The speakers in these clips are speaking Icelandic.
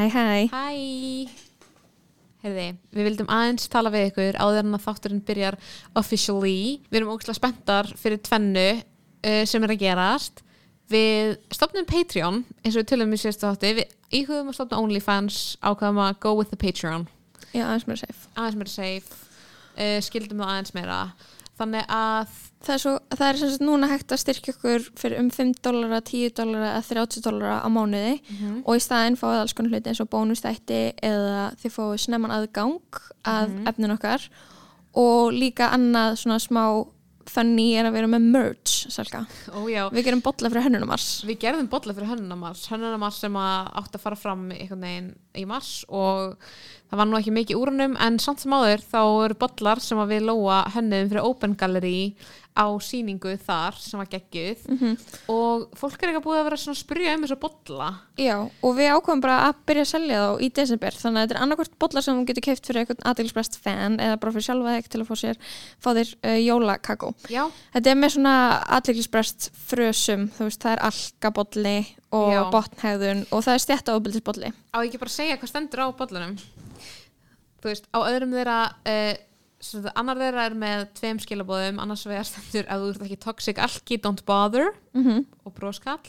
Hæ, hæ. Hæ Herði, við vildum aðeins tala við ykkur áður en að þátturinn byrjar officially. Við erum ógæslega spenntar fyrir tvennu uh, sem er að gerast. Við stopnum Patreon eins og við tölum í sérstu þátti. Við íhugum að stopna OnlyFans ákvæðum að go with the Patreon. Já, aðeins mér safe. Aðeins meira safe. Uh, skildum það aðeins meira. Þannig að Það er, svo, það er sem sagt núna hægt að styrkja ykkur fyrir um 5 dólara, 10 dólara eða 30 dólara á mánuði og í staðinn fáið alls konar hluti eins og bónustætti eða þið fáið snemman aðgang að efnin okkar og líka annað svona smá funny er að vera með merch, Salka. ójá, Við gerum bolla fyrir hönnunumars. Við gerðum bolla fyrir hönnunamars hönnunamars sem að átti að fara fram í mars og það var nú ekki mikið úrunum en samt sem áður þá eru bollar sem við lóa hönnum fyrir Open Gallery á síningu þar sem var geggjuð og fólk er ekki búið að vera svona að spyrja um þessu bolla Já, og við ákvæmum bara að byrja að selja þá í desember, þannig að þetta er annarkvort bolla sem þú getur keift fyrir einhvern aðeinsprest fan eða bara fyrir sjálfa þig til að fá sér fá þér uh, jólakakó. Þetta er með svona aðeinsprest frösum, þú veist, það er alkabolli og Já. botnhæðun og það er stjætta ofbildisbolli. á ekki bara segja hvað stendur á bollanum Þú veist, á öðrum þeirra uh, annar þeirra er með tveim skilabóðum annars vegar stendur að þú ert ekki toxic alki, don't bother. Mm -hmm. og broskall.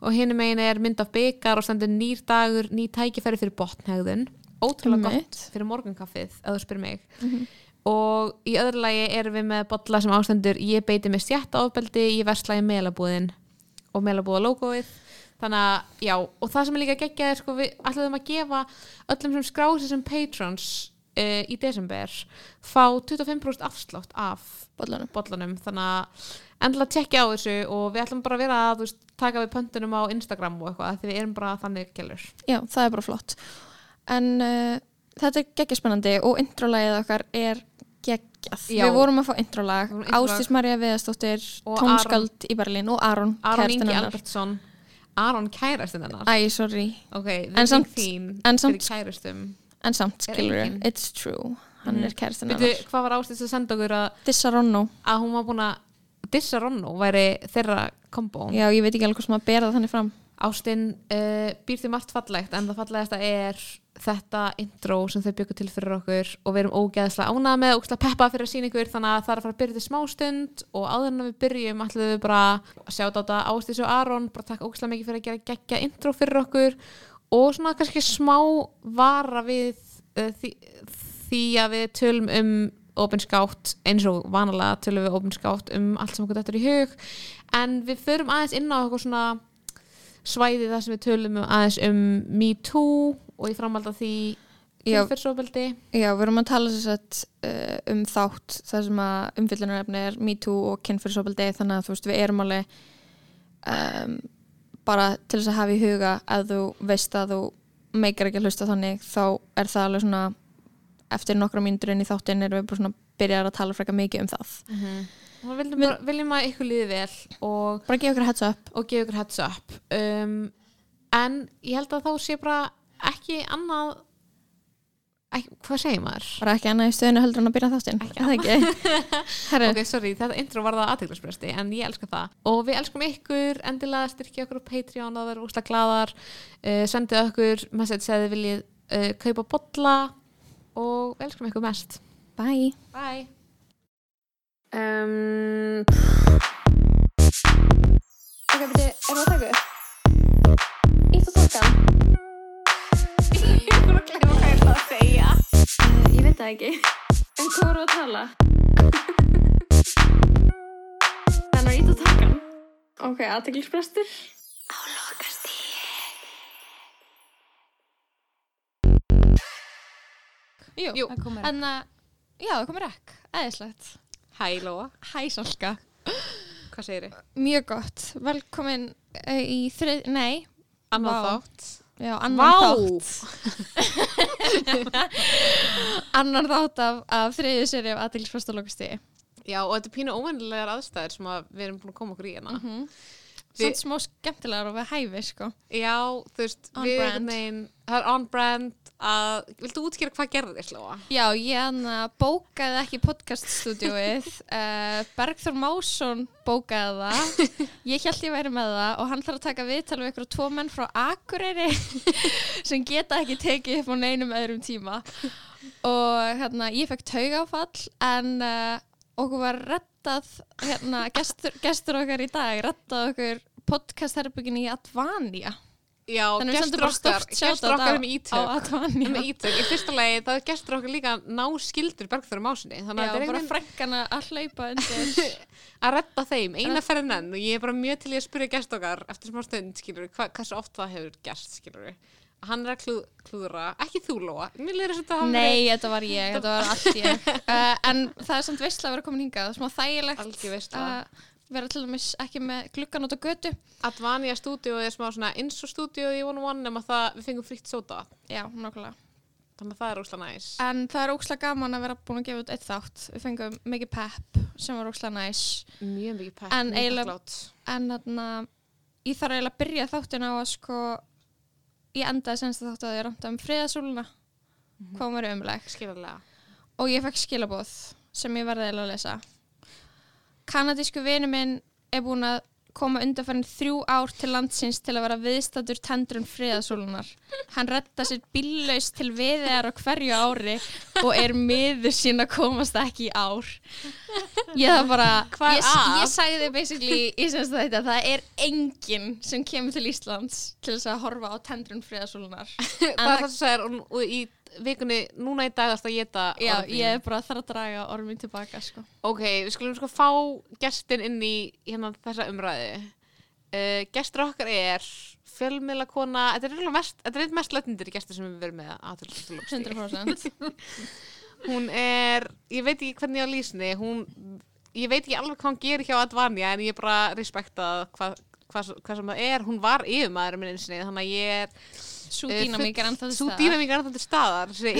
Og hinn megin er mynd af byggar og stendur nýr dagur, ný tækifæri fyrir botnhegðun. Ótrúlega gott fyrir morgunkaffið ef þú spyrir mig. Og í öðru lagi erum við með bolla sem ástendur ég beiti með stjætta ofbeldi, ég versla í melabúðin. Og melabúða logoið þannig að já, og það sem er líka geggjað er sko við ætlum að gefa öllum sem skrási sem patrons uh, í desember fá 25% afslátt af Bollanum. bollanum þannig að endilega tjekki á þessu og við ætlum bara að vera að veist, taka við pöntunum á Instagram og eitthvað því við erum bara þannig gælur Já, það er bara flott. En uh, þetta er geggjaspennandi og introlægið okkar er geggjað. Já. Við vorum að fá introlag. Ástís Marja Viðastóttir, tónskald í Berlín og Aron, Aron Ingi. Albertsson Aron kærastinn hennar Æ, sorry. ok, En samt- en samt- kærustum En samt, skilur engin. it's true. Hann Mhm. er kærastinn Veitu, hennar. hvað var ástæðist að senda okkur að, Dissa Ronno. að hún var búin að dissa Ronno væri þeirra kombo Já, ég veit ekki alveg hvað sem að bera það þannig fram. Ástin uh, býr því margt fallegt en það fallegasta er þetta intro sem þau byggur til fyrir okkur og við erum ógeðslega ánað með og peppa fyrir að sína ykkur þannig að það er að fara að byrja til smástund og áður en við byrjum ætlum við bara að sjá þetta Ástis og Aron bara takk ógeðslega mikið fyrir að gera geggja intro fyrir okkur og svona kannski smá vara við uh, því, því að við tölum um opinskátt eins og vanalega tölum við opinskátt um allt sem okkur þetta er í hug en við förum aðeins inn á eitthvað svona svæði þar sem við tölum um aðeins um Me Too og í framhald af því Já. Já, við erum að tala sett uh, um þátt þar sem að umfyllunarefni er MeToo og kynfyrirsofaldi þannig að þú veist við erum alveg um, bara til þess að hafa í huga að þú veist að þú meikar ekki að hlusta þannig þá er það alveg svona eftir nokkra mínútur inn í þáttin erum við bara svona byrjar að tala frekar mikið um það. Og við viljum, bara, viljum að ykkur líði vel og, bara gefa ykkur heads up. og gefa ykkur heads up. Um, en ég held að þá sé bara ekki annað hvað segir maður? bara ekki annað í stöðinu heldur en að byrja þáttin Ekki Er það ekki? Herru, ok, sorry, þetta intro var það aðteglarspresti en ég elska það. Og við elskum ykkur endilega styrkja okkur á Patreon það verður úsla gladar uh, sendið okkur message eða þið viljið uh, kaupa bolla og við elskum ykkur mest. Bye. Bye. Um, Ok, beti, erum við að veit það ekki. En hvað voru að tala? Þannig að ít að taka hann. Ok, aðteglisbrestur. Á lokast í. Jú, Jú, það komur. En að, já, það komur rekk. Æðislegt. Hæ Lóa, Hæ, Salka. hvað segir þið? Mjög gott. Velkomin uh, í þrið, nei, Annað þátt já, annan þátt. Annan þátt af, af þriðju seri af á lokast í. Já, og þetta er pínu óvennilegar aðstæður sem að við erum búin að koma okkur í hérna Mhm. Við- Samt smá skemmtilegar og við hæfi sko Já, þú veist, On við brand. einhvern veginn, það er on brand að, viltu útskýra hvað gerðist, Lóa? Já, ég bókaði ekki podcaststúdíóið uh, Bergþór Másson bókaði það Ég held ég væri með það og hann þarf að taka viðtal við ykkur tvo menn frá Akureyri sem geta ekki tekið upp á neinum öðrum tíma og hérna, ég fekk taugáfall en uh, okkur var rettað hérna, gestur, gestur okkar í dag rettað okkur podcastherbyggin í Advania. Já, gestur bara okkar, gestur okkar með ítök. Með ítök, í fyrsta lagi, það er gestur okkar líka ná skildur Bergþóru Másinni, þannig Já, að þetta er bara einhvern frekkana að hlaupa undir. Að redda þeim, eina ferðin enn og ég er bara mjög til í að spyrja gest okkar eftir smá stund, skilur hva, hversu oft það hefur gerst, skilur hann er að klú, klúðra, ekki þú Lóa. Mér lýður þess að það hafi Nei, þetta var ég, þetta var allt ég. Uh, En það er samt veistlega að vera komin hingað Smá þægilegt Algjör veisla. að vera til dæmis ekki með gluggan út á götu. Advania stúdíu er smá svona eins og stúdíu í One One nema það við fengum fritt sóta. Já, nákvæmlega. Þannig að það er óslega næs. En það er ókslega gaman að vera búin að gefa út eitt þátt. Við fengum mikið pepp sem var ókslega næs. Mjög mikið pepp, En mjög þakklátt. En þarna Ég þarf eiginlega að byrja þáttin á að sko Ég endaði senst að þáttu að ég ranta um friðasúluna Hvað mér umleg og ég fekk skilabóð sem ég verði eiginlega að lesa Kanadísku vinu minn er búin að koma undanfærin þrjú ár til landsins til að vera viðstatur tendrun friðasólunar. Hann retta sér bíllaus til viðegar á hverju ári og er miður sín að komast ekki í ár. Ég það bara, Hvað ég, ég sagði basically í semst þetta að það er enginn sem kemur til Íslands til þess að horfa á tendrun friðasólunar. er það sem sagðir í vikunni, núna í dag þarfst að geta Já, ég er bara þarf að draga ormin tilbaka, sko. Ok, við skulum sko fá gestin inn í hérna þessa umræðu. Uh, gestur okkar er fjölmiðla kona, þetta er mest, er mest lötndir gestur sem við verðum með að 100%. Hún er, ég veit ekki hvernig ég á lýsni, hún, ég veit ekki alveg hvað hún gerir hjá Advanja en ég er bara respekta hvað hva, hva sem það er, hún var yfirmaður minn einsinni, þannig að ég er Sú eh, dýnamík er ennþá til Sú staðar. dýnamík er ennþá til staðar þessi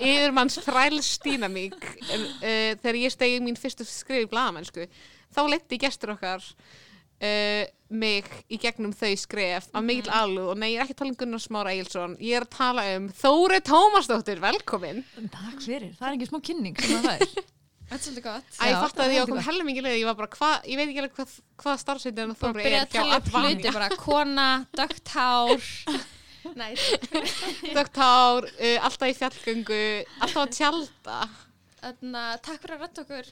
yfirmanns, þræls dýnamík uh, þegar ég stegi mín fyrstu skrif í blaðamennsku þá letti gestur okkar uh, mig í gegnum þau skref af mikill Mhm. alúð og nei, ég er ekki að tala um Gunnar Smára Eilsson ég er að tala um Þóri Tómasdóttir, velkomin Takk fyrir, það er ekki smá kynning sem að það er. Þetta er svolítið gott. Æ, ég fatt að ég heldur komið helmingi leið ég var bara, hva, ég veit ekki alveg hvað, hvað starfsveitin Bara Þóri er að hjá hluti Advanja bara. Kona, dögt hár. Nei, Dögt hár, uh, alltaf í fjallgöngu alltaf að tjálta þannig að takk fyrir að rætta okkur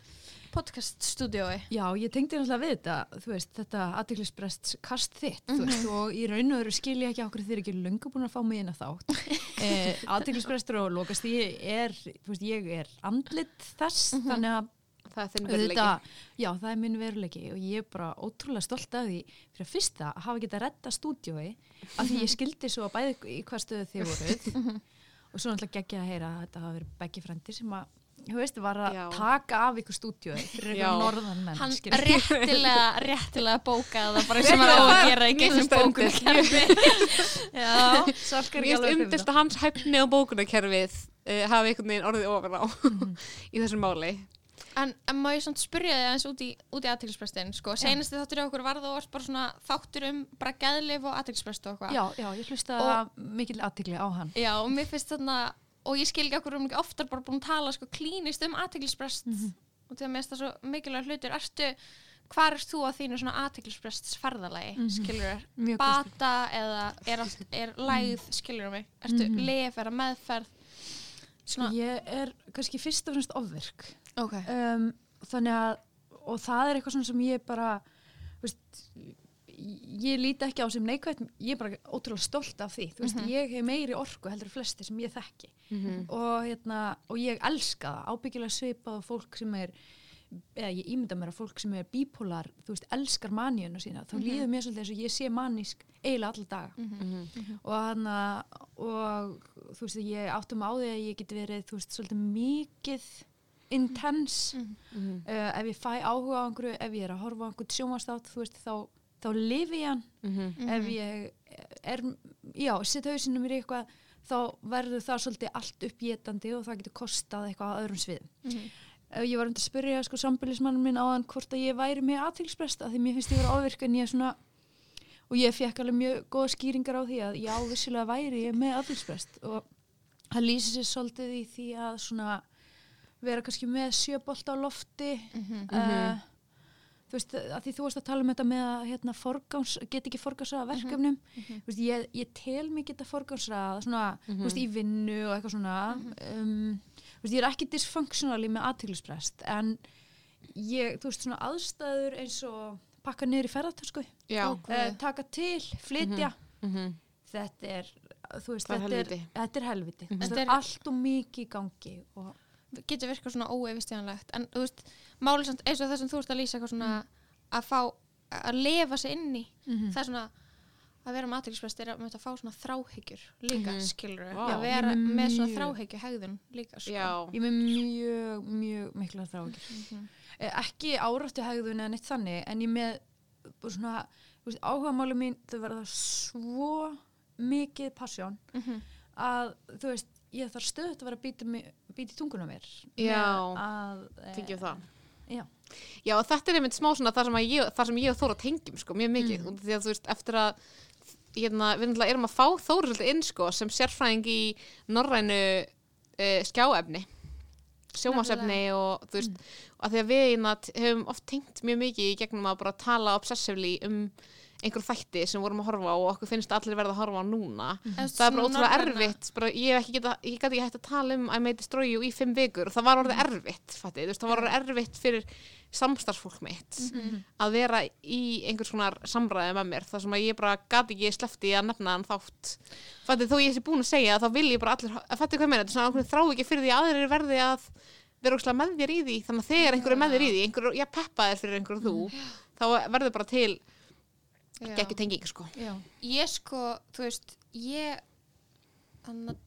podcaststúdiói. Já, ég tengdi náttúrulega við þetta, þú veist, þetta aðtiklisbrest kast þitt, þú veist, og í raun og veru skil ég ekki okkur þeir ekki löngu búin að fá mig inn að þátt. Eh, aðtiklisbrestur og lokast ég er, þú veist, ég er andlit þess, þannig að það er þinn veruleiki. Auðvitað, já, það er minn veruleiki og ég er bara ótrúlega stolt af því. Fyrir að fyrsta að hafa getað redda stúdiói af því ég skildi svo að bæði í hvað stöðu þið voruð. Og svo náttúrulega geggja að heyra að þetta hafa verið beggi frændi sem að, veist, var að Já. taka af ykkur stúdiói fyrir ykkur norðan menn Hann skilur. réttilega, réttilega bókaði það bara sem hann á að gera í Mér finnst umdist að hans hæfni og bókunarkerfið uh, hafi einhvern veginn orðið ofan á í þessum máli. En, en má ég samt spyrja þig aðeins út í, út í aðtilsprestin, sko, senasti þáttur í okkur var það varst bara svona þáttur um bara geðlif og aðtilsprest og eitthvað. Já, já, ég hlusta mikil aðtikli á hann. Já, og mér finnst þarna, og ég skil ekki okkur um ekki oftar bara búin að tala sko klínist um aðtilsprest og því að mér finnst það svo mikilvæg hlutur. Ertu, hvar erst þú á þínu svona aðtilsprests ferðalagi, mm -hmm. skilur Mjög bata eða er, allt, er lægð, skilur mig, ertu mm -hmm. lef, er að meðferð, svona, Ég er kannski fyrst og fremst ofvirk. Ok, um, þannig að og það er eitthvað svona sem ég bara veist, ég líti ekki á sem neikvægt ég er bara ótrúlega stolt af því. Þú veist, ég hef meiri orku heldur flesti sem ég þekki. Og, hérna, og ég elska það ábyggilega svipað á fólk sem er eða ég ímynda mér að fólk sem er bípólar þú veist, elskar maníuna sína. Þá líður mér svolítið þess að ég sé manísk eiginlega alla daga. Og hann og þú veist, ég áttum á því að ég geti verið þú veist, svolítið mikið intense. Uh, ef ég fæ áhuga á einhverju, ef ég er að horfa á einhvern sjómastátt, þú veist, þá, þá lifi ég hann. Ef ég er, já, setja hausinu mér í eitthvað þá verður það svolítið allt uppgetandi og það getur kostað eitthvað á öðrum sviðum. Ef ég var um til að spyrja sko sambilismannum minn áðan hvort að ég væri með aðtilsprest að því mér finnst ég vera ofvirk en ég er svona og ég fekk alveg mjög góða skýringar á því að já, vissilega væri ég með aðtilsprest og það lýsir sér svolítið í því að svona vera kannski með sjöbolt á lofti Mhm. uh, þú veist, að því þú varst að tala um þetta með að hérna, forgáns, get ekki forgánsraða verkefnum. þú veist, ég, ég tel mig geta forgánsraða svona, þú veist, í vinnu og eitthvað svona. Um, þú veist, ég er ekki dysfunctional í með aðteglisprest en ég, þú veist, svona aðstæður eins og pakka niður í ferðartösku Já, Ó, Guð. uh, taka til, flytja. Mhm, þetta er, þú veist, þetta er, þetta er helviti mm Þetta er allt og mikið í gangi og getur virkað svona óeifistíðanlegt en þú veist, málið samt eins og það sem þú ert að lýsa eitthvað svona að fá að lefa sig inn í Mhm. það er svona að vera maturlisprest er að, að fá svona þráhyggjur líka Mhm. skilur Vá. að vera er með svona mjög- þráhyggju hegðun líka sko. já, ég með mjög, mjög mikla þráhyggjur. Eh, ekki áráttu hegðun eða neitt þannig en ég með svona veist, áhugamáli mín þau verða svo mikið passjón Mhm. að þú veist ég þarf stöðut að vera að býta, í tunguna mér. Já, að, eh, tengjum það. Já, Já, og þetta er einmitt smá svona þar sem, ég, þar sem ég og Þóra tengjum sko, mjög mikið, mm. því að þú veist, eftir að hérna, við erum að fá Þóra svolítið inn sko, sem sérfræðing í norrænu uh, skjáefni sjómasefni og þú veist, að því að við hérna, hefum oft tengt mjög mikið í gegnum að bara tala obsessively um einhver þætti sem vorum að horfa á og okkur finnst allir verða að horfa á núna. Eða það er bara ótrúlega erfitt bara, ég hef ekki geta, ég gæti ekki hægt að tala um I made destroy you í fimm vikur og það var orðið erfitt fatti, þú veist, það var orðið erfitt fyrir samstarfsfólk mitt að vera í einhvers konar samræði með mér þar sem að ég bara gati ekki slefti að nefna hann þátt. Fatti, þó ég sé búin að segja þá vil ég bara allir, að fatti hvað ég meina þetta er þrá ekki fyrir því að aðrir verði að vera ókslega með þér í því? Þannig að þegar einhver er með þér í því einhver, ég peppa þér fyrir einhver þú þá verður bara til Já. Geggjur tenging sko. Já, ég sko, þú veist ég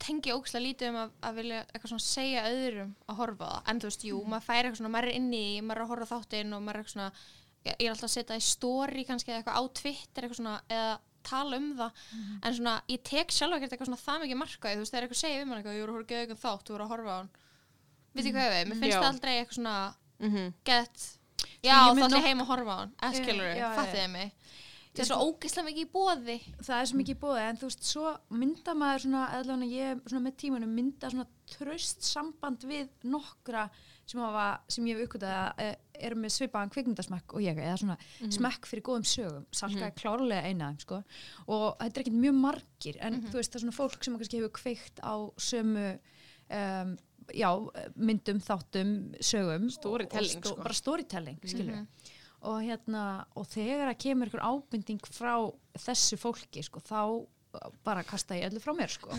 tengi ókslega lítið um að, að vilja eitthvað svona segja öðrum að horfa það, en þú veist, jú, maður færi eitthvað svona maður er inni, maður er að horfa þáttinn og maður er eitthvað svona, ég, er alltaf að setja í story kannski eitthvað á Twitter eitthvað svona, eða tala um það. En svona, ég tek sjálf ekkert eitthvað svona það mikið markaði, þú veist, þegar eitthvað segja um hann eitthvað, ég voru að horfa eitthvað þátt, þú voru að horfa á hann. Veit ég hvað við, mér finnst Já. það aldrei eitthvað svona mm get, já, ég þá mynd ætla ég heim að horfa á hann. Eða skilur Já, við, já, já. fattiði mig þetta er svo ógeðslega mikið í bóði það er svo mikið bóði en þú veist, svo mynda maður svona, eða ég svona með tímanum mynda svona tröst samband við nokkra sem, hafa, sem ég hef uppgötað að eh, eru með svipaðan kvikmyndasmekk og ég eða svona smekk fyrir góðum sögum. Salka er klárlega eina af þeim sko. Og þetta er ekkert mjög margir en þú veist, það er svona fólk sem kannski hefur kveikt á sömu um, já, myndum, þáttum, sögum Storytelling, og, og sko. bara storytelling, skilur og hérna, og þegar að kemur einhver ábending frá þessu fólki sko, þá bara kasta ég öllu frá mér sko.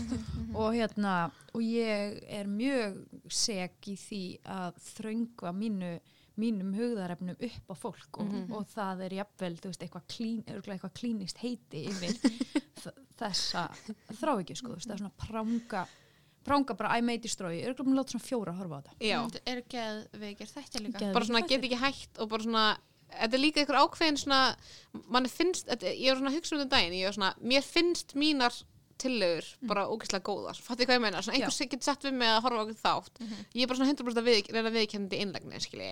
Og hérna, og ég er mjög seg í því að þröngva mínu mínum hugðarefnum upp á fólk. Og, og það er jafnvel, þú veist, eitthvað, klín, eitthvað klínist heiti yfir þessa þráhyggju, sko, þú veist, það er svona pranga pranga bara I may destroy, ég er ekki að láta svona fjóra að horfa á þetta. já. Þetta er geðveikir þættir líka? Geð- bara svona get ekki hægt og bara svona þetta er líka einhver ákveðin svona manni finnst, þetta, ég er svona að hugsa um þetta daginn ég er svona, mér finnst mínar tillögur bara ógeðslega góðar fattu hvað ég meina, svona einhver sem getur sett við mig að horfa okkur þátt. Ég er bara svona 100% að við, reyna að viðkennandi innlegni skilji,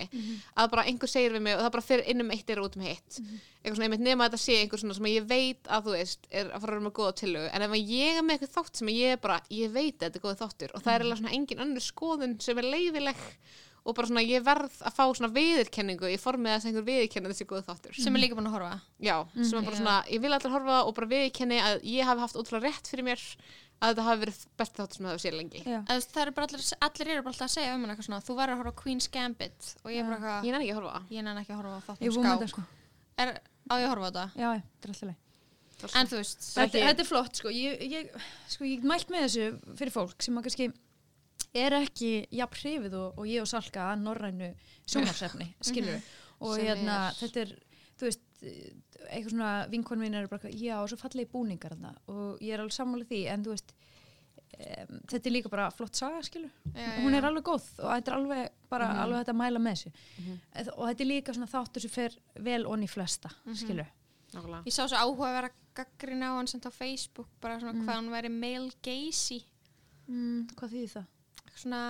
að bara einhver segir við mig og það bara fyrir inn um eitt er út um hitt eitthvað svona, einmitt nema að þetta sé einhver svona sem ég veit að þú veist, er að fara að vera með góða tillögu en ef að ég er með eitthvað þátt sem ég er bara ég veit að þetta er góða þáttur og það er eiginlega svona engin er og bara svona ég verð að fá svona viðurkenningu í formið þess að einhver viðurkenni þessi góða þáttur sem er líka búin að horfa já, sem er bara svona, ég vil allir horfa og bara viðurkenni að ég hafi haft ótrúlega rétt fyrir mér að þetta hafi verið besti þáttur sem það hafi séð lengi Já. Eða, þú veist, það eru bara allir, allir eru bara alltaf að segja um hann eitthvað svona þú verður að horfa á Queen's Gambit og ég er bara eitthvað, ég nenni ekki að horfa ég nenni ekki að horfa á Ég þáttum er búin með ská þetta, sko. er, á ég að horfa á þetta? Já, já, þetta er alltaf leið. En þú veist, Það er Þetta, þetta er flott, sko. Ég, ég, sko, ég mælt með þessu fyrir fólk sem að kannski er ekki jafn hrifið og, og ég og Salka að norrænu sjónarsefni, skilur við. Og Sem hérna, er- þetta er, þú veist, eitthvað svona vinkon mín er bara, já, og svo fallegi búningar þarna. Og ég er alveg sammála því, en þú veist, um, þetta er líka bara flott saga, skilur. já, Hún já. er alveg góð og þetta er alveg, bara Mhm. alveg þetta að mæla með þessu. Mhm. Og þetta er líka svona þáttur sem fer vel onni flesta, skilur. Nákvæmlega. Ég sá svo áhuga að vera gaggrinn á hann sem á Facebook bara svona Mm. hvað hann væri male gazy Mm, hvað þýðir það? Svona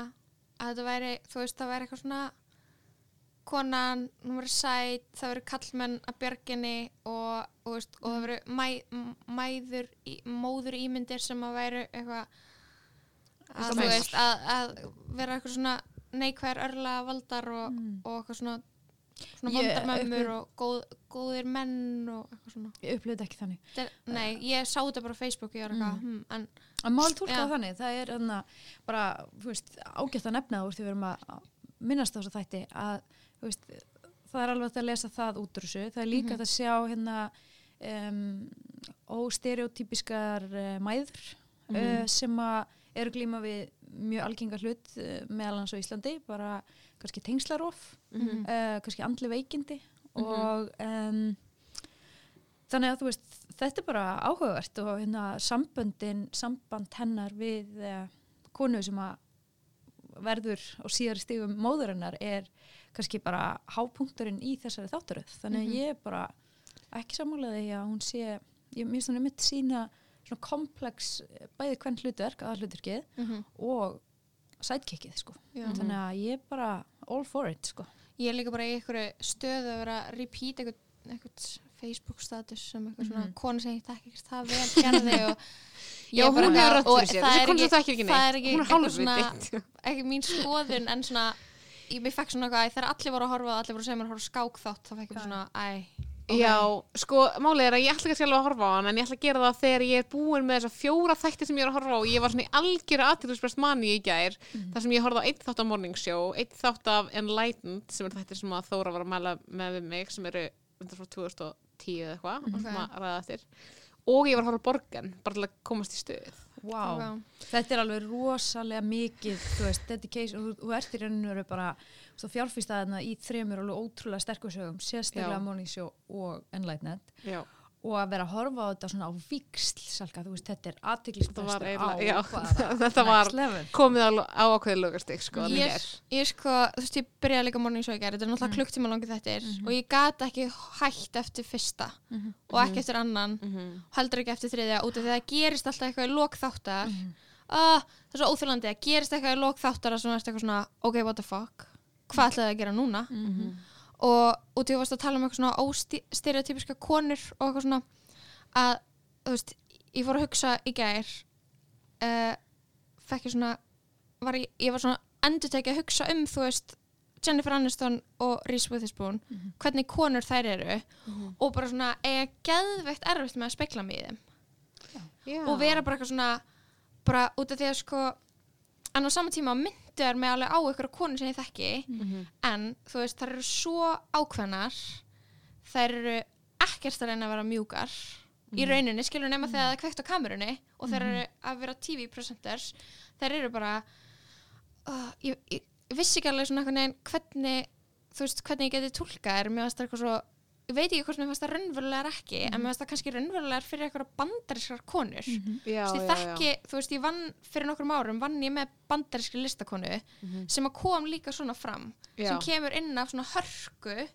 að þetta væri, þú veist, það væri eitthvað svona konan, hún verður sæt það verður kallmenn að björginni og, og, veist, og það verður mæ, m- mæður, í, móður ímyndir sem að væru eitthvað að, veist, að, að vera eitthvað svona neikvæðar örla valdar og, Mm. og eitthvað svona svona Ég- vondar mömmur upplif- og góð, góðir menn og eitthvað svona. Ég upplifði þetta ekki þannig. Er, nei, ég sá þetta bara á Facebook og ég var eitthvað, hm, en að mál tólka það þannig, það er þarna, bara, veist, ágætt að nefna þú veist, við erum að að minnast á þess að þætti að, veist, það er alveg hægt að lesa það út úr þessu, það er líka Mhm. hægt að sjá hérna um, óstereotypiskar uh, mæður Mhm. uh, sem að eru glíma við mjög algengar hlut uh, meðal hans á Íslandi, bara kannski tengslarof Mhm. uh, kannski andli veikindi Mhm. og um, þannig að þú veist þetta er bara áhugavert og hérna samböndin, samband hennar við uh, konu sem að verður á síðari stigum móðurinnar er kannski bara hápunkturinn í þessari þáttaröð þannig að Mhm. ég er bara ekki sammálaði að hún sé ég minnst hún er mitt sína svona komplex eh, bæði hvern hlutverk, að hlutverkið mhm, og sidekickið sko já. þannig að ég er bara all for it sko ég er líka bara í einhverju stöðu að vera að repeat eitthvað, eitthvað Facebook status sem eitthvað svona Mhm. konu sem ég takk ekkert það vel gerði og Já, hún hefur rætt fyrir sér. það Þessi konu sem ekki- ekki það neitt. ekki Hún er eitthvað hálfviti. ekki mín skoðun en svona ég fekk svona eitthvað, æ, þegar allir voru að horfa og allir voru að segja mér að horfa á skák þátt þá fekk ég svona, æ ok. Já, sko, málið er að ég ætla ekki alveg að horfa á hann en ég ætla að gera það þegar ég er búin með þessa fjóra þætti sem ég er að horfa á. Og ég var svona í algjöru aðtilsprest manni í gær þar sem ég horfði á einn þátt af Morning Show einn þátt af Enlightened sem er þættir sem að Þóra var að mæla með við mig sem eru frá 2010 eða eitthvað og Ok. sem að ræða eftir. Og ég var að horfa á Borgen bara til að komast í stuð wow. Ok. þetta er alveg rosalega mikið þú veist, dedication, þú, þú ert í rauninu bara fjárfýstaðina í þremur alveg ótrúlega sterkur sögum, sérstaklega Já. Morning Show og Enlightened Já, og að vera að horfa á þetta svona á viksl salka, þú veist, þetta er Þetta var aðtiklisbrestur á já, þetta var- level. komið á ákveði lögastig sko, ég, er. ég sko, þú veist, ég byrjaði líka show í gær, þetta er náttúrulega Mhm. klukktíma langið þettir Mhm. og ég gat ekki hætt eftir fyrsta Mhm. og ekki eftir annan Mhm. og heldur ekki eftir þriðja út af því að það gerist alltaf eitthvað í lok þáttar Mhm. ah, það er svo óþjólandi að gerist eitthvað í lok þáttar að svona ertu eitthvað svona, ok, what the fuck hvað ætlaði að gera núna Og í þú varst að tala um eitthvað svona óstereotypiska konur og eitthvað svona að, þú veist, ég fór að hugsa í gær uh, fekk ég svona var ég, ég var svona endur tekið að hugsa um þú veist, Jennifer Aniston og Reese Witherspoon, Mhm. hvernig konur þær eru Mhm. og bara svona eiga geðveikt erfitt með að spekla mig í þeim Já. og vera bara eitthvað svona bara út af því að sko en á sama tíma myndu er mig alveg á ykkur konur sem ég þekki Mhm. en þú veist, þær eru svo ákveðnar þær eru ekkert að reyna að vera mjúkar í rauninni, skilur nema þegar það er kveikt á kamerunni og þær eru að vera TV-presenters þær eru bara uh, ég, ég, vissi ekki alveg svona veginn hvernig þú veist, hvernig ég geti tólka er það eitthvað svo ég veit ekki hvort mér fannst það raunverulegar ekki en mér fannst það kannski raunverulegar fyrir eitthvað bandarískar konur Mhm. já, Þú veist, ég já, þekki, þú veist, ég vann fyrir nokkrum árum, vann ég með bandarískri listakonu Mhm. sem að kom líka svona fram, já. sem kemur inn af svona hörku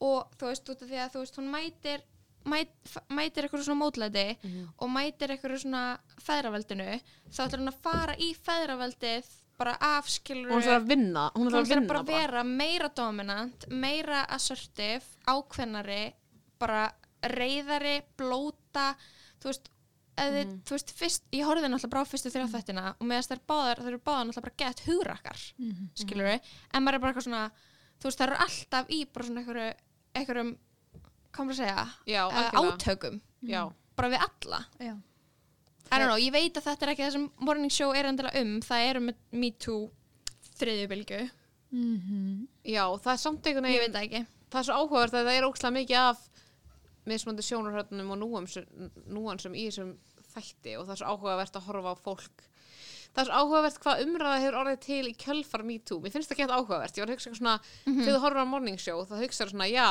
og þú veist, út af því að þú veist, hún mætir mæt, mætir eitthvað svona mótlæti Mhm. og mætir eitthvað svona feðraveldinu, þá ætlar hún að fara í feðraveldið bara afskilur hún ætlar að vinna hún hún ætlar að vinna bara að vera meira dominant, meira assertive, ákveðnari bara reyðari, blóta þú veist, eða, Mhm. þú veist fyrst, ég horfði náttúrulega bara á fyrstu þrjá þættina og meðan þær báðar, þær eru báðar náttúrulega bara gett hugrakkar, Mhm. skilur við en maður er bara eitthvað svona, þú veist, þær eru alltaf í bara svona einhverju, einhverjum hvað maður að segja, já, uh, átökum. Já, bara við alla. Já. I don't know, ég veit að þetta er ekki það sem morning show er endilega um, það eru með Me Too þriðju bylgu, Mhm. já, það er samt einhvern ég veginn veit það ekki. það er svo áhugavert að það er ókslega mikið af mismunandi sjónarhörnum og núansum, í þessum þætti og það er svo áhugavert að horfa á fólk. Það er svo áhugavert hvað umræða hefur orðið til í kjölfar MeToo mér finnst það gett áhugavert, ég var að hugsa eitthvað svona þegar þú horfir á morning show þá hugsaður svona já,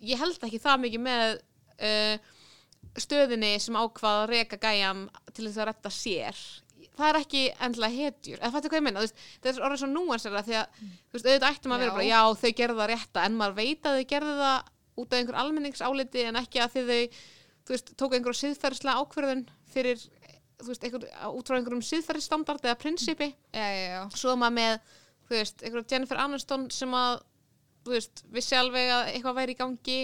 ég held ekki það mikið með uh, stöðinni sem ákvað að reka gæjan til þess að retta sér. Það er ekki endilega hetjur eða fattu hvað ég minna, það er orðið svo núansera því að þú veist, auðvitað ættum að vera bara já, þau gerðu það rétta, en maður veit að þau gerðu það út af einhver almenningsáliti en ekki að þið þau, þú veist, tóku einhver siðferðislega ákverðun fyrir þú veist, einhver, út frá einhverjum siðferðisstandard eða prinsipi, já, svo maður með þú veist, einhver Jennifer Aniston sem að þú veist, vissi alveg að eitthvað væri í gangi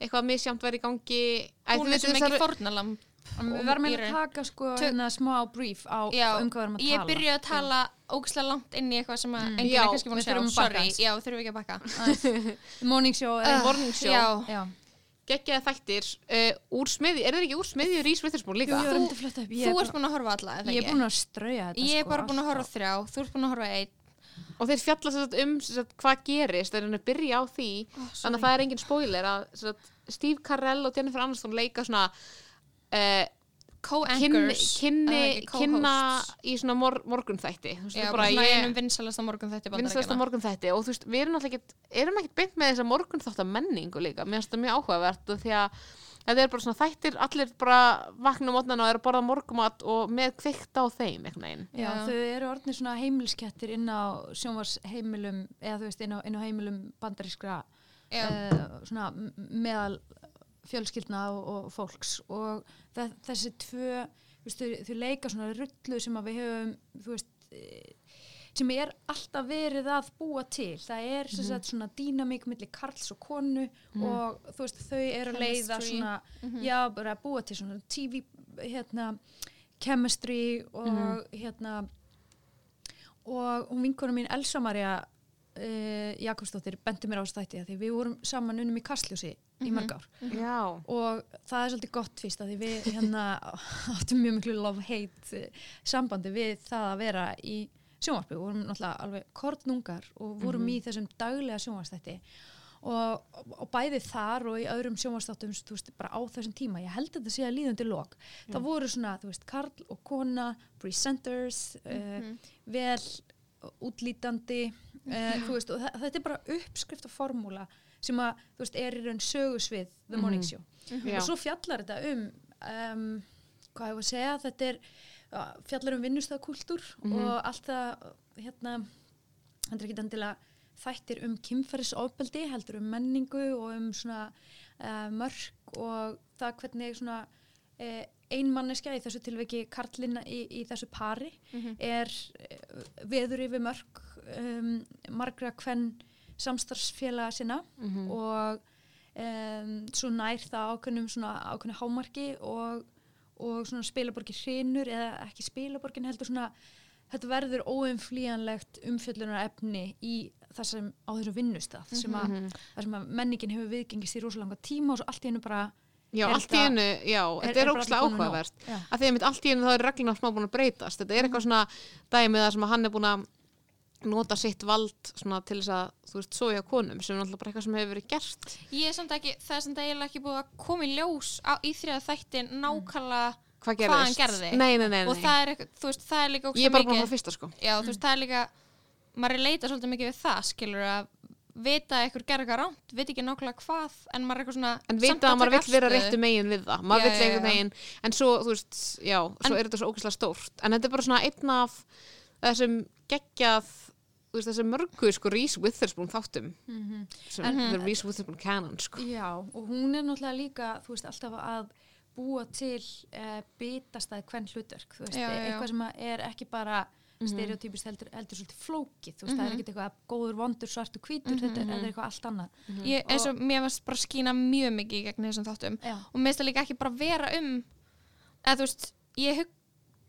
eitthvað misjamt væri í gangi Æ, hún þú er svo mikið Og Við verðum að taka sko hérna smá brief á Já, um hvað við erum að ég tala. byrjuði að tala ógæslega langt inn í eitthvað sem að enginn er kannski búin að að bakka sorry, já, þurfum við ekki að bakka. Morning show. Uh, Morning show. Já, Já. geggjaði þættir uh, úr smiði, er það ekki úr smiði Rís Jú, líka? ég um. Ég þú er ert búin að horfa alla, Ég er búin að strauja þetta Ég er sko, bara búin að horfa þrjá, þú ert búin að horfa einn og þeir fjalla sagt, um sagt, hvað gerist, þeir eru að byrja á því. Þannig að það er engin spoiler að sagt, Steve Carell og Jennifer Aniston leika svona uh, Co-anchors. ekki, kynna co-hosts. í svona mor morgunþætti. Já, bara svona einum vinsalasta morgun þetta vinsast á morgunþætti. Og þú veist, við erum alltaf ekkert erum ekkert beint með þessa morgunþáttar menningu líka. Mér finnst það mjög áhugavert því að þetta er bara svona þættir, allir bara vakna á mótnana og eru að borða morgumat og með kveikt á þeim einhvern veginn. Já, Já. þau eru orðnir svona heimilskettir inn á sjónvarsheimilum eða þú veist inn á, inn á heimilum bandarískra uh, svona meðal fjölskyldna og, og fólks. Og þe- þessi tvö þú veist, þau, þau leika svona rullu sem að við höfum þú veist eh, sem er alltaf verið að búa til. Það er sem sagt svona dýnamík millir karls og konu og þú veist þau eru að leiða svona já bara að búa til svona TV hérna chemistry og hérna og hún vinkona mín Elsa Maria uh, Jakobsdóttir bendi mér á að því við vorum saman unnum í Kastljósi í mörg ár. Já, og það er svolítið gott fyrst að því við hérna áttum mjög miklu love-hate eh, sambandi við það að vera í sjónvarpi vorum náttúrulega alveg kortnungar og vorum í þessum daglega sjónvarstætti og, og bæði þar og í öðrum sjónvarstáttum bara á þessum tíma, ég held að þetta sé að líðandi lok, það voru svona, veist, Karl og kona, presenters uh, vel útlítandi uh, veist, og þetta er bara uppskrift og formúla sem að, þú veist, er í raun sögusvið The Morning Show. Já. og svo fjallar þetta um, um hvað ég var að segja, þetta er fjallar um vinnustafkultúr og allt það hérna, þetta er ekki endilega þættir um kynferðisofbeldi, heldur um menningu og um svona uh, mörk og það hvernig svona uh, einmanniska í þessu tilviki Karlina í, í þessu pari er uh, veður yfir mörk um, margra hvern samstarfsfélaga sinna og um, svo nær það ákveðnum svona ákveðnu hámarki og, og svona spilaborgir hrinur eða ekki spilaborgin heldur svona þetta verður óumflýjanlegt umfjöllunar efni í þessum á þessum vinnustaf sem að, þar sem að menningin hefur viðgengist í rosalanga tíma og svo allt í hennu bara já er allt í einu, já, þetta er ógslag áhugavert. Að því að mitt allt í einu þá er regluna smá búin að breytast. Þetta er eitthvað svona dæmið sem að hann er búin að nota sitt vald svona til þess að, þú veist, svo hjá konum sem er náttúrulega bara eitthvað sem hefur verið gert. Ég er samt ekki, það er samt eiginlega ekki búið að koma í ljós á, í þriða þættin nákvæmlega hvað Hvað hann gerði. nei, nei, nei, og það er, eitthvað- þú veist, það er líka ég er bara búin að fyrsta sko. Já, þú veist, það er líka maður er leita svolítið mikið við það, skilur að vita að einhver gerði eitthvað ránt, veit ekki nákvæmlega hvað en maður er eitthvað svona en vita að maður vill vera réttu megin við það. Maður vill já. veginn en svo, þú veist, já, svo En- er þetta svo ógæslega stórt. En þetta er bara svona einn af þessum geggjað þú veist, þessum mörgu, sko, Reese Witherspoon þáttum sem En- the Reese Witherspoon canon, sko. Já, og hún er náttúrulega líka, þú veist, alltaf að búa til uh, bitastæð hvern hlutverk, þú veist, Já, já, eitthvað sem að er ekki bara stereotypist heldur, heldur svolítið flókið, þú veist, það er ekkert eitthvað góður, vondur, svartur, hvítur, þetta er- þetta er eitthvað allt annað. ég, eins og mér varst bara skína mjög mikið gegn þessum þáttum. Já. og mér finnst það líka ekki bara vera um eða þú veist, ég hug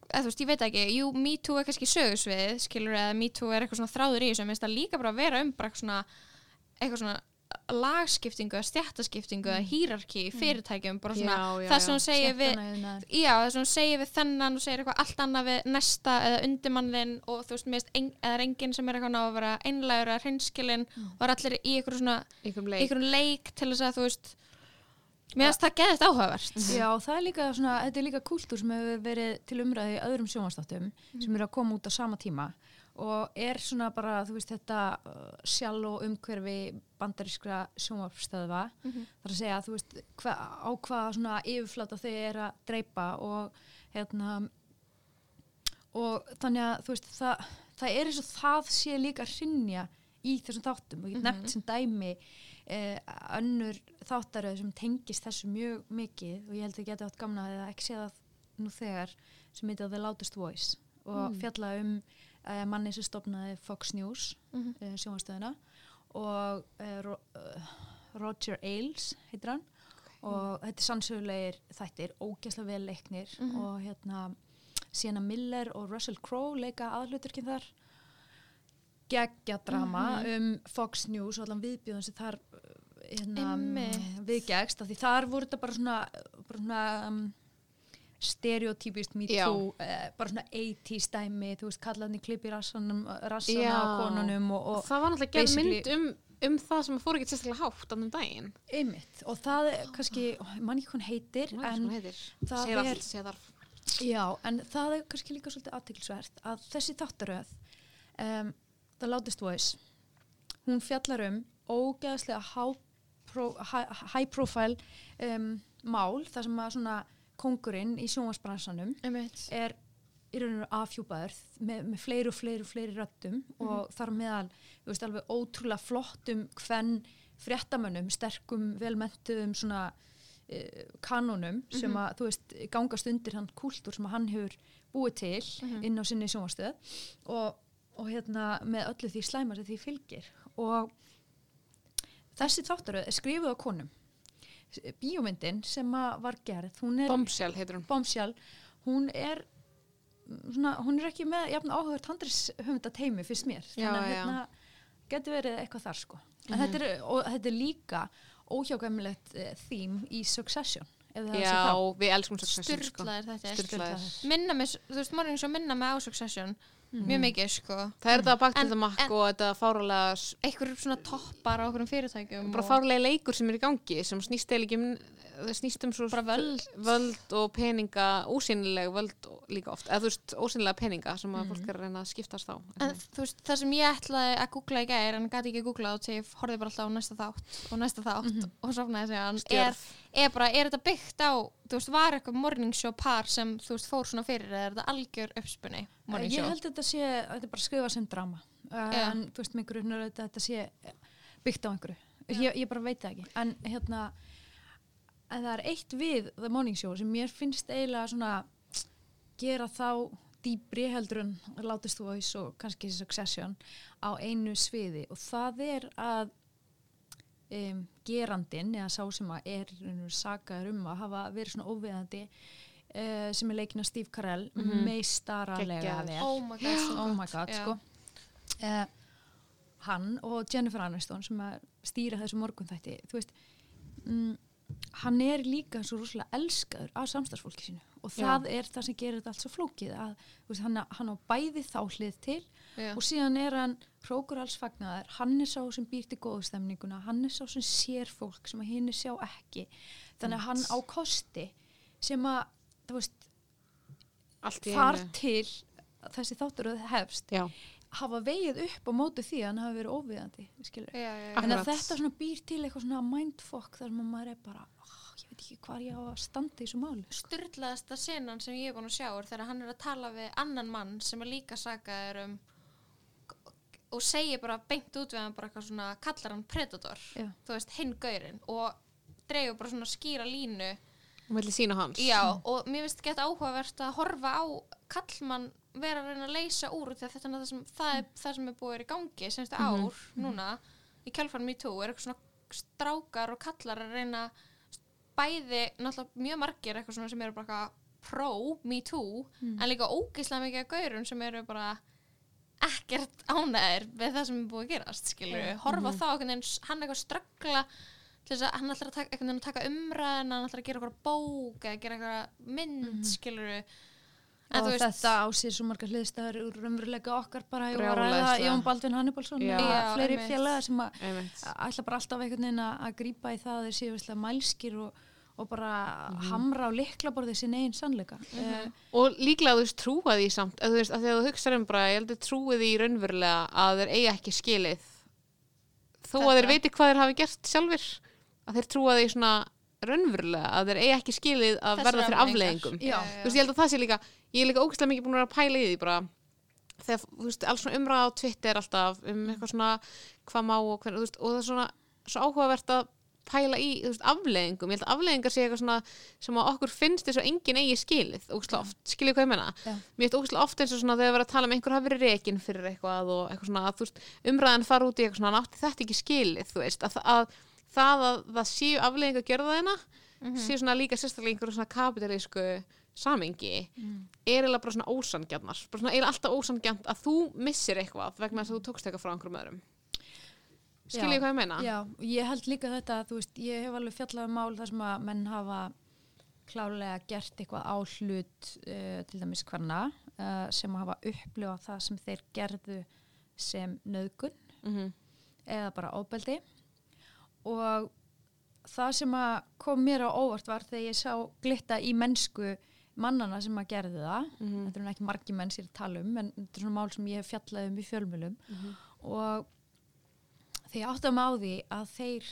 eða þú veist, ég veit ekki, jú, Me Too er kannski sögusvið, skilur, eða Me Too er eitthvað svona þráður í þessu, mér finnst það líka bara vera um bara eitthvað svona, eitthvað svona lagskiptingu, stjættaskiptingu eða hýrarki í fyrirtækjum bara svona, Já, já, það sem hún segir við já, það sem hún segir við þennan og segir eitthvað allt annað við næsta eða undirmanninn og þú veist, mér finnst en, eða er enginn sem er eitthvað ná að vera einlægur eða hreinskilinn og er allir í eitthvað svona í leik. leik til þess að þú veist mér finnst það geðist áhugavert. Já, það er líka svona, þetta er líka kúltúr sem hefur verið til umræði í öðrum sjónvastáttum sem eru að koma út á sama tíma og er svona bara, þú veist, þetta uh, sjálf og umhverfi bandarískra sjónvarpstöðva þar að segja, þú veist, hva, á hvað svona yfirflata þau er að dreipa og hérna og þannig að, þú veist, það, það er eins og það sé líka hrinja í þessum þáttum. Og ég get nefnt sem dæmi eh, önnur þáttaröð sem tengist þessu mjög mikið og ég held að ég geti átt gamna að ekki sé það nú þegar sem heitið The Loudest Voice og fjalla um uh, manni sem stopnaði Fox News mm -hmm. sjónvastöðuna og uh, Ro uh, Roger Ailes heitir hann og þetta er sannsögulegir þættir, ógæslega vel leiknir og hérna Sienna Miller og Russell Crowe leika aðluturkinn þar geggja drama um Fox News og allan viðbjöðum sem þar uh, hérna, viðgegst því þar voru þetta bara svona, bara svona um, stereotypist me too uh, bara svona 80s dæmi þú veist kallaðni rassanum rassana á konunum og, og það var náttúrulega gerð mynd um, um það sem fór ekki sérstaklega hátt annum daginn. Einmitt og það er kannski, ég man ekki hún heitir þarf. Já, en það er kannski líka svolítið aðtekilsvert að þessi þáttaröð um, The Loudest Voice. Hún fjallar um ógeðslega pro, high, profile um, mál þar sem að svona kongurinn í sjónvarsbransanum er í raun og veru afhjúpaður með, með fleiri og fleiri og fleiri röddum og þar meðal, þú veist, alveg ótrúlega flottum hvern fréttamönnum, sterkum, velmentuðum svona uh, kanonum sem að, þú veist, gangast undir hann kúltúr sem hann hefur búið til inn á sinni sjónvastöð og, og hérna með öllu því slæma sem því fylgir. Og þessi þáttaröð er skrifuð á konum. Bíómyndin sem að var gerð, hún er Bombshell heitir hún. Bombshell, hún er mm, svona, hún er ekki með jafn áhugavert handrishöfunda teimi fyrst mér. Já, þannig að hérna getur verið eitthvað þar sko. En þetta, er, og þetta er líka óhjákvæmilegt uh, þým í Succession Já, við elskum Succession sko. Sturlaðir þetta er. Minna mig, þú veist, morning show minna mig á Succession mjög mikið, sko. Það er þetta bakt En- til það makk og þetta fárulega Einhver svona toppar á okkur fyrirtækjum bara og fárulega leikur sem er í gangi sem snýst eða ekki um það snýst um svo Bara völd. völd og peninga ósýnileg völd og líka oft eða þú veist ósýnilega peninga sem að fólk er að reyna að skiptast á En þú veist, það sem ég ætlaði að googla í gær en gæti ekki að googla þá til ég horfði bara alltaf á næsta þátt og næsta þátt og sofnaði síðan er, er bara, er þetta byggt á þú veist, var eitthvað morning show par sem þú veist, fór svona fyrir eða er þetta algjör uppspunni morning ég show? held að þetta sé, þetta er bara skrifað sem drama. Já. en þú veist mig grunnar að þetta sé byggt á einhverju. Ég, ég bara veit það ekki. En hérna en það er eitt við The Morning Show sem mér finnst eiginlega svona gera þá dýbri heldur en Loudest Voice og kannski Succession á einu sviði. Og það er að um, gerandin eða sá sem að er sakaður um að hafa verið svona óviðandi uh, sem er leikina Steve Carell meistaralega Geggjaður. vel. Oh my god, so oh my god Já. sko. Uh, hann og Jennifer Aniston sem að stýra þessu morgunþætti þú veist mm, hann er líka svo rosalega elskaður af samstagsfólki sínu. Og það er það sem gerir þetta allt svo flókið að veist, hann, hann á bæði þá hlið til Já. og síðan er hann hrókur alls fagnaðar, hann er sá sem býr til góðstemninguna, hann er sá sem sér fólk sem hinn sjá ekki. Þannig að hann á kosti sem að veist, einu. til þessi þáttur hefst. Já, hafa vegið upp á móti því að hann hafi verið óviðandi já, já. en þetta svona býr til eitthvað svona mindfuck þar sem að maður er bara oh, ég veit ekki hvað ég á að standa í þessu máli. Sturlaðasta senan sem ég er búin að sjá er þegar hann er að tala við annan mann sem er líka sakaður um og segir bara beint út við hann bara eitthvað svona kallar hann predator Já. þú veist, hinn gaurinn og dreifur bara svona skýra línu. Hún vilja sína hans. Já, og mér finnst gett áhugavert að horfa á kallmann vera að reyna að leysa úr þetta er það sem, það er, það sem er búið í gangi senstu ár núna í kjálfanum í tó er eitthvað svona strákar og kallar að reyna bæði, náttúrulega mjög margir eitthvað svona sem eru bara eitthvað pro me too, en líka ógeðslega mikið af gaurum sem eru bara ekkert ánæðir við það sem er búið að gerast, skilur við, horfa á þá einhvern veginn, hann eitthvað að hann ætlar að taka, taka umræðina hann ætlar að gera eitthvað bók eða gera eitthvað mynd, mm skilur við en þú veist, þetta á sér svo margar hliðstæður úr raunveruleika okkar bara að. Jón Baldvin Hannibalsson Já. og fleiri félaga sem að ætla bara alltaf einhvern veginn að grípa í það að þeir séu mælskir og, og bara hamra á liklaborðið sinni einn sannleika. Mm og líklega þú veist trúa því samt að þú veist að þegar þú hugsaður um bara ég heldur trúið því raunverulega að þeir eiga ekki skilið. Þó að þeir Þetta. veiti hvað þeir hafi gert sjálfir að þeir trúa því svona raunverulega að þeir eiga ekki skilið að Þessar verða fyrir afleðingum þú veist ég held að það sé líka ég er líka ógæslega mikið búin að pæla í því bara þegar þú veist alls svona umræða á Twitter alltaf um eitthvað svona hvað má og hvernig þú veist og það er svona svo áhugavert að pæla í þú veist, afleðingum, ég held að afleðingar sé eitthvað svona sem að okkur finnst þess að enginn eigi skilið ógæslega oft, skiljið hvað ég menna Já. mér finnst ógæslega oft eins og svona þegar við erum að tala um einhver hafi verið rekin fyrir eitthvað og eitthvað svona að veist, umræðan fara út í eitthvað svona hann að, að að að kapitalísku samingi er eiginlega bara svona ósangjarnar bara svona eiginlega alltaf ósangjant að þú missir eitthvað vegna þess að þú tókst eitthvað frá einhverjum öðrum. Skiljið hvað ég meina? Já, ég held líka þetta, þú veist, ég hef alveg fjallað um mál þar sem að menn hafa klálega gert eitthvað á hlut uh, til dæmis hverna uh, sem hafa upplifað það sem þeir gerðu sem nöðgun Mm eða bara óbeldi og það sem að kom mér á óvart var þegar ég sá glitta í mennsku mannana sem að gerðu það Mhm. þetta er ekki margi menn sér að tala um en þetta er svona mál sem ég hef fjallað um í fjölmjölum Mhm. og þegar ég átti að á því að þeir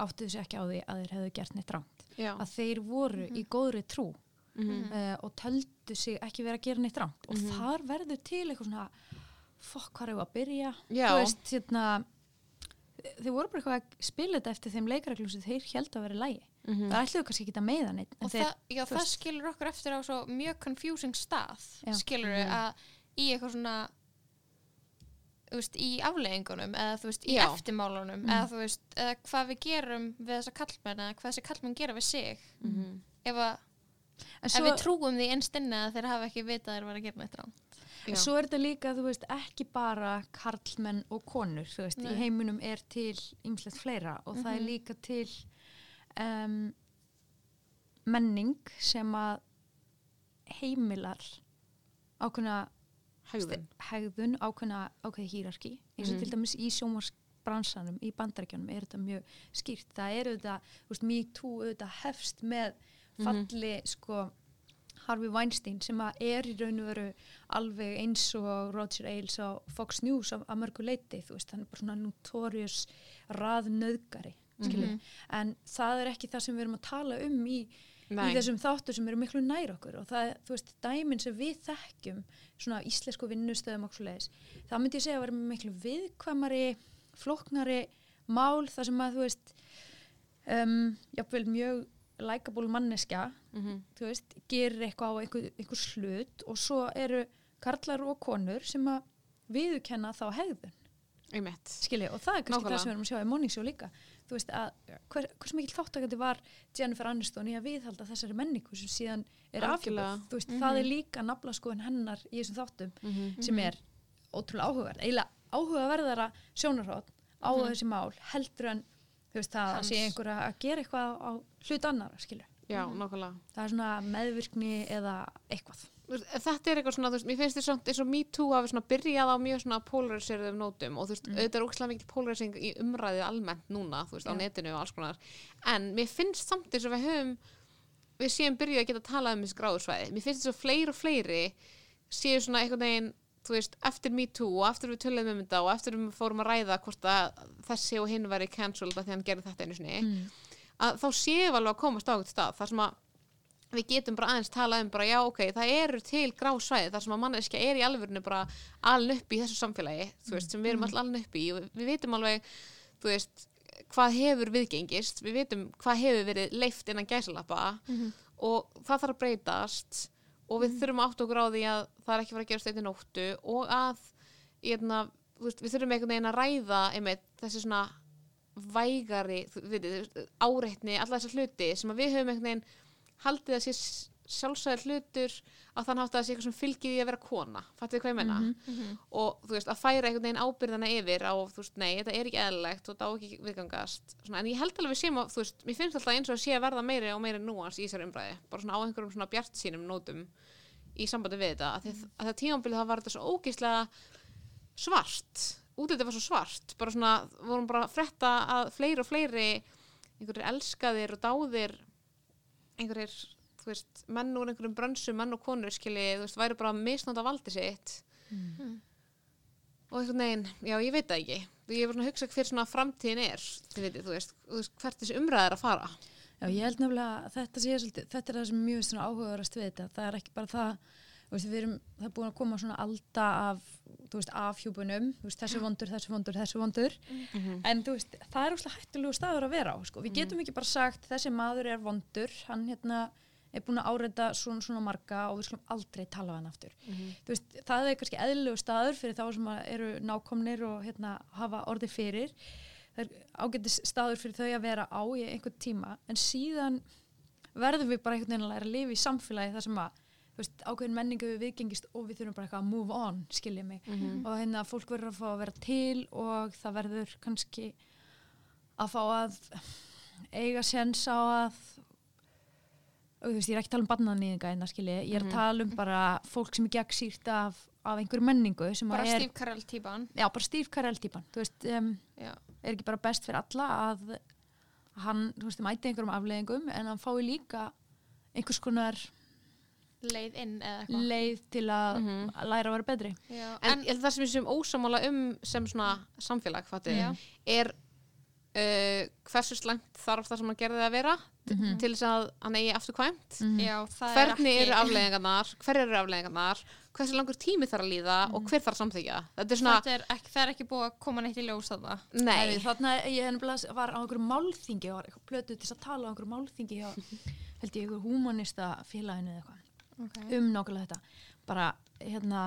áttuðu sér ekki á því að þeir hefðu gert neitt rámt að þeir voru í góðri trú Mhm. uh, og töldu sig ekki vera að gera neitt rámt og Mhm. þar verður til eitthvað svona fokk hvað er að byrja Já. þú veist, hérna þeir voru bara eitthvað að spila þetta eftir þeim leikaraglum sem þeir held að vera lægi Mhm. það ætluðu kannski ekki að meiða neitt og þeir, það, já, það skilur okkur eftir á svo mjög confusing stað Já. skilur við að í eitthvað svona veist, í afleggingunum eða þú veist, í Já. eftirmálunum eða þú veist, eða hvað við gerum við þessa kallmenn eða hvað þessi kallmenn gera við sig Mhm. ef, að, en ef svo, við trúum því einstinni að þeir hafa ekki vitað að þeir var að gera neitt rán Já. svo er þetta líka þú veist, ekki bara karlmenn og konur þú veist, Nei. í heiminum er til ymslegt fleira og það er Mhm. líka til um, menning sem að heimilar ákveðna Hægðun. hegðun ákveðna ákveði hýrarki eins og Mhm. til dæmis í sjómarsbransanum í bandarækjunum er þetta mjög skýrt það er auðvitað, þú veist, me too auðvitað hefst með Mhm. falli sko Harvey Weinstein sem er í raun og veru alveg eins og Roger Ailes á Fox News að mörgu leiti, þú veist, hann er bara svona notorious raðnöðgari skilju, Mhm. en það er ekki það sem við erum að tala um í í þessum þáttu sem eru miklu nær okkur og það, þú veist, dæmin sem við þekkjum svona íslensku vinnustöðum svo leiðis, það myndi ég segja að vera miklu viðkvæmari, flóknari mál þar sem að, þú veist um, jáfnvel mjög likeable manneskja Mhm. þú veist, gerir eitthvað á einhver, einhver hlut og svo eru karlar og konur sem að viðurkenna þá hegðun. Skilji, og það er kannski Nákvæmlega. það sem við erum að sjá í Morning Show líka. Þú veist að hver, hvers mikil þáttakandi var Jennifer Aniston í að viðhalda þessari menningu sem síðan er afhjúpað þú veist, það er líka nafla skoðun hennar í þessum þáttum Mhm. sem er ótrúlega áhugaverð eiginlega áhugaverðara sjónarhótt á þessi mál heldur en þú veist það sé einhver að gera eitthvað á hlut annara skilju Já, nákvæmlega. það er svona meðvirkni eða eitthvað. Þú veist, þetta er eitthvað svona, þú veist, mér finnst þetta svona eins og Me Too hafi svona byrjað á mjög svona polariserðum nótum og þú veist, auðvitað er ógslag mikil polarisering í umræðu almennt núna, þú veist, á Já. netinu og alls konar, en mér finnst samt eins og við höfum, við séum byrjuð að geta talað um þessi gráðursvæði, mér finnst þess að fleiri og fleiri séu svona einhvern veginn, þú veist, eftir Me Too og eftir við töluðum um þetta og eftir við fórum að ræða hvort að þessi og hinn væri cancelled að því hann gerði þetta einu sinni, mm. Að þá við alveg að komast á eitthvað stað þar sem að við getum bara aðeins talað um bara já ok, það eru til grá svæði þar sem að manneskja er í alvörinu bara aln upp í þessu samfélagi, þú veist, sem við erum all aln upp í. Og við vitum alveg, þú veist hvað hefur viðgengist, við vitum hvað hefur verið leift innan gæsalappa og það þarf að breytast og við þurfum að átta okkur á því að það er ekki fara að gerast eitt í nóttu og að hérna, þú veist, við þurfum einhvern veginn að ræða einmitt, þessi svona vægari áreitni, alla þessar hluti sem að við höfum einhvern veginn haldið að sé sjálfsæðir hlutur á þann hátt að það sé eitthvað sem fylgir því að vera kona. Fattu þið hvað ég menna og þú veist að færa einhvern veginn ábyrðana yfir á þú veist nei þetta er ekki eðlilegt og þetta á ekki viðgangast svona, en ég held alveg við séum að þú veist mér finnst alltaf eins og að sé að verða meiri og meiri núans í þessari umræði bara svona á einhverjum svona bjart sínum nótum í sambandi við þetta að, mm. að það tímabilið það var þetta svo ógeðslega svart útlitið var svo svart bara svona vorum bara að fretta að fleiri og fleiri einhverjir elskaðir og dáðir einhverjir þú veist, menn úr einhverjum brönsum, menn og konur skilji, þú veist, væri bara að misnóta valdi sitt. Og einhvern veginn, já ég veit það ekki. Ég er bara að hugsa hver svona framtíðin er veitir, þú veist, hvert þessi umræð er að fara. Já, ég held nefnilega að þetta sé svolítið, þetta er það sem mjög svona áhugaðurast við þetta, það er ekki bara það veist, við erum, það er búin að koma svona alda af, veist, afhjúpunum veist, þessi vondur, þessi vondur, þessi vondur. En þú veist, það er úrslega hættulegu staður að vera á, sko, við getum ekki bara sagt þessi maður er vondur, hann hérna er búin að áreita svona svona marga og við skulum aldrei tala hann aftur. Þú veist, það er kannski eðlilegu staður fyrir þá sem eru nákomnir og hérna hafa orði fyrir. Það er ágætis staður fyrir þau að vera á í einhvern tíma, en síðan verðum við bara einhvern veginn að læra að lifa í samfélagi þar sem að veist, ákveðin menningu við viðgengist og við þurfum bara eitthvað að move on, skiljið mig. Og hérna fólk verður að fá að vera til og það verður kannski að fá að eiga séns á að og þú veist, ég er ekki að tala um barnanýðinga en það skilji, ég er að tala um bara fólk sem er gegnsýrt af, af einhverju menningu sem bara Carell típan. Já, bara Steve Carell típan, þú veist, um, er ekki bara best fyrir alla að hann, þú veist, mæti einhverjum afleðingum en hann fái líka einhvers konar leið inn eða eitthvað. Leið til að að læra að vera betri. Já, En, en, ég held það sem við sem ósamála um sem svona samfélag, fattu, Já. er uh, hversu slæmt þarf það sem hann gerði að vera Mhm. til þess að hann eigi afturkvæmt já, það hvernig er eru ekki afleðingarnar, hver eru afleðingarnar hversu langur tími þarf að líða og hver þarf að samþykja það? þetta er svona, þetta er ekki, það er ekki búið að koma neitt í ljós nei. Nei. Þannig að ég var á einhverju málþingi og plötuð til þess að tala á einhverju málþingi hjá, held ég, einhverju húmanista félaginu eða eitthvað okay. um nákvæmlega þetta bara, hérna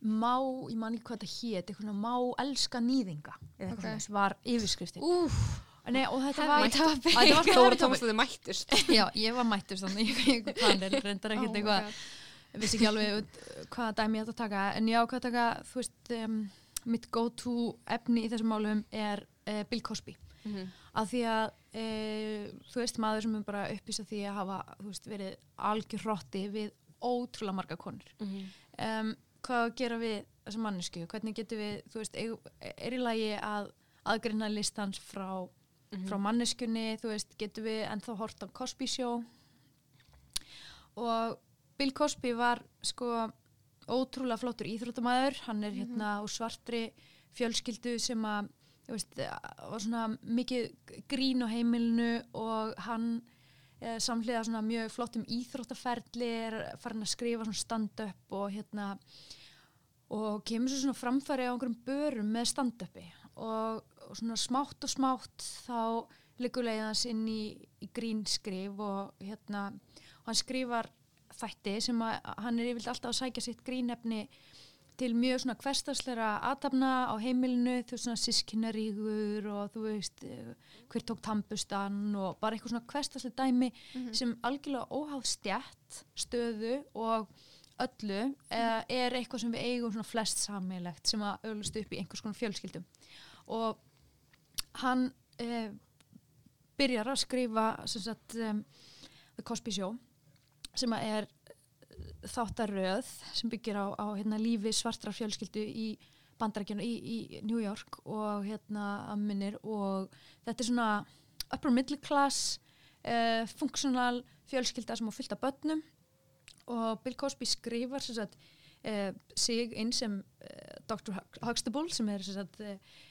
má, ég man ekki hvað þetta hét eitthvað má elska nýðinga eða eitthvað Ok. okay. var yfirskriftin Úf, Nei, og þetta Heavy var. Að var Þóra. Tómastöði mættust Já, ég var mættur þannig, ég, hvað reyndar ekkert Oh eitthvað ég vissi ekki alveg hvaða dæmi ég ætti að taka en ég ákvað að taka, þú veist um, mitt go-to efni í þessum málum er uh, Bill Cosby Mhm. af því að uh, þú veist maður sem er bara uppvísa því að hafa veist, verið algjör hrotti við ótrúlega marga konur. Um, hvað á að gera við þessa mannesku hvernig getur við, þú veist, er, í lagi að aðgreina listans frá, frá manneskunni þú veist, getur við ennþá hort á Cosby Show? Og Bill Cosby var sko ótrúlega flottur íþróttamæður hann er hérna úr svartri fjölskyldu sem að veist, var svona mikið grín á heimilinu og hann eh, samhliða svona mjög flottum íþróttaferli er farin að skrifa svona stand-up og hérna og kemur svo svona framfæri á einhverjum börum með stand-upi. Og, og svona smátt og smátt þá liggur leiðans inn í, í grínskrif og hérna og hann skrifar þætti sem að hann er yfirlega alltaf að sækja sitt grínefni til mjög svona hverstasleira aðtapna á heimilinu, þú veist svona sískinarígur og þú veist eh, hver tók tampustan og bara eitthvað svona hverstaslega dæmi sem algjörlega óháð stjætt, stöðu og öllu eh, er eitthvað sem við eigum svona flest sammeilegt sem að auðlust upp í einhvers konar fjölskyldum. Og hann eh, byrjar að skrifa sem sagt um, The Cosby Show sem er þáttaröð sem byggir á, á hérna, lífi svartra fjölskyldu í bandarækjunu í, í New York og hérna að minnir og þetta er svona upper middle class uh, functional fjölskylda sem á fyllt af börnum og Bill Cosby skrifar sagt, uh, sig inn sem uh, Dr. Hug- Huxtable sem er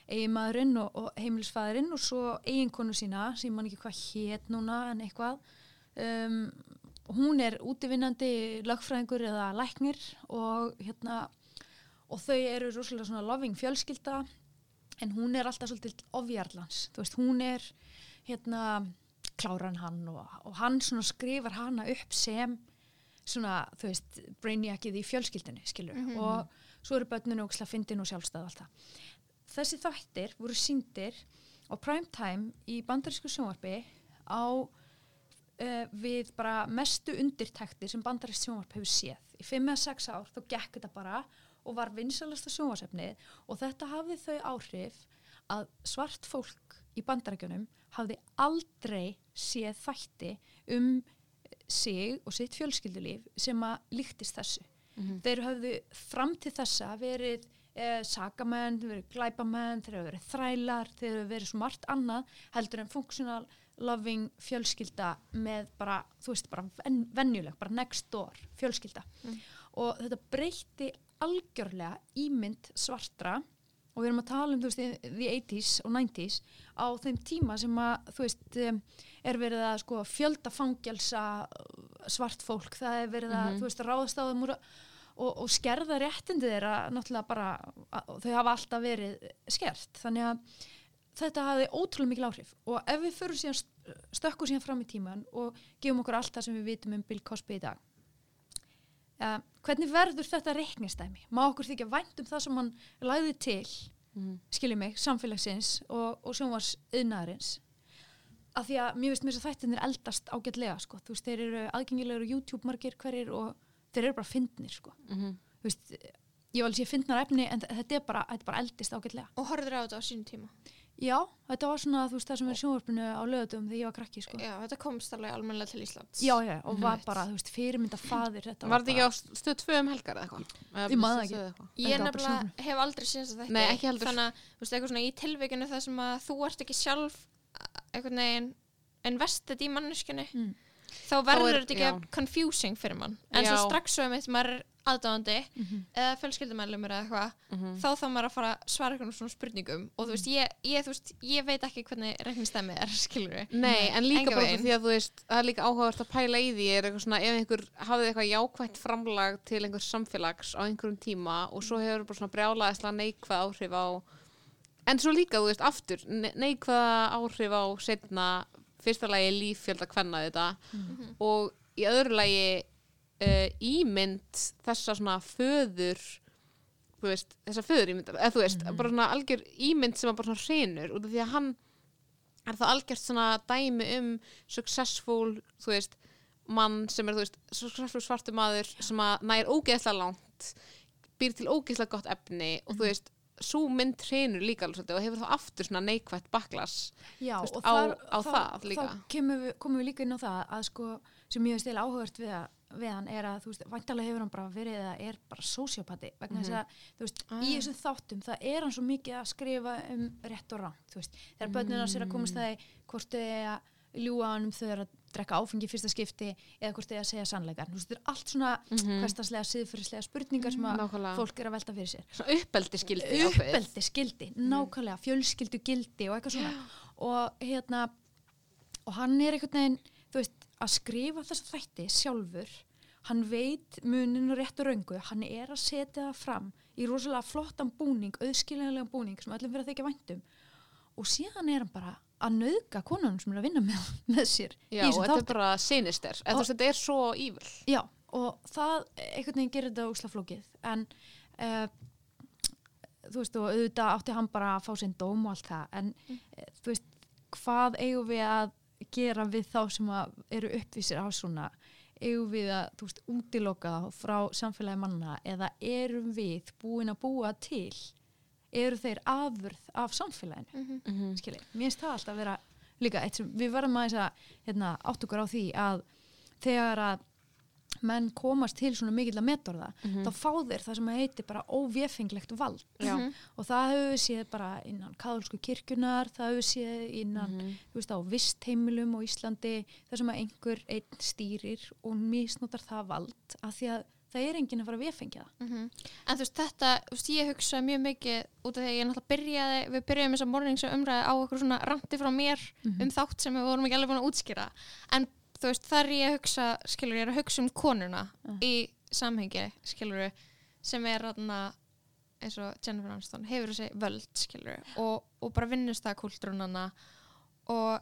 eiginmaðurinn og, og heimilisfæðurinn og svo eiginkonu sína sem man ekki hvað hét núna en eitthvað um, hún er útivinnandi lögfræðingur eða læknir og hérna og þau eru rosalega svona loving fjölskylda en hún er alltaf svolítið ofjarlans, þú veist, hún er hérna kláran hann og, og hann svona skrifar hana upp sem svona, þú veist, brainiackið í fjölskyldinni, skilur, og svo eru börninu og fyndin og sjálfstæð og allt það. Þessi þættir voru síndir á primetime í bandarísku sjónvarpi á uh, við bara mestu undirtektir sem bandarískt sjónvarp hefur séð. Í 5 eða 6 ár þá gekk þetta bara og var vinsalasta sjónvarsefnið og þetta hafði þau áhrif að svart fólk í bandarækjunum hafði aldrei séð þætti um sig og sitt fjölskyldulíf sem að líktist þessu. Þeir höfðu fram til þessa verið eh, sakamenn, verið glæpamenn, þeir hefur verið þrælar, þeir hefur verið svo margt annað heldur en functional loving fjölskylda með bara, þú veist, bara ven, venjuleg, bara next door fjölskylda. Og þetta breytti algjörlega ímynd svartra. Og við erum að tala um þú veist, the 80s og 90s á þeim tíma sem að þú veist, um, er verið að sko fjölda fangelsa svart fólk, það er verið að þú veist, ráðast á þeim úr og, og skerða réttindi þeirra náttúrulega bara, að, þau hafa alltaf verið skert, þannig að þetta hafi ótrúlega mikil áhrif og ef við fyrir síðan stökkum síðan fram í tíman og gefum okkur allt það sem við vitum um Bill Cosby í dag uh, hvernig verður þetta reiknistæmi? Má okkur þykja vænt um það sem hann lagði til Mhm. skiljið mig, samfélagsins og, og sjónvars yðnaðarins af því að mér veist mér að þættinir eldast ágætlega sko, þú veist, þeir eru aðgengilegur á YouTube margir hverjir og þeir eru bara fyndnir sko, Mhm. þú veist ég var alveg sé fyndnar efni en þetta er bara, þetta er bara eldist ágætlega. og horfður á þetta á sínum tíma Já, þetta var svona, þú veist, það sem er í sjónvarpinu á lögutum þegar ég var krakki sko. já, þetta komst alveg almennilega til Íslands Já, já, og var bara, þú veist, fyrirmynda fadir þetta Var þetta ekki á stöð 2 um helgar eða eitthvað? Eða Ég Stöð ekki. eitthvað? ég nefnilega hef aldrei síðast að þetta Nei, ekki heldur. þannig að, þú veist, eitthvað svona í tilvíkinu það sem að þú ert ekki sjálf uh, einhvern veginn invested í manneskjunni Mm. Þá verður er- þetta ekki confusing fyrir mann en Já. svo strax svo einmitt maður er aðdáðandi Mhm. eða fjölskyldumælumur eða eitthvað Mhm. þá þá maður að fara að svara eitthvað svona spurningum og þú veist, ég, ég, þú veist, ég veit ekki hvernig reiknistæmi er, skilur við Nei, en líka Engan bara veginn. því að þú veist, það er líka áhugavert að pæla í því er eitthvað svona, ef einhver hafði eitthvað jákvætt framlag til einhver samfélags á einhverjum tíma og svo hefur bara svona brjálaðislega neikvæð áhrif á en svo líka, þú veist, aftur ne- neikvæða áhrif á setna fyrsta lagi líffjölda kvenna þetta. Og í öðru lagi uh, ímynd þessa svona föður veist, þessa föður ímynd eða þú veist, bara svona algjör ímynd sem að bara svona hrinur út af því að hann er það algjört svona dæmi um successful, þú veist mann sem er, þú veist, successful svartu maður sem að nær ógeðslega langt býr til ógeðslega gott efni og þú veist, svo mynd hrinur líka alveg og hefur þá aftur svona neikvætt baklas á- þar, á þá, það líka. þá kemur við, komum við líka inn á það að sko, sem ég veist eða áhugast við, að- við hann er að, þú veist, væntalega hefur hann bara verið eða er bara sósjópati vegna þess að, þú veist, Ah. í þessum þáttum það er hann svo mikið að skrifa um rétt og veist, þegar börnin hans er að komast það í hvort þau er að ljúa hann um þau er að drekka áfengi fyrsta skipti eða hvort þau er að segja sannleikar, þú veist, þetta er allt svona Mhm. hverstaslega, siðfyrirslega spurningar sem að Nákvæmlega. fólk er að velta fyrir sér. Svona uppeldi skildi uppeldi skildi, nákvæmlega fjölskyldu gildi og eitthvað svona. Og hérna og hann er einhvern veginn, þú veist að skrifa þessa þætti sjálfur hann veit munin og rétt og röngu hann er að setja það fram í rosalega flottan búning, auðskiljanlega búning sem öllum fyrir að þykja væntum og síðan er hann bara að nauðga konunum sem er að vinna með, með sér Já, og þetta er bara sinister. Þetta er svo ívil Já, og það einhvern veginn gerir þetta úsla flókið. En uh, þú veist og auðvitað átti hann bara að fá sinn dóm og allt það. En mm. þú veist, hvað eigum við að gera við þá sem eru uppvísir á svona? Eigum við að, þú veist, útiloka frá samfélagi manna? Eða erum við búin að búa til eru þeir afurð af samfélaginu Mhm. mm skilji, mér finnst það alltaf að vera líka eitt sem við verðum að þess að hérna, átt okkur á því að þegar að menn komast til svona mikill að metorða þá fá þeir það sem að heiti bara óvéfenglegt vald Já. Mhm. og það hefur við séð bara innan kaðolsku kirkjunar, það hefur við séð innan, þú veist á vistheimilum og Íslandi, það sem að einhver einn stýrir og misnotar það vald af því að það er enginn að fara að véfengja það Mhm. En þú veist, þetta, þú veist, ég hugsa mjög mikið út af því að ég náttúrulega byrjaði, við byrjaðum þess að morningsu umræði á okkur svona randi frá mér um þátt sem við vorum ekki alveg búin að útskýra. En þú veist, þar ég hugsa, skilur, ég er að hugsa um konuna í samhengi, skilur, sem er þarna, eins og Jennifer Aniston, hefur þessi völd, skilur, og, og bara vinnust það kultúrunana og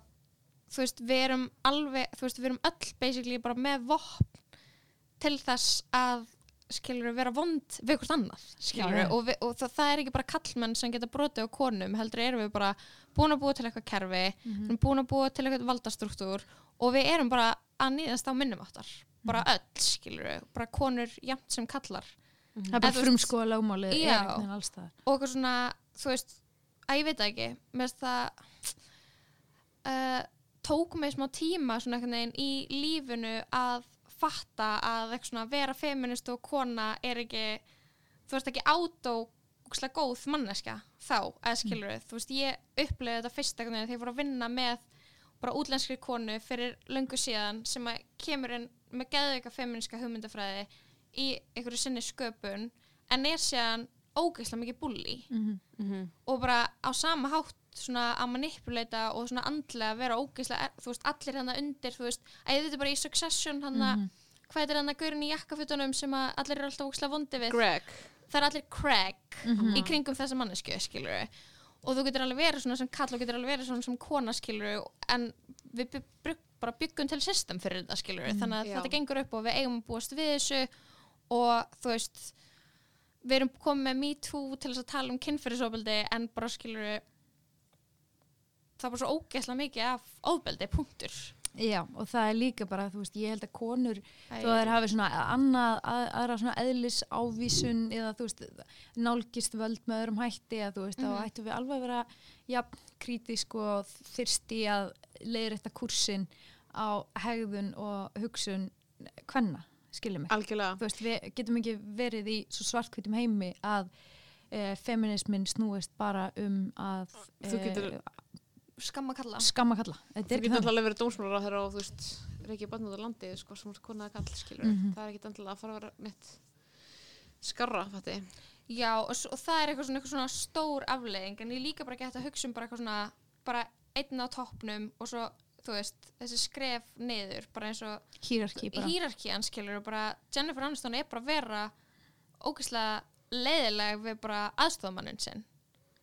þú veist, við erum alveg, þú veist, við erum öll basically bara með vopn til þess að skilur vera vond við hvort annað skilur Já, og, við, og það, það er ekki bara kallmenn sem geta brotið á konum heldur erum við bara búin að búa til eitthvað kerfi við erum búin að búa til eitthvað valdastruktúr og við erum bara að nýðast á minnum áttar. Bara öll skilur bara konur jafnt sem kallar það er bara frumskoða er staðar. og eitthvað svona, þú veist að ég veit það ekki, mér finnst það uh, tók mig smá tíma svona einhvern veginn í lífinu að fatta að svona vera feminist og kona er ekki þú veist ekki átó ógeðslega góð manneska þá, eða skilur við, þú veist ég uppleiði þetta fyrst þegar ég fór að vinna með bara útlenskri konu fyrir löngu síðan sem að kemur inn með geðveika feministka hugmyndafræði í einhverju sinni sköpun en er síðan ógeðslega mikið bulli Mhm. og bara á sama hátt svona að manipuleita og svona andlega vera ógeðslega, er- þú veist, allir hann undir, þú veist, að ég þetta bara í Succession hann að hvað er hann að gaurin í jakkafutunum sem að allir eru alltaf ókslega vondi við? Greg. Það er allir Craig Mhm. í kringum þessa mannesku skilur og þú getur alveg verið svona sem kall og getur alveg verið svona sem kona skilur en við by by bara byggum til system fyrir þetta skilur þannig að Já. þetta gengur upp og við eigum að búast við þessu og þú veist við erum komið með Me Too til þess að tala um kynferðisofbeldi en bara skilur það bara svo ógeðslega mikið af ofbeldi, punktur Já, og það er líka bara, þú veist, ég held að konur Æ, þó að þeir hafi svona annað, að, aðra svona eðlis ávísun eða þú veist, nálgist völd með öðrum hætti eða þú veist, Mhm. þá ættum við alveg að vera jafn krítísk og þyrsti að leiðir þetta kursin á hegðun og hugsun hvenna, skiljum mig. algjörlega Þú veist, við getum ekki verið í svo svartkvítum heimi að e, feminismin snúist bara um að Þú getur- skamma kalla skamma kalla. Þetta er getur ekki alltaf verið dómsmálar á þeirra og þú veist reykja barn út á landi sko sem konað kall skilur Mhm. það er ekki endilega að fara að vera mitt skarra fætti Já, og, og það er eitthvað svona, eitthvað svona stór afleðing en ég líka bara gett að hugsa um bara eitthvað svona bara einn á toppnum og svo, þú veist, þessi skref niður, bara eins og Hýrarki bara. hýrarkían skilur og bara Jennifer Aniston er bara að vera ógeðslega leiðileg við bara aðstofamanninn sinn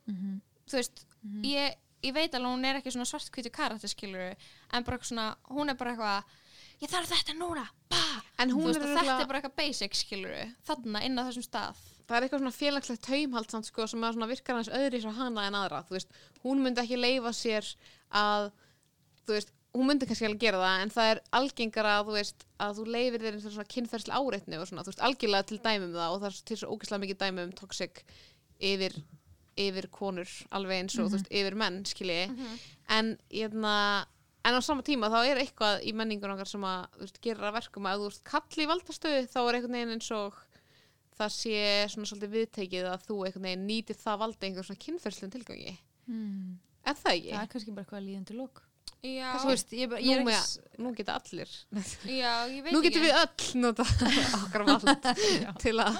Mhm. þú veist, ég, ég veit alveg hún er ekki svona svartkvítu karakter skilur en bara svona, hún er bara eitthvað ég þarf þetta núna, bah en veist, er þetta er bara eitthvað basic skilur þarna inn á þessum stað. Það er eitthvað svona félagslegt taumhald samt, sko, sem virkar hans öðri svo hana en aðra veist, hún myndi ekki leifa sér að þú veist, hún myndi kannski alveg gera það en það er algengara þú veist, að þú leifir þér eins og svona kynferðslega áreitni og svona, þú veist, algjörlega til dæmum það og það er til svo ógeðslega mikið dæmi um toxic yfir, yfir konur alveg eins og þú veist, yfir menn skilji, en hérna en á sama tíma þá er eitthvað í menningun okkar sem að, veist, gerir að verkum að þú ert kall í valdastöðu þá er einhvern veginn eins og það sé svona svolítið viðtekið að þú einhvern veginn nýtir það valda einhver svona kynferðslun tilgangi Mm. er það ekki? Það er kannski bara eitthvað líðandi lók. Já, Þú veist, ég, ég nú, ekki... nú geta allir já, ég veit nú getum við öll nota okkar vald til að,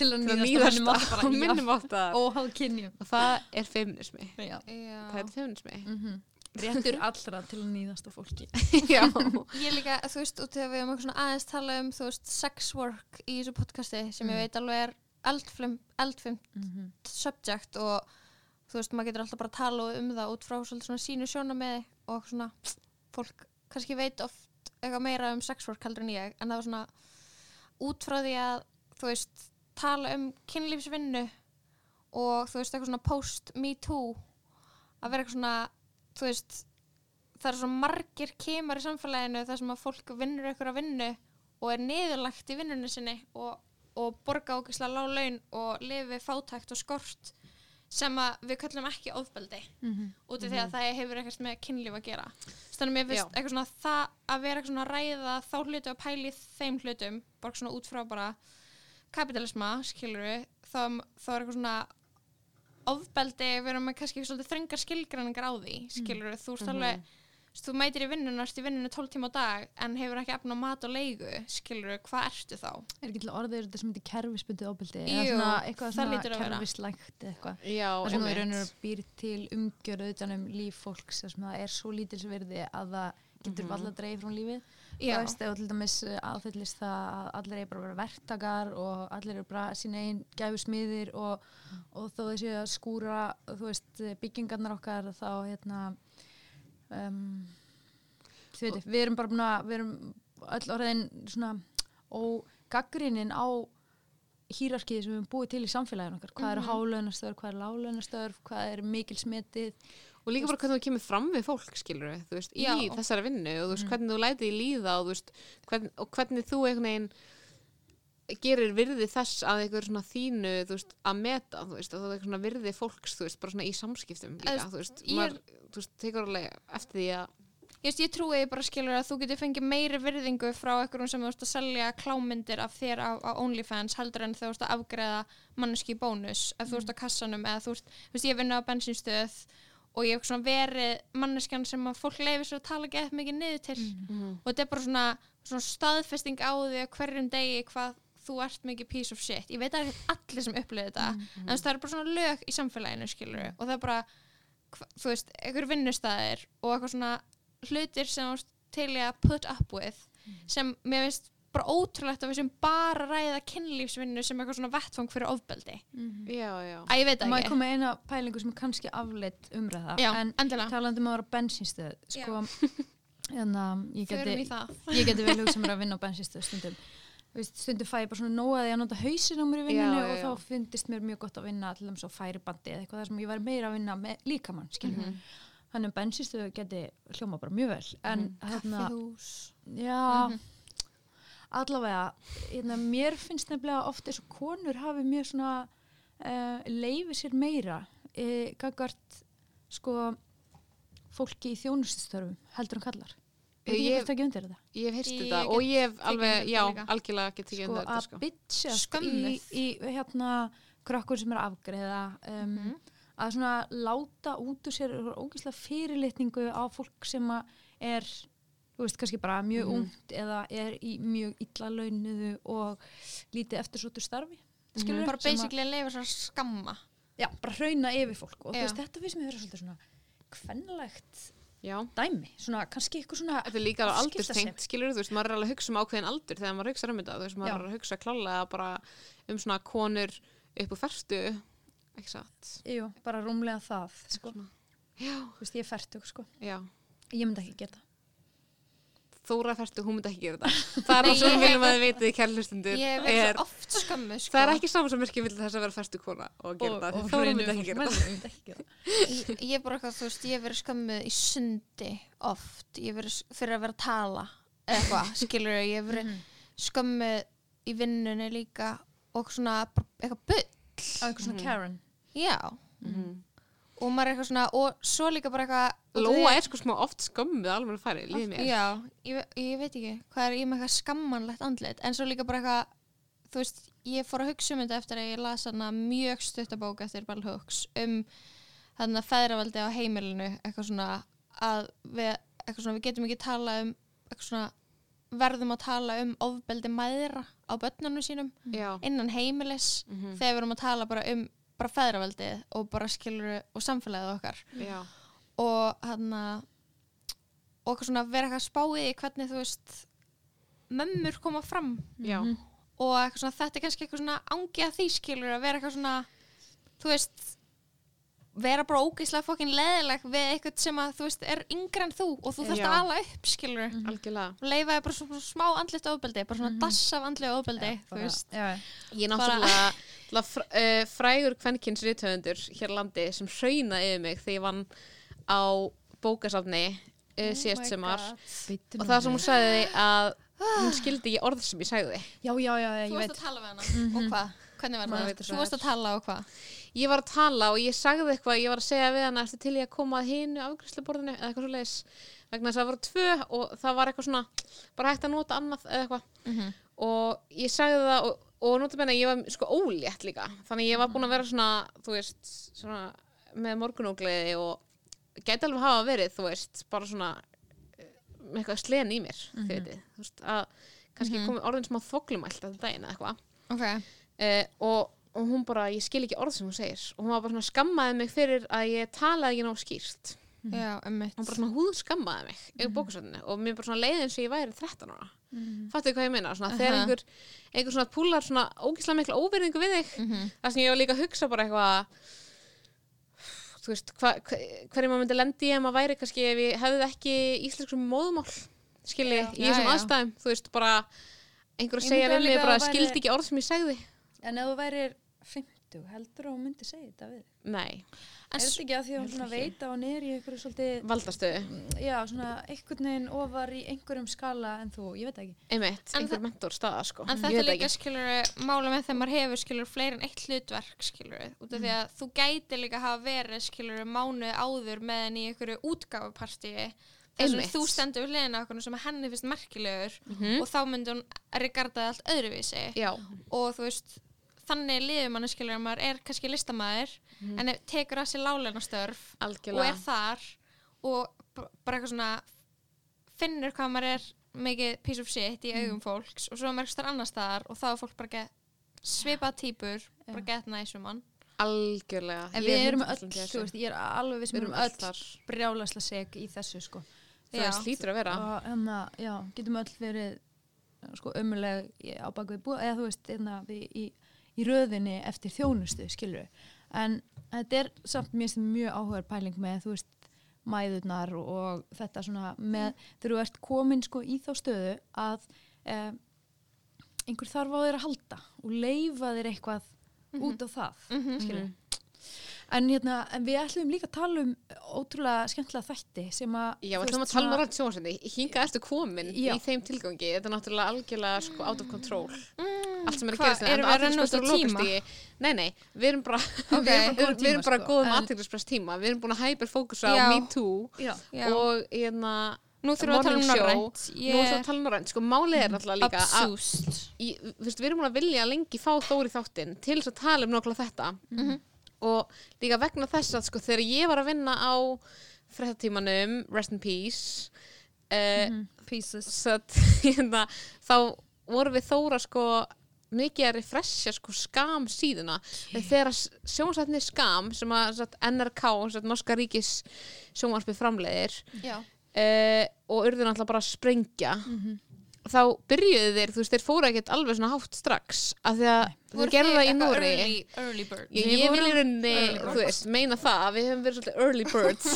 Til að nýðast á minnum áttar Óháð kynjum. og það er feminismi Já. Já. það er feminismi Mhm. Réttur allra til að nýðast á fólki. Ég líka, þú veist, og þegar við erum aðeins tala um, veist, sex work í þessu podcasti sem ég veit alveg er eldfim, eldfim Mhm. subject og þú veist, maður getur alltaf bara að tala um það út frá svona sínu sjónameði og svona, fólk kannski veit oft eitthvað meira um sex work heldur en ég, en það var svona út frá því að, þú veist, tala um kynlífsvinnu og þú veist, eitthvað svona post me too að vera eitthvað svona, þú veist það er svona margir kemur í samfélaginu þar sem að fólk vinnur eitthvað vinnu og er niðurlagt í vinnunni sinni og, og borga ógeðslega lág laun og lifi fátækt og skort sem að við kallum ekki ofbeldi Mhm. út af því að það hefur eitthvað með kynlíf að gera. Þannig að mér finnst eitthvað svona það að vera eitthvað svona að ræða þá hluti og pæli þeim hlutum bara svona út frá bara kapitalisma, skilur við þá, þá er eitthvað svona ofbeldi, við erum með kannski svolítið þröngar skilgræningar á því, skilur við þú veist alveg, þú þú mætir í vinnuna ertu í vinnunni 12 tíma á dag en hefur ekki efna mat og leigu, skilur við, hvað ertu þá? Er ekki til orðið þetta sem heitir kerfisbundið ofbeldi? Jú, eða svona eitthvað það svona kerfislægt eða eitthvað. Það sem við einmitt. raunir að býr til umgjörð utan um líf fólks það er svo lítilsverði að það getur mm -hmm. dreigð frá lífið. Já. Það veist, eða til dæmis aðfyllist það að allir er bara að vera verktakar og allir er bara sína einn gæfusmiðir og, og þó þessi að skúra þú veist, byggingarnar okkar þá hérna um, þið veitir, við erum bara búin að við erum öll orðin svona og gaggrinin á hýrarkiði sem við höfum búið til í samfélaginu okkar. Hvað eru hálaunastörf, hvað eru lálaunastörf hvað eru mikil smetið og líka bara hvernig þú kemur fram við fólk skilur þú veist, í Já. þessari vinnu og þú veist, hvernig þú lætið í líða og þú veist, hvern, og hvernig þú einhvern veginn gerir virði þess að einhver svona þínu veist, að meta, þú veist, að það er svona virði fólks, þú veist, bara svona í samskiptum líka, þú veist, ég er- maður, þú veist, tekur alveg eftir því að Ég, veist, ég trúi bara skilur að þú getur fengið meiri virðingu frá einhverjum sem þú ert að selja klámyndir af þér á, á OnlyFans heldur en þú ert að afgreða manneski bónus ef þú ert á kassanum eða þú ert, þú veist, ég vinna á bensinstöð og ég hef svona verið manneskjan sem að fólk leifir sér að tala gett mikið niður til. Og þetta er bara svona, svona staðfesting á því að hverjum degi hvað þú ert mikið piece of shit. Ég veit að það er ekki allir sem upplifið þetta en þú veist, það er bara svona lög í samfélaginu skilur og það er bara, þú veist, einhver vinnustæðir og eitthvað svona hlutir sem þú til í að put up with sem mér finnst bara ótrúlegt að við sem bara ræða kynlífsvinnu sem eitthvað svona vettfang fyrir ofbeldi. Já, já. Að ég veit það Má ég ekki. koma eina pælingu sem er kannski afleitt umræða Já, en endilega, talandi um að vera bensinstöð sko, en ég förum í geti, ég geti vel hugsað mér að vinna á bensinstöð stundum veist, stundum fæ ég bara svona nóg að ég að nota hausin á mér í vinnunni Já, já, og já. þá fyndist mér mjög gott að vinna til þess að færibandi eða eitthvað þar sem ég væri meira að vinna með líkamann skilur Mhm. þannig að bensinstöðu geti hljóma bara mjög vel en Mhm. hérna, kaffihús já Mhm. allavega, hérna, mér finnst nefnilega oft eins og konur hafi mjög svona uh, leifi sér meira uh, gagvart sko fólki í þjónustustörfum heldur en kallar Ég Ég- hef ekki undir þetta Ég hef heyrst Ég þetta og ég hef alveg, já, algjörlega get tekið sko, undir þetta að sko. bitchast í, Skömmuð. í hérna krökkur sem er að afgreða um, Mhm. að svona láta út úr sér ógeðslega fyrirlitningu á fólk sem að er þú veist, kannski bara mjög Mhm. ungt eða er í mjög illa launuðu og lítið eftir svo starfi skilurðu, bara sem að- basically að leifa svona skamma já, bara hrauna yfir fólk og þú Já. veist, þetta finnst mér vera svolítið svona kvenlegt Já, dæmi, svona kannski eitthvað svona þetta er líka alveg aldurstengt, skilur þú veist, maður er alveg að hugsa um ákveðin aldur þegar maður hugsa um þetta, þú veist, maður er að hugsa klálega bara um svona konur upp úr ferstu, ekki satt. jú, bara rúmlega það sko. Þú veist, ég er færtug sko. já. ég myndi ekki það Þóra ferstu, hún myndi ekki gera þetta. Það er það sem við viljum að þið vitið, kæri hlustundur, ég er, verð svo oft skömmu sko. það er ekki saman sem myrkja vil þess að vera ferstu kona og gera þetta, því Þóra myndi ekki gera það. ég, ég er bara eitthvað, þú veist, ég hef verið skömmuð í sundi oft, ég hef verið fyrir að vera að tala eða eitthvað, skilur ég hef verið skömmuð í vinnunni líka og svona eitthvað bull, einhver svona Karen. Já. Mhm. Og maður er eitthvað svona, og svo líka bara eitthvað Lóa er sko smá oft skömmuð alveg færi, líð mér. já, ég, ég veit ekki hvað er ég með eitthvað skammanlegt andlit en svo líka bara eitthvað þú veist, ég fór að hugsa um þetta eftir að ég las hana mjög stuttabók eftir Hooks um þarna feðravaldi á heimilinu eitthvað svona að við, eitthvað svona, við getum ekki tala um eitthvað svona verðum að tala um ofbeldi mæðra á börnunum sínum Já. innan heimilis Mhm. þegar við erum að tala bara um bara feðraveldið og bara skilur og samfélagið okkar Já. og hann og eitthvað svona vera eitthvað spáið í hvernig þú veist mömmur koma fram Já. og eitthvað svona, þetta er kannski eitthvað svona ángi að því skilur að vera eitthvað svona þú veist vera bara ógeðslega fokkin leðileg við eitthvað sem að þú veist er yngre en þú og þú þarfst að ala upp skilur Algjörlega. og leifaði bara svona smá andlit ofbeldi bara svona dass af andlit ofbeldi veist. já, Ég er náttúrulega fr uh, frægur kvenkins rithöfundur hér landi sem hrauna yfir mig þegar ég vann á bókasafni uh, síðast sumar. Bíddu og það sem hún sagði að hún skildi ekki orð sem ég sagði. já, já, já, já, þú varst að tala við hana. Og hvað, hvernig var það? þú varst að tala og hvað Ég var að tala og ég sagði eitthvað, ég var að segja við hana eftir til ég að koma að hinu afgriðsluborðinu eða eitthvað svo leiðis vegna þess að það voru tvö og það var eitthvað svona bara hægt að nota annað eða eitthvað. Mhm. og ég sagði það og, og nota benni ég var sko ólétt líka. Þannig ég var búin að vera svona, veist svona með morgunógliði og gæti alveg hafa verið, þú veist bara svona eh, með eitthvað slen í mér þið veitir, þú veist að kannski Mhm. komið orðin smá þoklumælt þetta daginn eða eitthvað. Ok, uh, og, og hún bara, ég skil ekki orð sem hún segir. Og hún var bara svona skammaði mig fyrir að ég talaði ekki ná skýrt. Já, emmitt hún bara svona húð skammaði mig yfir bókasöndinu og mér bara svona leiði eins og ég væri 13 ára. Mm. fattu hvað ég meina, svona þegar Aha. einhver einhver svona púlar svona ógislega mikla óverðingu við þig Mhm. það sem ég var líka að hugsa bara eitthvað þú veist, hva, hva, hverju maður myndi lendi ef maður væri kannski ef ég hefði ekki íslensku móðumál skilji, Já. í þessum aðstæðum þú veist, bara einhver að segja við mig bara, væri- skildi ekki orð sem ég segði. En ef þú værir 50, heldur hún myndi segja þetta við nei, er þetta ekki að því að hún veit að hún er í einhverju svolítið valdastöðu. Já, svona einhvern veginn ofar í einhverjum skala en þú, ég veit ekki. Einmitt, einhver mentor staða sko. En þetta veit líka skilur mála með þegar maður hefur skilur fleiri en eitt hlutverk skilur út af því að þú gæti líka hafa verið skilur mánuði áður með henni í einhverju sem Einmitt. þú stendur við hliðina okkur sem henni finnst merkilegur Mhm. og þá myndi hún regardaði allt öðruvísi. Já, og þú veist þannig að maður er kannski listamaður en ef tekur að sér láleinastörf og er þar og bara eitthvað svona finnur hvað maður er mikið piece of shit í augum fólks og svo er maður eitthvað annar staðar og þá er fólk bara svipað típur, bara get næsum mann algjörlega. En við er erum 100% öll, þú veist, ég er alveg viss við við erum öll öll þar. brjálasla seg í þessu sko. Já. veist, hlýtur að vera. Og hérna, já, getum öll verið sko ömuleg á baku við búa eða þú veist einna, við, í, í röðinni eftir þjónustu skilur en þetta er samt mjög áhugaður pæling með þú veist mæðurnar og, þetta svona með þegar þú ert komin sko í þá stöðu að eh, einhver þarf á þér að halda og leifa þér eitthvað út á það Mhm. skilur En, hérna, en við ætlum líka að tala um ótrúlega skemmtilega þætti sem að Já, við ætlum að tala um rætt sjónvarsindi. Hinga ertu komin Já. í þeim tilgangi. Þetta er náttúrulega algjörlega sko, out of control. Allt sem er að Hvað, gerast. hérna, erum við að renna út á tíma? Nei, nei, við erum bara, Ok. við erum, bara sko, góðum en- aðteglispress tíma. Við erum búin að hyperfókusa á. Me Too Já. Já. og hérna Nú þurfum við að tala um norrænt. Nú ætlum við að tala um norrænt. Sko, málið er náttúrulega líka að Absúst. í, þú veist, við erum að vilja lengi fá Þóri í þáttinn til þess að tala um nákvæmlega þetta Mhm. Og líka vegna þess að sko, þegar ég var að vinna á frettatímanum, Rest in Peace uh, Pieces. Satt, hérna, þá vorum við Þóra sko mikið að refresha sko skam síðuna. Þegar sjónsætni skam sem að satt, NRK, satt, Norska Ríkis sjónvarpið framleiðir Já. uh, og urðu náttúrulega bara að sprengja þá byrjuðu þeir, þú veist, þeir fóru ekkert alveg svona hátt strax af því að þeir gerðu það í Nóri Early, early ég, ég vil í rauninni, þú veist, meina það að við höfum verið svolítið early birds.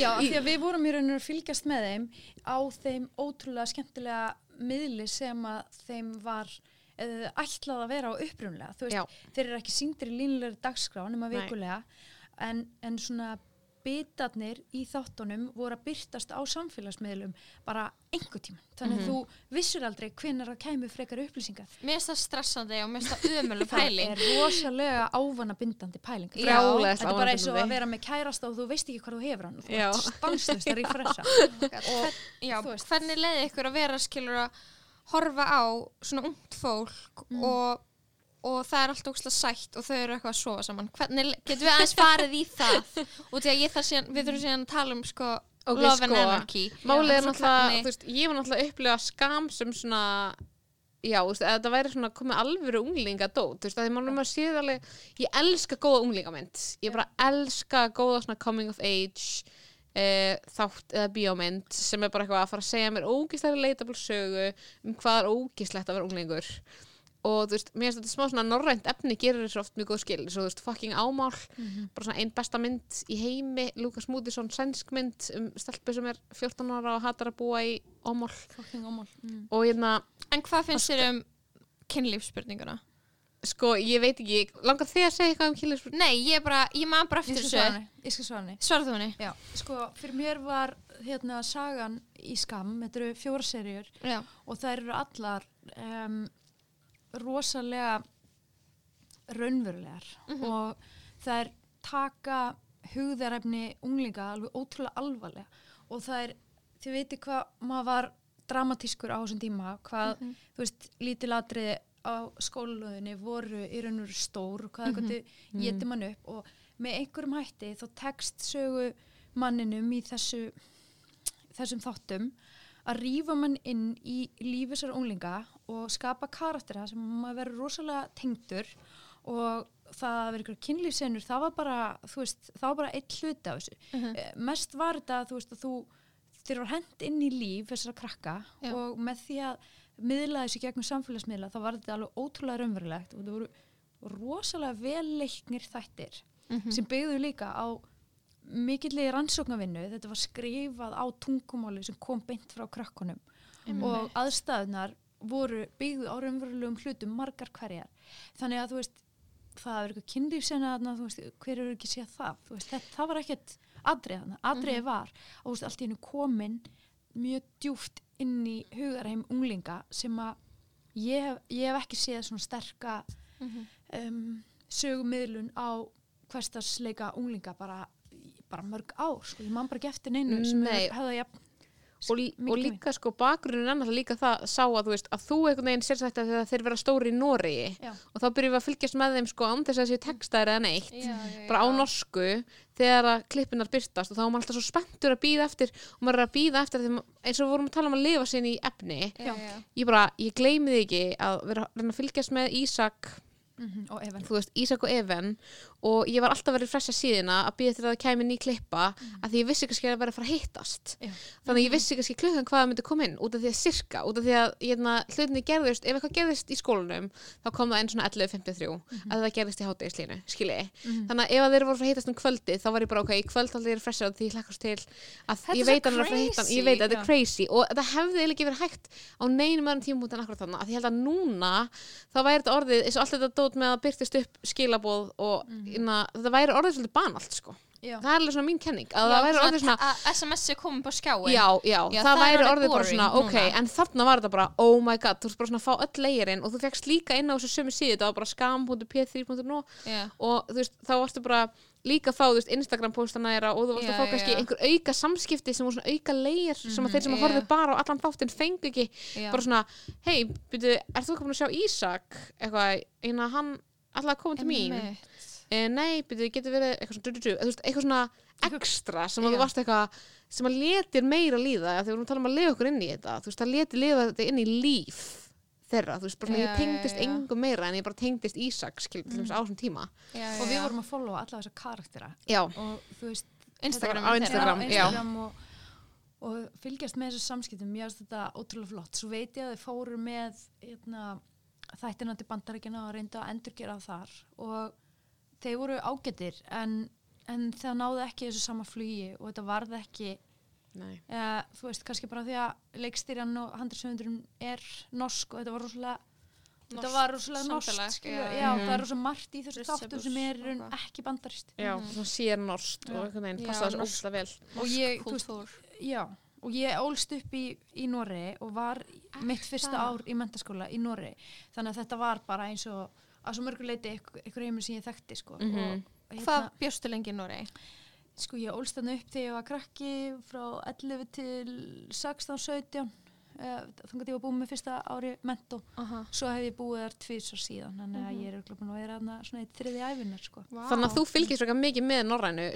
Já, af því að við vorum í rauninu að fylgjast með þeim á þeim ótrúlega skemmtilega miðli sem að þeim var uh, ætlað að vera á upprunlega. Þú veist, Já. þeir eru ekki síndir í línulegri dagskrá nema vikulega en, en svona bitarnir í þáttunum voru að byrtast á samfélagsmiðlum bara einhver tíma þannig að þú vissur aldrei hvenær að kæmu frekar upplýsingar Mér finnst það stressandi og mér finnst það það pæling. er rosalega ávana bindandi pæling Já, þetta er bara eins og ávanabindandi. að vera með kærasta og þú veist ekki hvað þú hefur hann og þú Já. ert stanslust að veist. hvernig leiði ykkur að vera skilur að horfa á svona ungt fólk og, og það er alltaf ógslag sætt og þau eru eitthvað að sofa saman. Hvernig getum við aðeins farið í það? Og því að ég þarf síðan, við þurfum síðan að tala um sko Ok, love and sko, anarchy. Málið er náttúrulega, þú veist, ég var náttúrulega að upplifa skam sem svona Já, þú veist, að þetta væri svona komið alvöru unglingadót, þú veist, að því mannum að alveg, ég elska góða unglingamynd, ég bara elska góða svona coming of age uh, þátt eða bíómynd sem er bara eitthvað að fara að segja mér ógíslega leitable sögu um hvað er ógíslegt að vera unglingur og þú veist, mér finnst þetta smá svona norrænt efni gerir þessu oft mjög góð skil, svo þú veist, fucking ámál bara svona einn besta mynd í heimi Lukas Múdisson, sænsk mynd um stelpu sem er 14 ára og hatar að búa í ámál. Fucking ómál mm. og hérna, en hvað finnst þér um kynlífsspurninguna? sko, ég veit ekki langar þið að segja eitthvað um kynlífsspurning? Nei, ég bara, ég man bara eftir svara þessu ég skal svara henni. Svarðu þú henni? Já, sko, fyrir mér var hérna sagan í skam, þetta eru fjóra serjur Já, og það eru allar um, rosalega raunverulegar og það er taka hugðarefni unglinga alveg ótrúlega alvarlega og það er, þið veitir hvað maður var dramatískur á þessum tíma hvað, þú veist, lítilatriði á skólalöðinni voru í raun og veru stór og hvað mm -hmm. eitthvað geti mann upp og með einhverjum hætti þá tekst sögu manninum í þessu þessum þáttum að rífa mann inn í lífisar unglinga og skapa karaktera sem maður verður rosalega tengdur og það að vera ykkur kynlífsenur það var bara, þú veist, það var bara eitt hluti af þessu. Mhm. Eh, Mest var þetta, þú veist, að þú þér var hend inn í líf þessara krakka Já. og með því að miðla þessu gegnum samfélagsmiðla þá var þetta alveg ótrúlega raunverulegt og það voru rosalega vel leiknir þættir sem byggðu líka á mikillega rannsóknarvinnu þetta var skrifað á tungumáli sem kom beint frá krakkonum og aðstæðunar voru byggðu á raunverulegum hlutum margar hverjar. Þannig að þú veist það er eitthvað kynlífsena hver eru ekki séð það? Veist, það, það var ekkert atrið þarna. Atriði var og þú veist, allt í hennu komin mjög djúft inn í hugarheim unglinga sem að ég hef, ég hef ekki séð svona sterka um, sögumiðlun á hverstasleika unglinga bara, bara mörg ár sko. ég man bara ekki eftir neinu sem hefða jafn og, lí- mikið og til mín. líka sko bakgrunin er náttúrulega líka það sá að þú veist að þú einhvern veginn sér þetta þegar þeir vera stóri í Já. og þá byrjum við að fylgjast með þeim sko þess að þessi textaðir eða neitt. Já, já, bara á norsku þegar að klippinar byrtast og þá er maður alltaf svo spenntur að býða eftir og maður er að býða eftir þeim, eins og við vorum að tala um að lifa sinni í efni. Já, ég bara, ég gleymi því ekki að vera að að fylgjast með Ísak Mhm, og Evan þú veist, Ísak og Even og ég var alltaf verið fressa síðina að býða til að það kæmi ný klippa að því ég vissi kannski að vera að fara að hittast. Já. þannig að ég vissi kannski klukkan hvað það myndi koma inn út af því að sirka, út af því að hérna, hlutinni gerðist, ef eitthvað gerðist í skólanum þá kom það inn svona 11.53 að það gerðist í hátegislínu, skilji. Þannig að ef þeir voru að fara að hittast um kvöldi þá var ég bara ok, í kvöld ég er fressa því ég hlakkast til að Þetta ég veit að hann að fara að hitta hann, ég veit að er verið þannig að ég þá þetta og allt þetta mm. væri orðið svolítið banalt sko Já. það er alveg svona mín kenning að það væri orðið svona að SMS er komin på skjáin Já, já, Já, það, það væri orðið bara svona, ok, núna. en þarna var þetta bara, oh my god, þú veist bara svona að fá öll leirinn og þú fegst líka inn á þessu sömu síðu, þetta var bara skam.p3.no Já. og þú veist, þá varstu bara líka að fá, þú veist, Instagram postana þeirra og þú varst Já, að fá já, kannski já. einhver auka samskipti sem voru svona auka leir sem að þeir sem að já. horfðu bara á allan þáttinn fengu ekki Já. bara svona, hei, byrju, er þú komin að sjá Ísak eitthvað, eina hann alltaf koma til mín Einmitt. e, nei, byrju, getur verið eitthvað svona, du, du, du, þú veist, eitthvað svona ekstra sem að þú varst eitthvað sem að letir meira líða þegar við erum að tala um að lifa okkur inn í þetta. Þú veist, það letir lifa þetta inn í líf þeirra, þú veist, bara svona ég tengdist engum meira en ég bara tengdist Ísak skil, mm. á þessum tíma. Já, og við vorum að followa alla þessa karaktera. Já, og þú veist Instagram Á Instagram, já. Instagram og, og fylgjast með þessu samskiptum. Mér finnst þetta ótrúlega flott. Svo veit ég að þau fóru með hérna, þættina til bandarækjana og reyndu að endurgera þar. Og þeir voru ágættir en, en það náðu ekki þessu sama flugi og þetta varð ekki nei eða, þú veist, kannski bara því að leikstýrjan og handriðsöfundurum er norsk og þetta var rosalega þetta Norskt var rosalega norsk já, já, Mhm. það er rosalega margt í þessu þáttum sem er í raun og eitthvað. ekki bandarist já, svona sér norst og Já. einhvern veginn Já, passa þessu norsk. ósla vel og ég, þú veist, Kultúr. já, og ég ólst upp í, í Norri og var mitt fyrsta ár í mentaskóla í Norri þannig að þetta var bara eins og að svo mörgur leiti ykkur, ykkur heimur sem ég þekkti sko. Mhm. og hérna, Hvað bjóstu lengi í Noregi? sko ég ólst þarna upp þegar ég var krakki frá 11 til 16, 17 uh, þannig að ég var búið með fyrsta ári mentó Aha. svo hef ég búið þar tvisar síðan þannig að ég er búin að vera svona eitt þriði æfinar sko. Vá. þannig að þú fylgist mikið með norrænu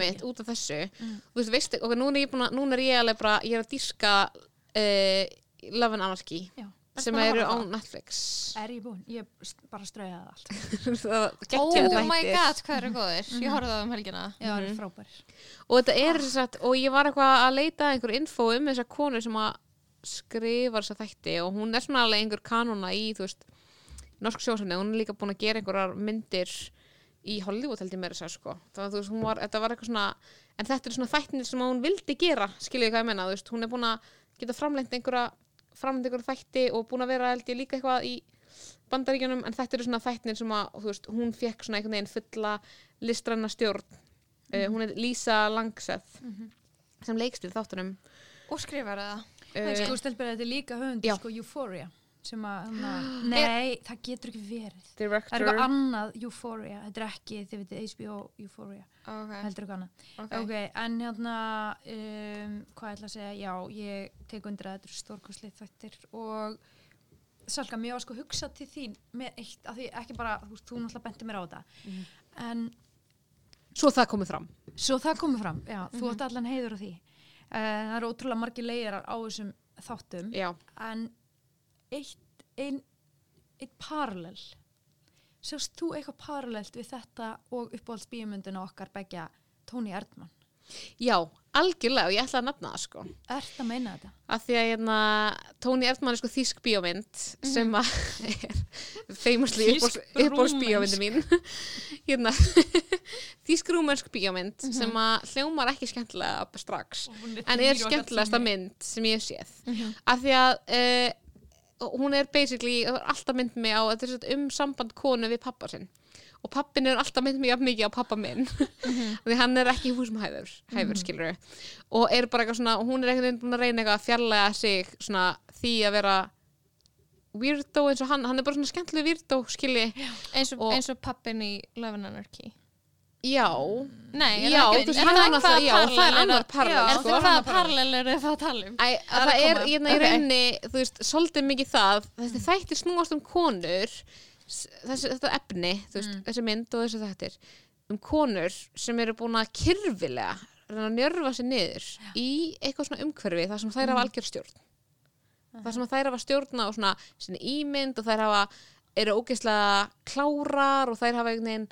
mikið. út af þessu Mm. þú veist, ok, núna er ég, búin að, núna er ég alveg bara ég er að dýrska uh, Love and Anarchy Já. Sem að eru á Netflix. Er ég búin, ég bara straujaði allt. Það var Oh my þættir. god, hvað eru góðir? Ég horfði á það um helgina. Já, það Mhm. er frábær og þetta er þess að, og ég var eitthvað að leita að einhver info um þessa konu sem að skrifa þessa þætti og hún er svona alveg einhver kanona í, þú veist norsk sjósefni, hún er líka búin að gera einhverjar myndir í Hollywood held ég meira að sko, það var, þú veist, hún var, þetta var eitthvað svona en þetta er svona þættinir sem hún vildi gera skiljið hvað ég menna, þú veist, hún er búin að geta framlengt einhverja, framlengt einhverja þætti og búin að vera held ég líka eitthvað í bandaríkjunum, en þetta eru svona þættinir sem að, veist, hún fekk svona einhvern veginn fulla listranna stjórn. Uh, hún er Lisa Langseth sem leikstýr þáttunum. Og skrifar það En uh, sko stelpur þetta er líka höfundur Já. sko Euphoria sem að, hana, nei, það getur ekki verið. Það er director eitthvað annað Euphoria, þetta er ekki þið veitir HBO Euphoria, Ok, heldur eitthvað annað. Ok. Ok, en hérna um, hvað ætla að segja, já, ég tek undir að þetta er stórkostlið þættir og Salka, mér var sko hugsað til þín með eitt, af því ekki bara, þú þú náttúrulega benti mér á þetta. Mhm. en svo það komið fram. Svo það komið fram, já, þú Mhm. átt allan heiður á því. Uh, það eru ótrúlega margir leiðar á þessum þáttum, já, en eitt, ein, eitt parallel. Sjást þú eitthvað parallelt við þetta og uppáhalds bíumundina okkar begja Tóni Erdmann? já, algjörlega og ég ætla að nefna það sko Ert að meina þetta? af því að hérna, Tony Erdmann er sko þýsk bíómynd sem að er famously Þýsk uppbóls bíómyndi mín hérna, þýsk rúmensk bíómynd Mhm. sem að hljómar ekki skemmtilega strax en er skemmtilegasta mynd sem ég hef séð af því að uh, hún er basically, það er alltaf mynd mig á um samband konu við pappa sinn. Og pappin er alltaf mynd mig jafn mikið á pappa minn. Því hann er ekki húsumhæður hæfur skilur og er bara eitthvað svona, hún er veginn búin að reyna eitthvað að fjarlæga sig svona því að vera weirdo eins og hann, hann er bara svona skemmtileg weirdo skilji, Eins og, og pappin í Love and Anarchy já. Nei, er Já, ekki veist, hann náttúrulega- hvaða já, það er annar parallel, Er sko. hvaða parallel er það að tala um? Æ, að Það er það að er hérna í rauninni, þú veist, svolítið mikið það þessi þættir snúast um konur þessi, þetta efni, þú veist, þessi mynd og þessi þættir um konur sem eru búin að kyrfilega reyna að njörfa sig niður í eitthvað svona umhverfi þar sem þær hafa algjör stjórn. Þar sem þær hafa stjórna og svona ímynd og þær hafa eru ógeðslega klárar og þær hafa einhvern veginn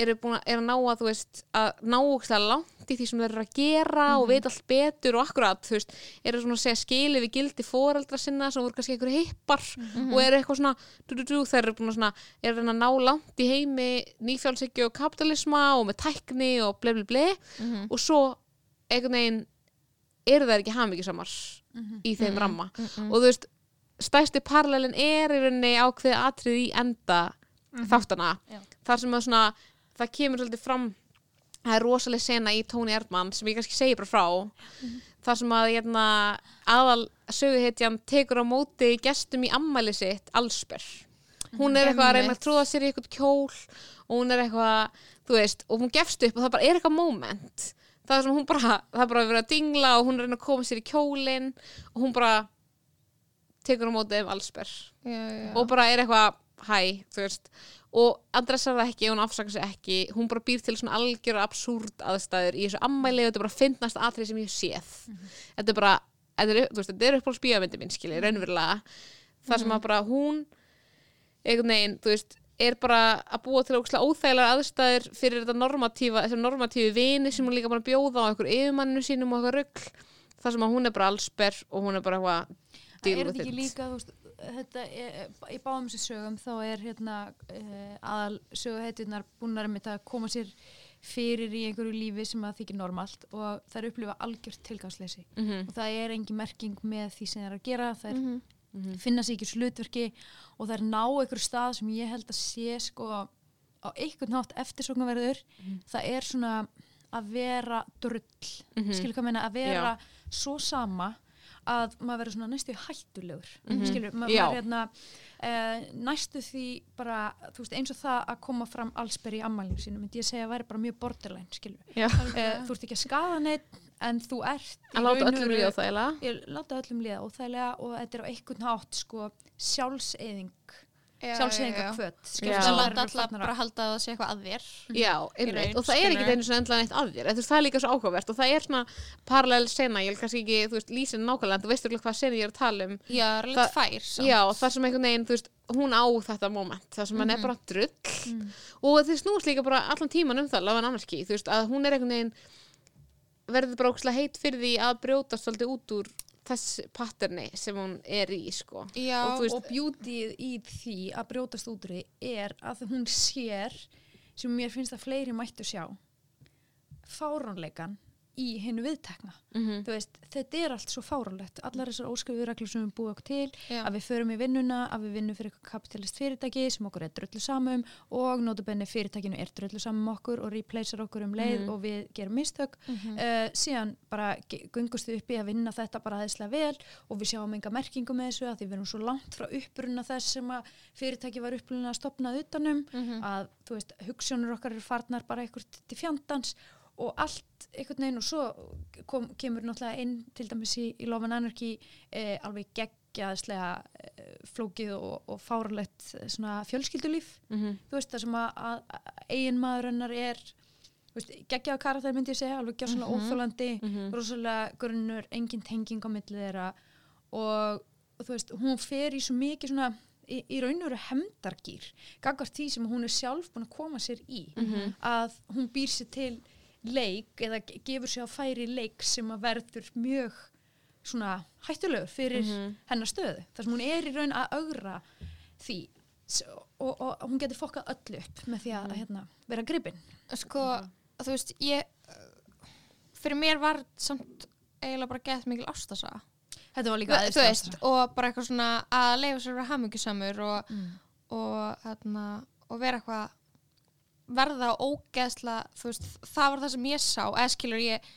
eru búin að, er að ná að þú veist að ná ógeðslega langt í því sem þær eru að gera og veit allt betur og akkurat þú veist, eru svona að segja skili við gildi foreldra sinna sem voru kannski einhverju hippar og eru eitthvað svona, du, du, du, þær eru búin að svona eru að ná langt í heimi nýfjálshyggju og kapitalisma og með tækni og ble ble ble og svo einhvern veginn eru þær ekki hamingjusamar í þeim ramma. Og þú veist, stærsti parallelin er í rauninni ákveði atrið í enda þáttana Já. þar sem að svona, það kemur svolítið fram það er rosalega sena í Tóni Erdmann sem ég kannski segi bara frá. Þar sem að hérna, aðal söguhetjan tekur á móti gestum í ammæli sitt allsber hún er eitthvað að reyna að trúða sér í eitthvað kjól og hún er eitthvað þú veist, og hún gefst upp og það bara er eitthvað moment. Það er sem hún bara, það er bara verið að dingla og hún er að reyna að koma sér í kjólinn og hún bara tekur á móti já, já. og bara er eitthvað hæ, þú veist. Og adressar það ekki, hún afsakar sig ekki. Hún bara býr til svona algjör absúrt aðstæður í þessu ammæli og þetta er bara finnast atrið sem ég séð. Þetta er bara, þetta er, veist, þetta er upp á spíamyndi minn skilji, raunverulega. Þar sem að bara hún einhvern veginn, þú veist, er bara að búa til ókslega óþægilega aðstæður fyrir þetta normatífa, þessu normatífi vini sem hún líka bara bjóða á einhver yfirmanninu sínum og eitthvað rugl, þar sem að hún er bara allsber og hún er bara eitthvað er þetta ekki líka, veist, þetta er, í báðum þessu sögum þá er hérna uh, aðal söguheitunar búnar með að koma sér fyrir í einhverju lífi sem að þykir normalt og það er upplifa algjört tilgangsleysi. Mhm, og það er engin merking með því sem það er að gera, það er Mhm. mhm. finna sér ekki slutverki og það er ná einhverju stað sem ég held að sé sko á einhvern nátt eftirsóknarverður. Það er svona að vera drull, Mhm. skilur hvað meina? Að vera svo sama að maður verður svona næstu hættulegur Mhm. skilur, ma Já. maður hérna uh, næstu því bara þú veist, eins og það að koma fram allsber í ammælinu sínu, myndi ég segja að væri bara mjög borderline skilur, uh, þú ert ekki að skaða neitt en þú ert að láta öllum eiginlega ég láta öllum líða óþægilega og þetta er á einhvern hátt sko sjálfseyðing Já. kvöt Já. Það láta alltaf bara halda að það sé eitthvað að þér Já, einmitt, og það er ekki einu svona endla neitt að þér. Það er líka svo áhugavert og það er svona parallel sena, ég vil kannski ekki, þú veist, lýsin nákvæmlega en þú veist ekki hvað sena ég er að tala um. Já, það Það- samt. Já, þar sem einhvern veginn, þú veist, hún á þetta moment, þar sem hann er bara drull. Og þið snúast líka bara allan tíman um það, lafa en annarski, þú veist, að hún er einhvern veginn verður bara ókslega heit fyrir því að brjótast svolítið út úr þess patterni sem hún er í, sko. Já, Og veist- og beautyið í því að brjótast út úr því er að hún sér sem mér finnst að fleiri mættu sjá fáránleikan í hennu viðtekna mm þú veist, þetta er allt svo fáránlegt allar þessar óskrifu reglur sem við búum okkur til Já. að við förum í vinnuna, að við vinnum fyrir eitthvað kapitalist fyrirtæki sem okkur er drullu samum og notabenni fyrirtækinu er drullu samum okkur og replacear okkur um leið Mhm. og við gerum mistök Mhm. uh, síðan bara göngust við upp í að vinna þetta bara aðeinslega vel og við sjáum enga merkingu með þessu að því við erum svo langt frá uppruna þess sem að fyrirtæki var uppruna að stopnað utanum Mhm. að veist, hugssjónur okkar eru farnar bara eitthvað til fjandans og allt einhvern veginn og svo kom, kemur náttúrulega inn til dæmis í, í Love and Anarchy eh, alveg geggjaðslega eh, flókið og, og fáralegt eh, fjölskyldulíf -hmm. þú veist það sem að, að, að eigin maður hennar er veist, geggjaða karakter myndi ég segja alveg gjörsanlega Mhm. óþólandi Mhm. rosalega grunnur, engin tenging á milli þeirra og, og þú veist, hún fer í svo mikið svona í, í raun og veru hemdargýr gagvart því sem hún er sjálf búin að koma sér í Mhm. að hún býr sér til leik eða ge- gefur sér á færi leik sem að verður mjög svona hættulegur fyrir Mhm. hennar stöðu þar sem hún er í raun að augra því og, og, og hún getur fokkað öllu upp með því að hérna, vera gripin Sko, þú veist, ég fyrir mér var samt eiginlega bara gett mikil ástasa þetta var líka veist, ástæða. og bara eitthvað svona að leifa sér að vera hamingjusamur og, Mm. og, hérna, og vera eitthvað verða ógeðsla veist, það var það sem ég sá. Eða skilur ég,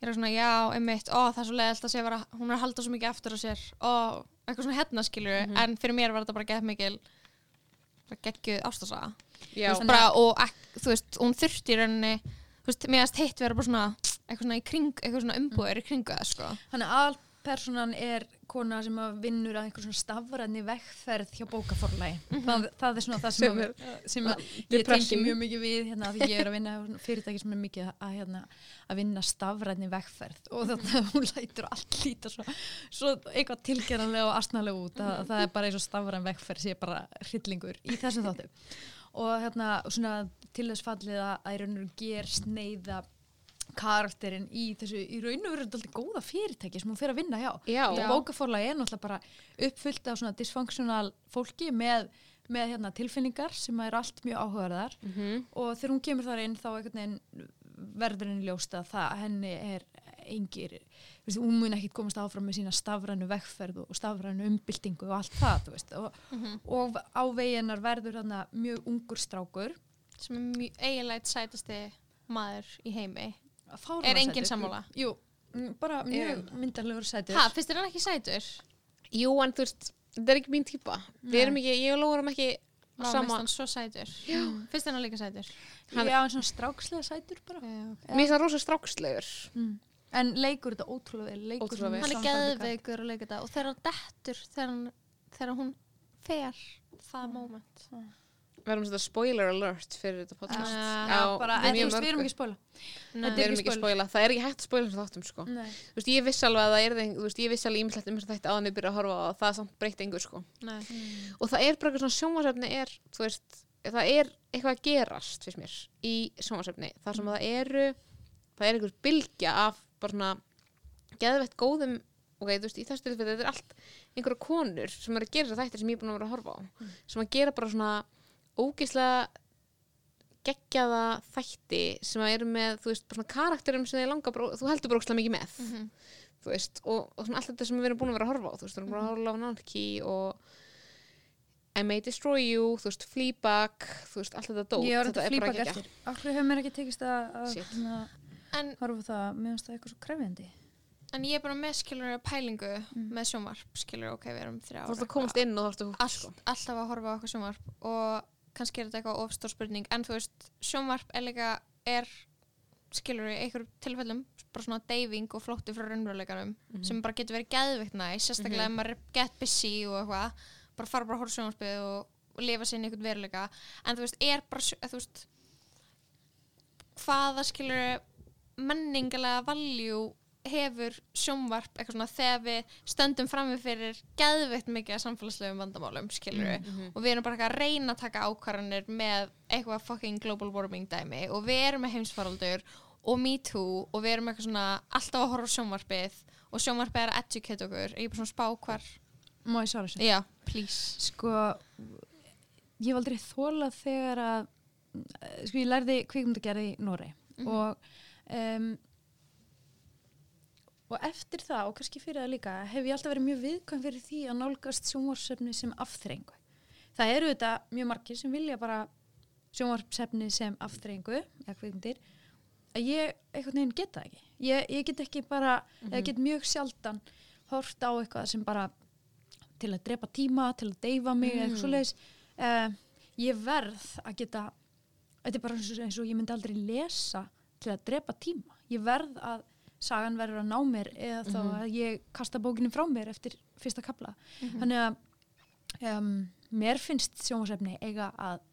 ég er svona, já, einmitt ó, það er svo leiðilt að sé vera, hún er að halda svo mikið eftir á sér, ó, eitthvað svona hérna skilur Mhm. en fyrir mér var þetta bara gett mikil geggjuð ástasa Já, þú veist, bara, og ek, þú veist, hún þurfti í rauninni þú veist, að hitt vera bara svona eitthvað svona í kring, eitthvað svona umbúður í kringu það, sko. Þannig að personan er kona sem vinnur að einhver svona stafræðni vegferð hjá bókaforlægi það, það er svona það sem, Sem að, sem að ég tengi mjög mikið við hérna, því ég er að vinna fyrirtæki sem er mikið að, hérna, að vinna stafræðni vegferð. Og þannig að hún lætur allt líta svo, svo eitthvað tilgerðanlega og astnalega út að, að það er bara eins og stafræðin vegferð sé bara hryllingur í þessum þáttu og hérna svona til þess fallið að veru ger sneiða karakterinn í þessu í raun og veru alltaf góða fyrirtæki sem hún fer að vinna hjá. Já. og bókaforlag er náttúrulega bara uppfyllt af svona dysfunctional fólki með, með hérna, tilfinningar sem er allt mjög áhugaðar Mhm. og þegar hún kemur þar inn þá verður henni ljóst að það henni er engir, veist, hún mun ekkit komast áfram með sína stafrænu vegferð og stafrænu umbyltingu og allt það veist, og, og á veginar verður þarna mjög ungur strákur. Sem er mjög eiginlega sætasti maður í heimi Er enginn sammála? Jú, mm, bara mjög myndarlegur sætur. Ha, finnst þér hann ekki sætur? Jú, en þú veist, þetta er ekki mín típa. Við erum ekki, ég og Lóa erum ekki Vá, finnst sama hann svo sætur. Finnst þér hann líka sætur? hann- Já, en svona strákslega sætur bara. Já, Mér finnst það rosa strákslegur. Mm. En leikur þetta ótrúlega vel leikur Ótrúlega hann er geðveikur að leika þetta. Og þegar hann dettur þegar, hann, þegar hún fer það moment Við erum þetta spoiler alert fyrir þetta podcast. Ah, Já, bara, við en þú mjög veist, við erum ekki að spóla Nei. Við erum ekki að spoila, það er ekki hægt að spoila þessu þáttum sko. Nei. Þú veist, ég viss alveg að það er þú veist, ég viss alveg ímislegt um að þetta áðan við byrja að horfa á og það er samt breytt engur sko. Nei. og það er bara eitthvað svona sjónvarsefni er, þú veist, það er eitthvað að gerast fyrst mér í sjónvarsefni þar sem það eru það er einhver bylgja af bara svona geðvett góðum ok, þú veist, í þessu tilfelli þetta er allt einhverja konur sem eru að gera þessar þættir sem ég er búin að vera að horfa á sem að gera bara svona ógeðslega geggjaða þætti sem eru með, þú veist, bara svona karakterum sem þið langar þú heldur bara ógeðslega mikið með. Mhm. þú veist, og, og svona allt þetta sem við erum búin að vera að horfa á, þú veist, við erum búin að horfa á Nanki og I May Destroy You, þú veist, Fleabag þú veist, allt þetta dót. Þetta er bara geggjað. eftir. Akkur hefur mér ekki tekist að, hérna, horfa það? Mér finnst það eitthvað svo krefjandi. En ég er bara með skilur pælingu með sjónvarp skilur ok, við erum þrjá þú veist að komast inn og þú veist að kannski er þetta eitthvað ofstór spurning en þú veist, sjónvarp er líka er, skilur í einhverjum tilfellum bara svona deyfing og flótti frá raunveruleikanum sem bara getur verið geðvikt næ sérstaklega ef maður er get busy og eitthvað bara fara bara að horfa á sjónvarpið og, og lifa sér í einhvern veruleika. En þú veist, er bara, þú veist hvaða skilur menningalega valjú hefur sjónvarp eitthvað svona þegar við stöndum frammi fyrir geðveikt mikið samfélagslegum vandamálum skilur og við erum bara að reyna að taka ákvarðanir með eitthvað fucking global warming dæmi. Og við erum með heimsfaraldur og me too og við erum eitthvað svona alltaf að horfa á sjónvarpið. Og sjónvarpið er að educate okkur. Ég er bara svona spá hvar Má ég svara þessu? já, please. Sko Ég hef aldrei þólað þegar að Sko ég lærði kvikmyndagerði í Norei og um, og eftir það og kannski fyrir það líka hef ég alltaf verið mjög viðkvæm fyrir því að nálgast sjónvarsefni sem afþrengu það eru þetta mjög margir sem vilja bara sjónvarsefni sem afþrengu eða kvikmyndir að ég einhvern veginn get það ekki. Ég, ég get ekki bara, eða get mjög sjaldan hort á eitthvað sem bara til að drepa tíma, til að deyfa mig mm. eitthvað svoleiðis. Uh, ég verð að geta þetta er bara eins og, eins og ég myndi aldrei lesa til að drepa tíma. Ég verð að sagan verður að ná mér eða þá að ég kasta bókinu frá mér eftir fyrsta kapla þannig að um, mér finnst sjónvarsefni eiga að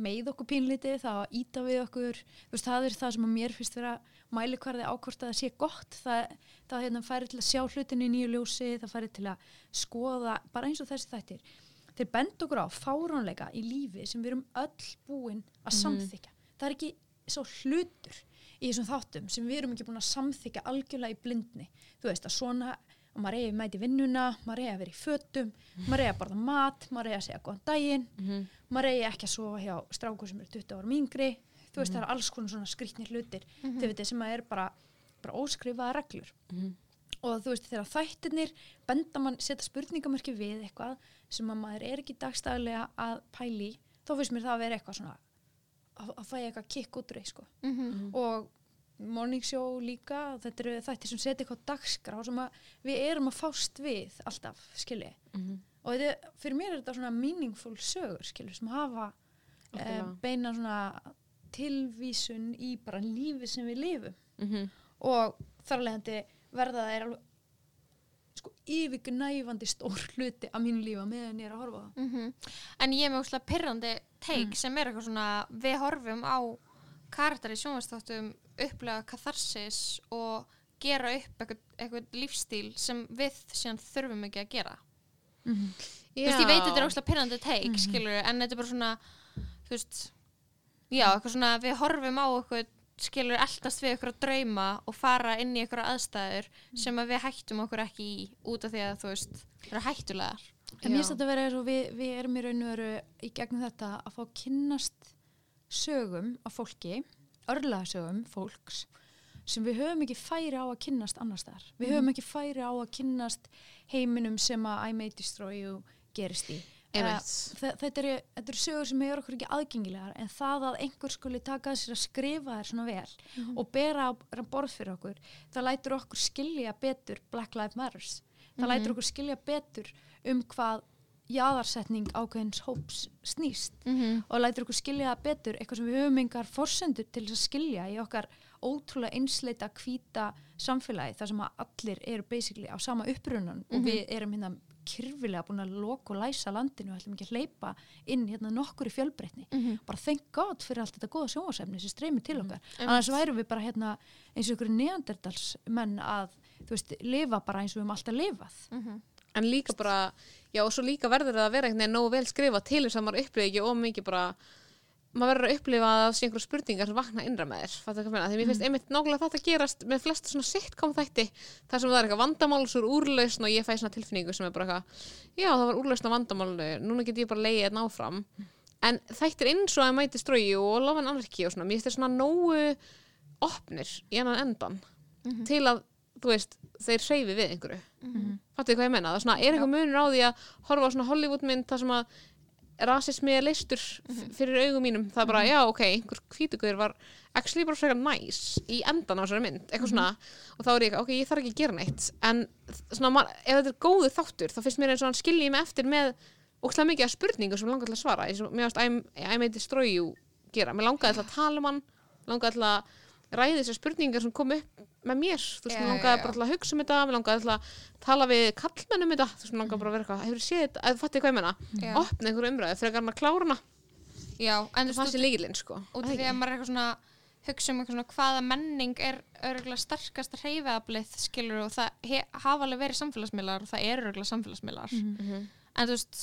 með okkur pínliti, það að íta við okkur. Veist, það er það sem að mér finnst vera mælikvarði ákvort að það sé gott. Það, það hérna, færi til að sjá hlutinni í nýju ljósi, það færi til að skoða bara eins og þessi þættir. Þeir benda okkur á fáránleika í lífi sem við erum öll búin að samþykja það er ekki svo hlutur í þessum þáttum sem við erum ekki búin að samþykja algjörlega í blindni. Þú veist að svona að maður eigi mæti vinnuna, maður eigi að vera í fötum maður eigi að borða mat, maður eigi að segja góðan daginn, maður eigi ekki að sofa hjá strákur sem eru 20 árum yngri. Þú veist það er alls konar svona skrýtnir hlutir þau veitir sem að er bara, bara óskrifaða reglur. Og þú veist þegar þættirnir benda mann setja spurningamörki við eitthvað sem að maður er ekki dagstæðlega að pæli þá finnst mér það að vera eitthvað svona að, að fæ eitthvað kikk út úr því sko. Og morning show líka þetta eru þættir sem setja eitthvað dagskrá sem að við erum að fást við alltaf, skilji. Og þetta, fyrir mér er þetta svona meaningful sögur, skilji, sem hafa eh, Algjörlega. beina svona tilvísun í bara lífi sem við lifum. Mhm. og þar að leiðandi verða það er alveg sko yfirgnæfandi stór hluti af mínu lífa meðan ég er að horfa það Mhm. En ég er með úrslega pyrrandi teik Mm. sem er eitthvað svona, við horfum á karakter í sjónvastáttum upplega katharsis og gera upp eitthvað, eitthvað lífstíl sem við síðan þurfum ekki að gera. Þú veist, ég veit þetta er óslega pyrrandi teik, skilur, en þetta er bara svona, þú veist, já, eitthvað svona, við horfum á eitthvað, skilur, eldast við eitthvað drauma og fara inn í eitthvað aðstæður sem að við hættum okkur ekki í út af því að, þú veist, það eru hættulegar. En mér þetta að vera eins og við, við erum í raun og veru í gegnum þetta að fá að kynnast sögum af fólki, örlaðsögum fólks sem við höfum ekki færi á að kynnast annars þar. Við höfum ekki færi á að kynnast heiminum sem að I May Destroy You gerist í. Þetta eru, eru sögur sem eru okkur ekki aðgengilegar en það að einhver skuli taka sér að skrifa þær svona vel og bera á borð fyrir okkur, það lætur okkur skilja betur Black Lives Matters. Það lætur okkur skilja betur um hvað jaðarsetning ákveðins hóps snýst Mm og lætur okkur skilja betur eitthvað sem við höfum engar forsendur til þess að skilja í okkar ótrúlega einsleita hvíta samfélagi þar sem að allir eru basically á sama upprunan og við erum hérna kyrfilega búin að loka og læsa landinu og ætlum ekki að hleypa inn hérna nokkur í fjölbreytni. Bara thank god fyrir allt þetta góða sjónvarsefni sem streymir til okkar. Annars værum við bara hérna eins og ykkur neandertals menn að þú veist, lifa bara eins og við höfum alltaf lifað. En líka bara, já og svo líka verður það að vera veginn nógu vel skrifa til þess að maður upplifi ekki of mikið bara maður verður að upplifa að það sé einhverja spurningar sem vakna innra með þér, fattu hvað ég meina? Því mér finnst einmitt nákvæmlega þetta gerast með flesta svona sitcom þætti, þar sem það er eitthvað vandamál svo er úrlausn og ég fæ svona tilfinningu sem er bara eitthvað, já það var úrlausn á vandamálinu núna get ég bara leiðið þetta áfram. En þættir eins og að mæti strói og Love and Anarchy og svona, mér finnst þeir svona nógu opnir í annan endan til að, þú veist, þeir hreyfi við einhverju. Fattu hvað ég rasismi er leistur f- fyrir augum mínum, það er bara, já, ok, einhver hvítugur var actually bara frekar nice í endan á þessari mynd, eitthvað svona. Og þá er ég, ok, ég þarf ekki að gera neitt. En svona, ef þetta er góður þáttur þá finnst mér eins og hann skilji mig eftir með ókslega mikið af spurningum sem langar til að svara eins og mér varst I made destroy you gera, mér langaði til að tala um hann langaði til að ræði þessar spurningar sem kom upp með mér, þú veist, mér langaði bara að hugsa um þetta, mér langaði að tala við kallmenn um þetta, þú veist, mér langaði bara að vera eitthvað hefur séð þetta, eða fattu hvað ég menna opna einhver umræði, frekar hann að klára hana Já, en þú veist, sé líkilinn, sko. af því að maður er eitthvað svona hugsa um eitthvað svona hvaða menning er örgulega sterkasta hreyfiaflið skilur og það hafa alveg verið samfélagsmiðlar og það er örgulega samfélagsmiðlar. Mhm. en þú veist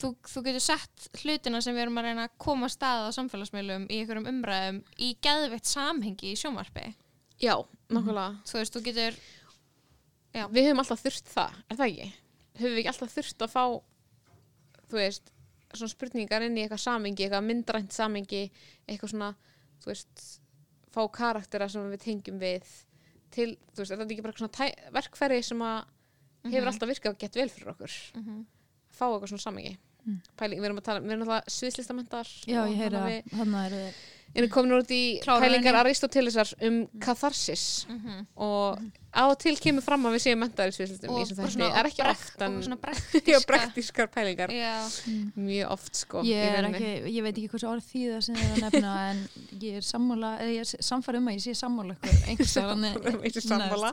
þú, þú getur sett hlutina sem við erum að reyna að koma að staða á samfélagsmiðlum í einhverjum umræðum í geðveitt samhengi í sjónvarpi já, nákvæmlega þú veist, þú getur Já. við höfum alltaf þurft það, er það ekki? höfum við ekki alltaf þurft að fá þú veist, svona spurningar inn í eitthvað samengi, eitthvað myndrænt samengi eitthvað svona, þú veist fá karaktera sem við tengjum við til, þú veist, er þetta ekki bara svona tæ, verkfæri sem að hefur alltaf virkað gett vel fyrir okkur Mhm. fá eitthvað svona samengi Pæling, við erum að tala, við erum alltaf sviðslistamentar Já, ég heyri við að hann er þið erum komin út í Klára pælingar. Aristotelesar um katharsis. Mhm. og á og til kemur fram að við séum mentaðir í sviðslistum í og þessum þætti. svona, er ekki oft en brektíska praktískar. Pælingar. Já, mjög oft sko Ég, er ekki, ég veit ekki hversu orð þýða sem þið er að nefna en ég er sammála, eða ég er samfæri um að ég sé sammála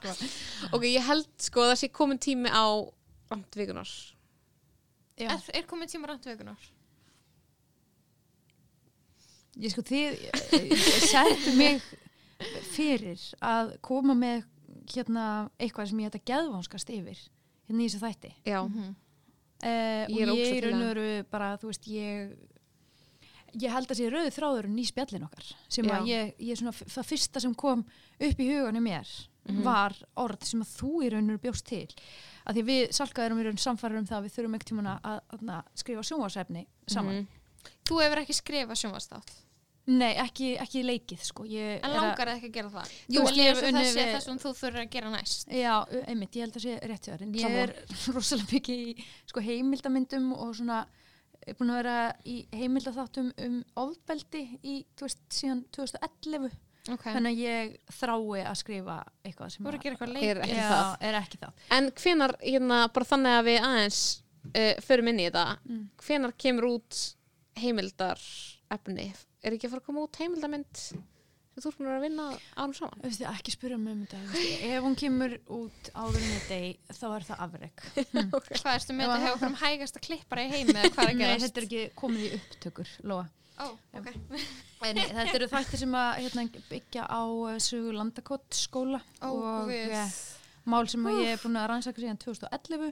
sko. ok, ég held sko að það sé komin tími á Já, er, er komið tíma rænt vikunar ég sko þið ég settu mig fyrir að koma með hérna eitthvað sem ég ætta geðvánskast yfir hérna í þessu þætti já, Mhm. uh, og Ég er ég er til það. raunveru bara, þú veist, ég ég held að sé rauði þráðurinn í spjallin okkar sem Já. að ég, ég svona, það fyrsta sem kom upp í hugunni mér Mhm. var orð sem að þú í raunveru bjóst til að því við salka erum í raun samfæður um það að við þurfum ekkert tímuna að, að, að skrifa sjónvarsefni saman Mhm. Þú hefur ekki skrifað sjónvastátt nei, ekki, ekki leikið sko ég En langar það ekki að gera það? Jú, það sé það sem þú þurfur að gera næst Já, einmitt, ég held að sé rétt hjá en ég er rosalega mikið í sko, heimildamyndum og svona er búin að vera í heimildaþáttum um ofbeldi í, þú veist, síðan 2011 okay. þannig að ég þrái að skrifa eitthvað sem að leik er ekki Já, það? er ekki það. En hvenar, hérna, bara þannig að við aðeins uh, förum inn í þetta Mm. hvenar kemur út heimildar efni er ekki að fara að koma út heimildamynd? sem þú búin að vinna árum saman. Þú veist, ekki spyrja mig um þetta ef hún kemur út áður en þetta þá er það afreg Hvað erstu með þetta hefur um hægasta klippara í heimi eða hvað er að Nei, gerast? þetta er ekki komið í upptökur Lóa. Ó, ok. En þetta eru þættir sem að hérna, byggja á uh, sögu landakott skóla Ó, og guð. eh, mál sem að ég er búin að rannsaka síðan 2011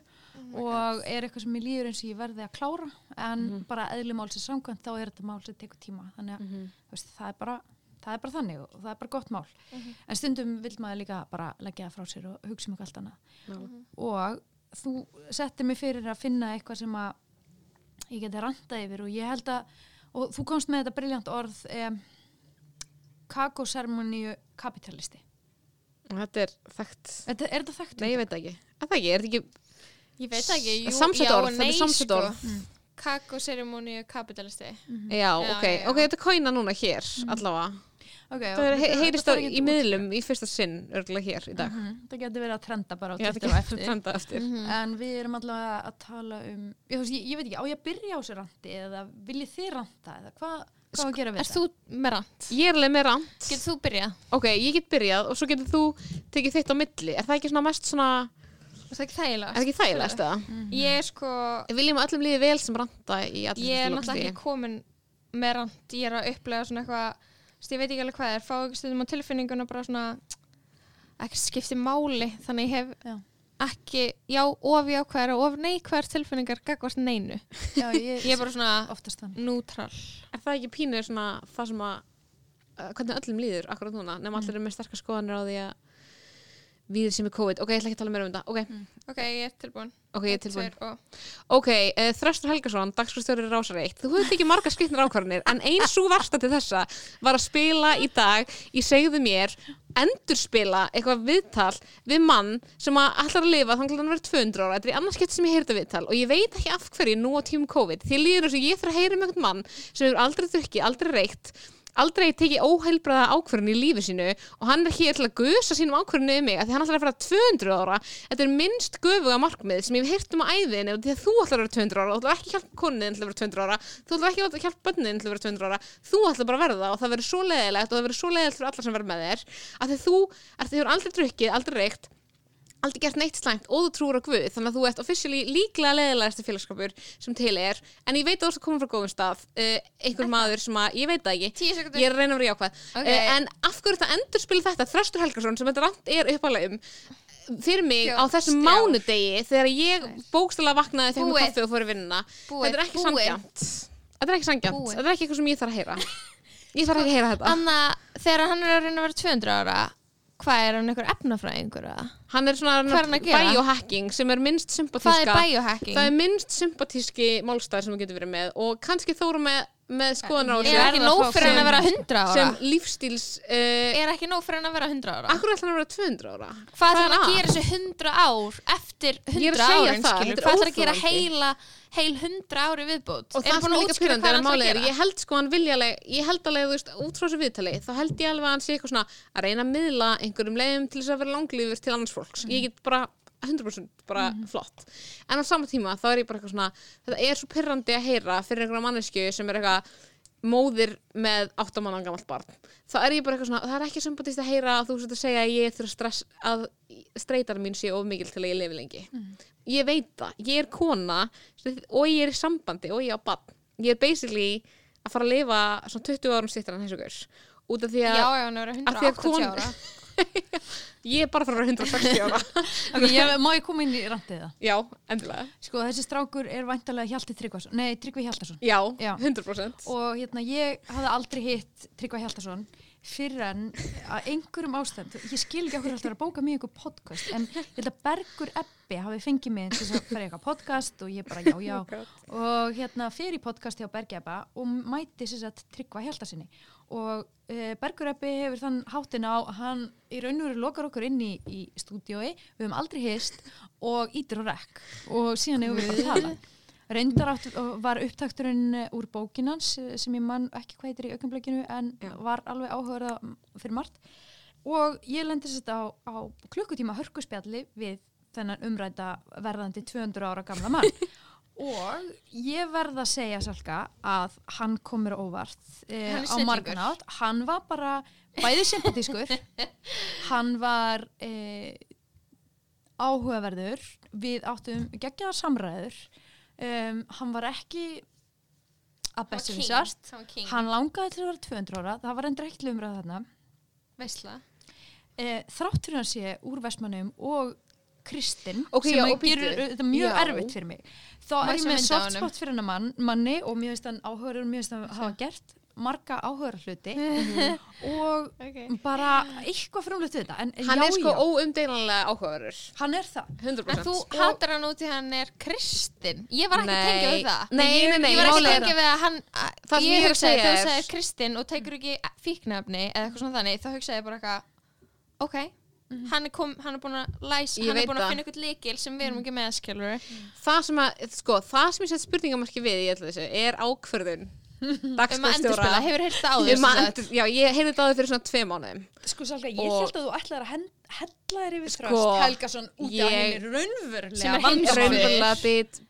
og er eitthvað sem ég líður eins og ég verði að klára en bara eðli mál sem samkvæmt þá er þetta mál sem tekur tíma. Þannig að þú veist, það, er bara, það er bara þannig og það er bara gott mál. En stundum vil maður líka bara leggja það frá sér og hugsa um allt annað. Og þú settir mig fyrir að finna eitthvað sem að ég geti randað yfir og ég held að og þú komst með þetta briljant orð um, kakósermoníu kapitalisti Þetta er þekkt. Þetta, er þetta þekkt? Nei, ég veit ekki. Er það ekki, er þetta ekki Ég veit ekki, jú, Samsett já orð, þetta er nei, samsett sko. orð. Mm. Kakóseremóníu kapitalisti. Já, Já, ok, já, já. ok, þetta kóina núna hér allavega Okay, Það er, he heyrist það fara í miðlum í fyrsta sinn örgulega hér í dag. Mhm, Það getur verið að trenda bara á það og eftir. trendað eftir. En við erum allavega að tala um ég, þú veist, ég, ég veit ekki, á ég að byrja á þessu randi eða viljið þið randa eða hvað hvað á að gera við Er þú með rand? Ég er alveg með rand Getur þú byrjað? Ok, ég get byrjað og svo getur þú tekið þitt á milli. Er það ekki svona mest svona Er það ekki þægilega? Er það ekki þægilegast það? Ég er sko, Viljum að öllum líði vel sem randa í allir ég er náttúrulega ekki komin með rand. Ég er að upplega svona eitthvað, ég veit ekki alveg hvað það er, fá ekki stundum á tilfinninguna bara svona, ekki skipti máli, þannig ég hef Já. ekki, já, of jákvæðar og of neikvæðar tilfinningar gagvart neinu. Já, ég, Ég er bara svona oftast þannig nútral. Er það ekki pínur svona það sem að uh, hvernig öllum líður akkurat núna nema allir eru með sterkar skoðanir á því að við sem er COVID, ok, ég ætla ekki að tala meira um þetta. Ok, Ok, ég er tilbúin. ok, ég er tilbúin. og... ok, uh, Þröstur Helgason, dagskristjóri Rásar 1 þú hefur tekið marga skrifnir ákvarðanir en eins og versta til þessa var að spila í dag í segðu mér endurspila eitthvað viðtal við mann sem að ætlar að lifa þannig að hann verið 200 ára, þetta er annars skett sem ég heyrði viðtal og ég veit ekki af hverju nú á tímum COVID. Því líður eins og ég þarf að heyra um einhvern mann sem hefur aldrei drukkið, aldrei reykt aldrei tekið óheilbræða ákvörðin í lífi sínu og hann er hér til að gusa sínum ákvörðinu um mig að því hann ætlar að fara 200 ára. Þetta er minnst göfuga markmið sem ég hef heyrt um á æðinu og því að þú ætlar að vera 200 ára þú ætlar ekki að hjálpa konin til að vera 200 ára. Þú ætlar ekki að hjálpa bönnin til að vera 200 ára. Þú ætlar bara að verða og það verður svo leiðilegt og það verður svo leiðilegt fyrir alla sem verður með þér að því þú ert aldrei gert neitt slæmt og þú trúur á Guð þannig að þú ert officially líklega leðilegasti félagskapur sem til er. En ég veit að þú ert að koma frá góðum stað uh, einhver maður sem að, ég veit það ekki. Ég er að reyna að vera jákvæð. Ok. uh, en af hverju þetta endur spila þetta? Þröstur Helgason sem þetta rand er uppalega um fyrir mig á Þrjár. þessum Þrjár. mánudegi þegar ég bókstala vaknaði þegar Búið. mér kaffi og fór í vinnuna Búið. þetta er ekki sangjant þetta er ekki sangjant, þetta er ekki eitthvað sem ég þarf að heyra. Ég þarf ekki að heyra þetta. Anna, þegar hann er að reyna að vera 200 ára, hvað er hann einhver efnafræðingur eða? hann er svona Hvað er biohacking sem er minnst Hvað sympatíska er biohacking? það er minnst sympatíski málstæð sem þú getur verið með og kannski þóra með, með skoðanar á er þessu ekki að nóg fyrir hann að vera sem- 100 ára? sem lífstíls uh, er ekki nóg fyrir hann að vera 100 ára? akkur ætla hann að vera 200 ára Hvað ætlar hann er að gera þessu 100 ár eftir Ég er 100 að segja árin, það, þetta er Hvað heil 100 ári viðbútt? og það sem líka pyrrandi er að máli er ég held sko hann viljaleg ég held alveg, þú veist, út frá þessu viðtali þá held ég alveg að hann sé eitthvað svona að reyna að miðla einhverjum leiðum til þess að vera langlífur til annars fólks, ég get bara 100% bara flott. En á sama tíma þá er ég bara eitthvað svona þetta er svo pyrrandi að heyra fyrir einhverja mannesku sem er eitthvað móðir með áttamannan gamalt barn. Þá er ég bara eitthvað svona, það er ekki sympatist að heyra að þú sett að segja að ég þurfa að streytar mín sé of mikil til að ég lifi lengi ég veit það, ég er kona og ég er í sambandi og ég á barn. Ég er basically að fara að lifa svona 20 árum sittar en þessu gaur. Út af því Já, að já, hann er að af því að 180 kon- ára. Ég er bara frá 160 ára. Ok, ég, má ég koma inn í randið það? já, endilega. Sko, þessi strákur er væntalega Hjalti Tryggvason, nei, Tryggvi Hjaltason. Já, Já. 100% og hérna, ég hafði aldrei hitt Tryggva Hjaltason fyrir en að einhverjum þú- ég skil ekki okkur alltaf að bóka mig einhver podcast, en ég held að Bergur Ebbi hafi fengið mig til að fara eitthvað podcast og ég bara já, já. Og hérna fyrir podcast hjá Bergi Ebba og mæti sér að Tryggva Hjaltasinni og e, Bergur Ebbi hefur þann háttin á, að hann í raun og veru lokar okkur inn í, í stúdiói, við höfum aldrei hist og ítir og rekk og síðan hefur við bara talað Reyndar átt, var upptakturinn úr bókinans sem ég man ekki hvað heitir í augnablikinu en Já. var alveg áhugaða fyrir margt. Og ég lendi sér þetta á, á klukkutíma hörkuspjalli við þennan umræta verðandi 200 ára gamla mann. Og ég verð að segja Salka að hann kom mér á óvart eh, Hann á marganátt hann var bara bæði sympatískur. Hann var eh, áhugaverður. Við áttum geggjaðar samræður um, hann var ekki að bestu vissast hann langaði til að vera 200 ára. Það var endur ekkert umræð þarna. Veistla eh, þrátt fyrir að sé úr vestmannum og Kristinn Ok, sem og gerur þetta mjög Já. erfitt fyrir mig þá er ég með soft spot fyrir mann, manni og mér finnst hann áhugaður mér finnst hann hafa gert marga áhugaður hluti og okay. bara eitthvað frumlegt við þetta. En hann já, er sko já, óumdeilanlega áhugaverður. Hann er það. 100% En þú Og- hatar hann út í hann er kristinn? Ég var ekki að tengja við það. Nei, nei, nei, Ég var ekki tengja við að hann að- Það sem Ég ég að hugsaði, þegar þú segir kristinn og tekur ekki fíknefni eða eitthvað svona þannig þá hugsaði ég bara eitthvað Ok, hann, er kom, hann er búin að læs Ég Hann er búin að finna eitthvað líkil sem við erum ekki með skilur það sem að, sko, það sem ég sett spurningamarki við er Um að endurspila, hefur heyrt það áður um sem endur, já, ég heyrði þetta áður fyrir svona tvei mánuðum. Sko Salka, ég held að þú ætlaðir að hella þér yfir Sko, Þröst Helgason út af henni Sem raunverulega er vandamál. heimsfyrir. raunverulega bit Er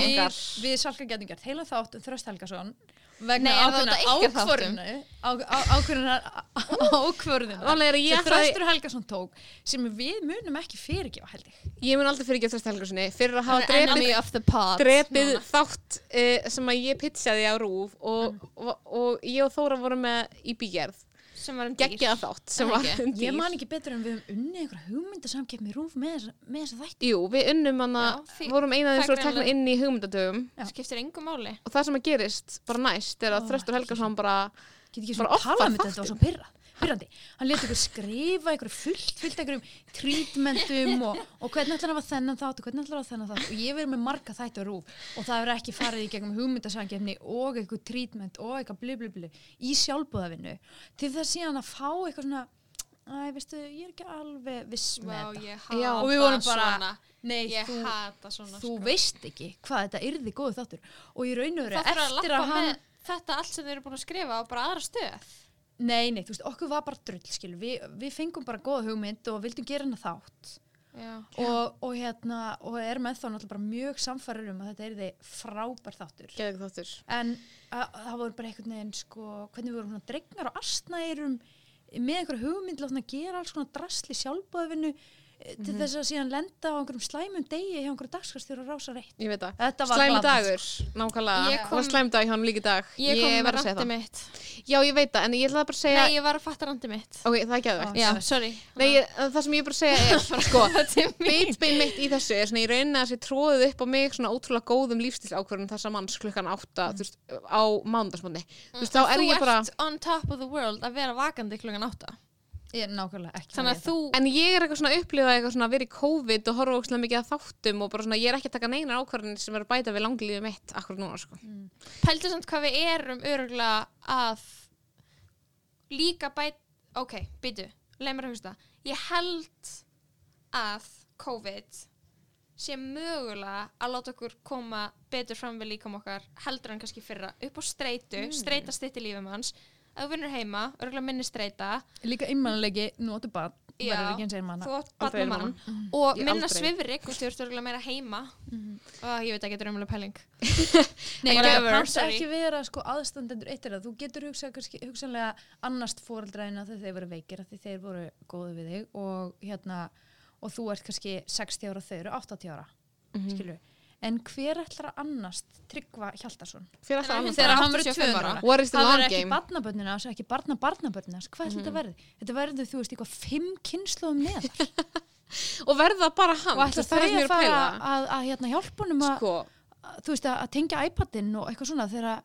okkar. Við, Salka getum gert heila þátt um Þröst Helgason vegna ákvörðunar ákvörðunar er sem Þröstur Helgason tók sem við munum ekki fyrirgefa held ég. Ég mun aldrei fyrir ekki að þrösta helgarsinni fyrir að hafa núna. þátt uh, sem að ég pitchaði á rúf og, og, og ég og Þóra vorum með í bígerð sem var um dýr. Geggjaða þátt sem var um ég dýr. man ekki betur en við höfum unnið einhverja hugmyndasamkeppni rúf með þessa, með þessa þætti. Jú, við unnum hana, Já, því- vorum eina það þeim er svo tekna greinilega- inn í hugmyndadögum. Já. skiptir engum máli. Og það sem að gerist bara næst er að Ó, Þröstur Helgason bara get ekki Bara svona offar tala um þetta þetta var þáttinn. svo pyrrað pyrrandi, hann leti ykkur skrifa ykkur fullt, fullt ykkur trítmentum og, og hvernig ætlar hann að hafa þennan þátt og hvernig ætlar hann að hafa þennan þátt? Og ég verið með marga þætti á rúf og það hefur ekki farið í gegnum hugmyndasangefni og eitthvað trítment og eitthvað bli bli bli í sjálfbúðavinnu til þess síðan að fá eitthvað svona Æ, veistu, ég er ekki alveg viss með Vá, þetta. Já. og við vorum bara, svona. Nei, Ég þú, hata svona þú sko. veist ekki hvað þetta yrði góðu þáttur. Og ég raun og veru Það þarf að eftir lappa að hann þetta allt sem þau eru búin að skrifa á bara aðra stöð Nei, nei, þú veist, okkur var bara drull, skil, Vi, við fengum bara góða hugmynd og vildum gera hana þátt Já. og, og hérna, og erum með þá náttúrulega bara mjög samfærir um að þetta er því frábær þáttur. geðið þáttur En að, að það voru bara einhvern veginn, sko, hvernig við vorum svona dregnar og astnærum með einhverja hugmynd, látna að gera alls konar drasli sjálfbóðvinnu til þess að síðan lenda á einhverjum slæmum degi hjá einhverju dagskastjóra rása reitt. ég veit það. Var glatað, dagur, nákvæmlega. Ég og kom- slæmi dag hjá hann líka í dag. Ég kom með verð að segja randi það. mitt. Já ég veit það, en ég ætlaði bara að segja Nei, ég var að fatta randi mitt. Ok, það er ekki ég, það sem ég bara að segja er sko, bitbein mitt í þessu er svona í rauninni að þessi tróðið upp á mig svona ótrúlega góðum lífstílsákvörðum þessa manns klukkan átta veist, á þá er Þú ég bara ert on top of the world að vera vakandi klukkan átta Ég nákvæmlega ekki. Þannig að þú en ég er eitthvað svona að upplifa eitthvað svona að vera í COVID og horfa ókslega mikið að þáttum og bara svona ég er ekki að taka neinar ákvörðin sem er að bæta við langlífið mitt akkur núna sko. Pældu samt hvað við erum öruglega að líka bæt ok, býtu, leið mér að hugsta ég held að COVID sé mögulega að láta okkur koma betur fram við líkam okkar heldur en kannski fyrra. Upp á streitu, mm. streita stitt í lífum hans ef þú vinnur heima, örgulega minni streita. Líka einmannlegi, notu bad, Já, þú átt Aldrei barnamann einmana. og minna svifrik og þú ert örgulega meira heima. Og ég veit ekki, þetta er umlega pæling. Nei, það kannski ekki vera sko aðstandendur eitt er að þú getur hugsað hugsanlega annast fóreldræðina þegar þeir voru veikir af því þeir voru góði við þig og hérna og þú ert kannski 60 ára og þau eru 80 ára Mhm. skilur en hver ætlar að annast Tryggva Hjaldarsson Þegar hann hann verður 85 200 ára. ára What is the það long verður ekki hans ekki barna barnabönnina hvað ætlar þetta verði? Þetta verður þú veist eitthvað fimm kynnslóðum neðar. Og verða bara hann og ætlar það að að fara pæla. að, að hérna hjálpa honum að, sko, að, þú veist, að, að tengja iPadinn og eitthvað svona þegar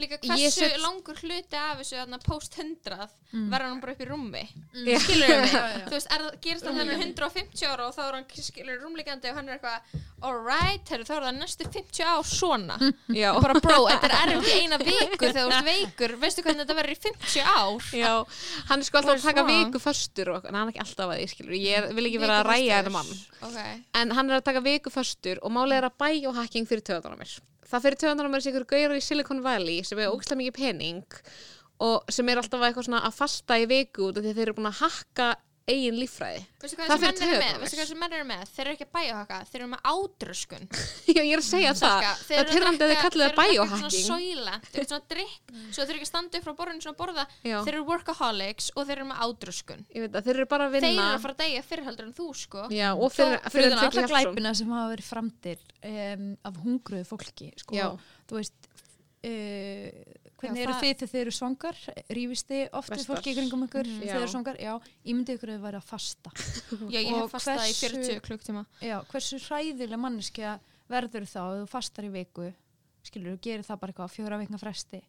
líka hversu set- langur hluti af þessu post 100 verður hann bara upp í rúmi? Já. skilur mig, Já, já. þú veist, er, gerist það þannig 150 ára og þá er hann skilur rúmligandi og hann er eitthvað alright, þá er það næstu 50 ár svona. Já, og bara bró, þetta er erfitt í eina viku þegar þú ert veikur, veistu hvernig þetta verður í 50 ár? Já. Hann er sko alltaf að taka viku föstur og hann er ekki alltaf að því skilur ég vil ekki vera að ræja þetta mann. Okay. en hann er að taka viku föstur og málið er að biohacking fyrir töðan á mér það fyrir töðan á mér sem ykkur gauður í Silicon Valley sem er ógæslega mikið pening og sem er alltaf að eitthvað svona að fasta í viku að þeir eru búin að hakka eigin hvað Það fyrir með? á Veistu hvað þessi menn eru með? Þeir eru ekki að bæjóhaka, þeir eru með ádröskun Já, ég er að segja það, það er pyrrandi að þið kallið það biohacking Þeir eru svona sóilent, þeir eru svona drikk Svo þeir eru ekki að standa upp frá borðinu svona að borða. Já. Þeir eru workaholics og þeir eru með að þeir eru bara að Þeir vinna eru að fara að deyja fyrir heldur en þú sko. Já, og fyrir, utan Tryggvi alla glæpina sem hafa verið framdir um, af hungruðu fólki sko, Hvernig eru þið þegar þið eru svangar? Rífist þið oft við Vestar. fólki í kringum ykkur Mhm. þegar þið eru svangar, já, ímyndið ykkur að þið væri að fasta. Já, ég Og hef fastað í hversu- 40 klukktíma já, hversu hræðileg manneskja verður þá ef þú fastar í viku? Skilur þú, gerir það bara eitthvað á fjóra vikna fresti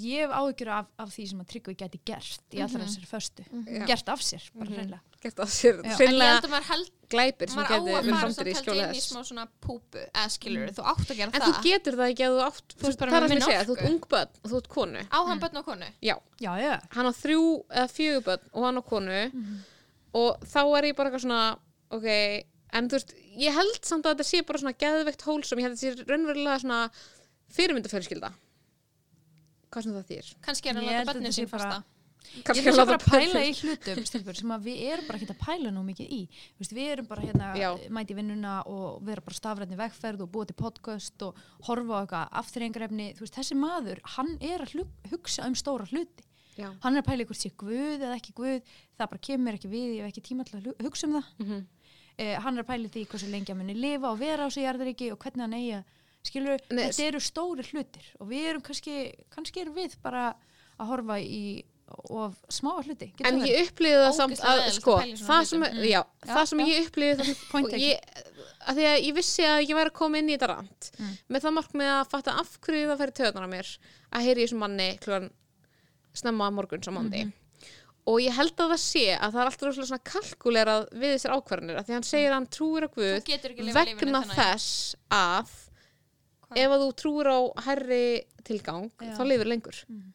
ég hef áhyggjur af, af því sem að Tryggvi gæti gert í allra Mhm. þessari föstu. Já. gert af sér, bara Mhm. hreinlega. Gert það sér. En hreinlega að maður glæpir sem maður á geti að verið fara samt í held skjóli ég inn í þess smá svona púpu eða skilur þú átt að gera En það. þú getur það ekki að þú átt þú veist, bara það með það sem ég minni segja, þú ert ung börn og þú ert konu. Á hann börn og konu? Já, já, já, hann á þrjú eða fjögur börn og hann á konu. Og þá er ég bara eitthvað svona ok, en þú veist, ég held samt að þetta sé bara svona geðveikt hólsum, ég held að þetta sé raunverulega svona fyrirmyndafjölskylda hvað sem það þýr. Kannski er hann Ég að láta sé sín fasta Ég kannski finnst að að bara að pæla í hlutum stelpur, sem að við erum bara ekki að pæla nú mikið í. Þú veist, við erum bara hérna Já. mæti í vinnuna og vera bara stafræðni vegferð og búa til podcast og horfa á eitthvað afturrengrefni þú veist, þessi maður, hann er að hugsa um stóra hluti. Já. hann er að pæla í hvort sé guð eða ekki guð. Það bara kemur mér ekki við, ég hef ekki tíma til að hu- hugsa um það. Mhm. eh, hann er að pæla í því hversu lengi að muni lifa og vera á sig jarðaríki og hvernig hann eigi að skilur, Nei, þetta eru stóri hlutir og við erum kannski, kannski erum við bara að horfa í of smáa hluti Getur En ég upplýði það samt að sko, að það sem, hlutum. já, Já, það sem já. ég upplýði og ég, að því að ég vissi að ég væri að koma inn í þetta rand Mm. með það markmið að fatta af hverju það færi töðunar á mér að heyri í þessum manni klugan snemma morguns á mándi Mhm. og ég held að það sé að það er alltaf svona kalkulerað við þessar ákvarðanir að því að hann segir að hann trúir þú Guð vegna þess að Hvað? ef að þú trúir á herri tilgang Já. þá lifir lengur Mhm.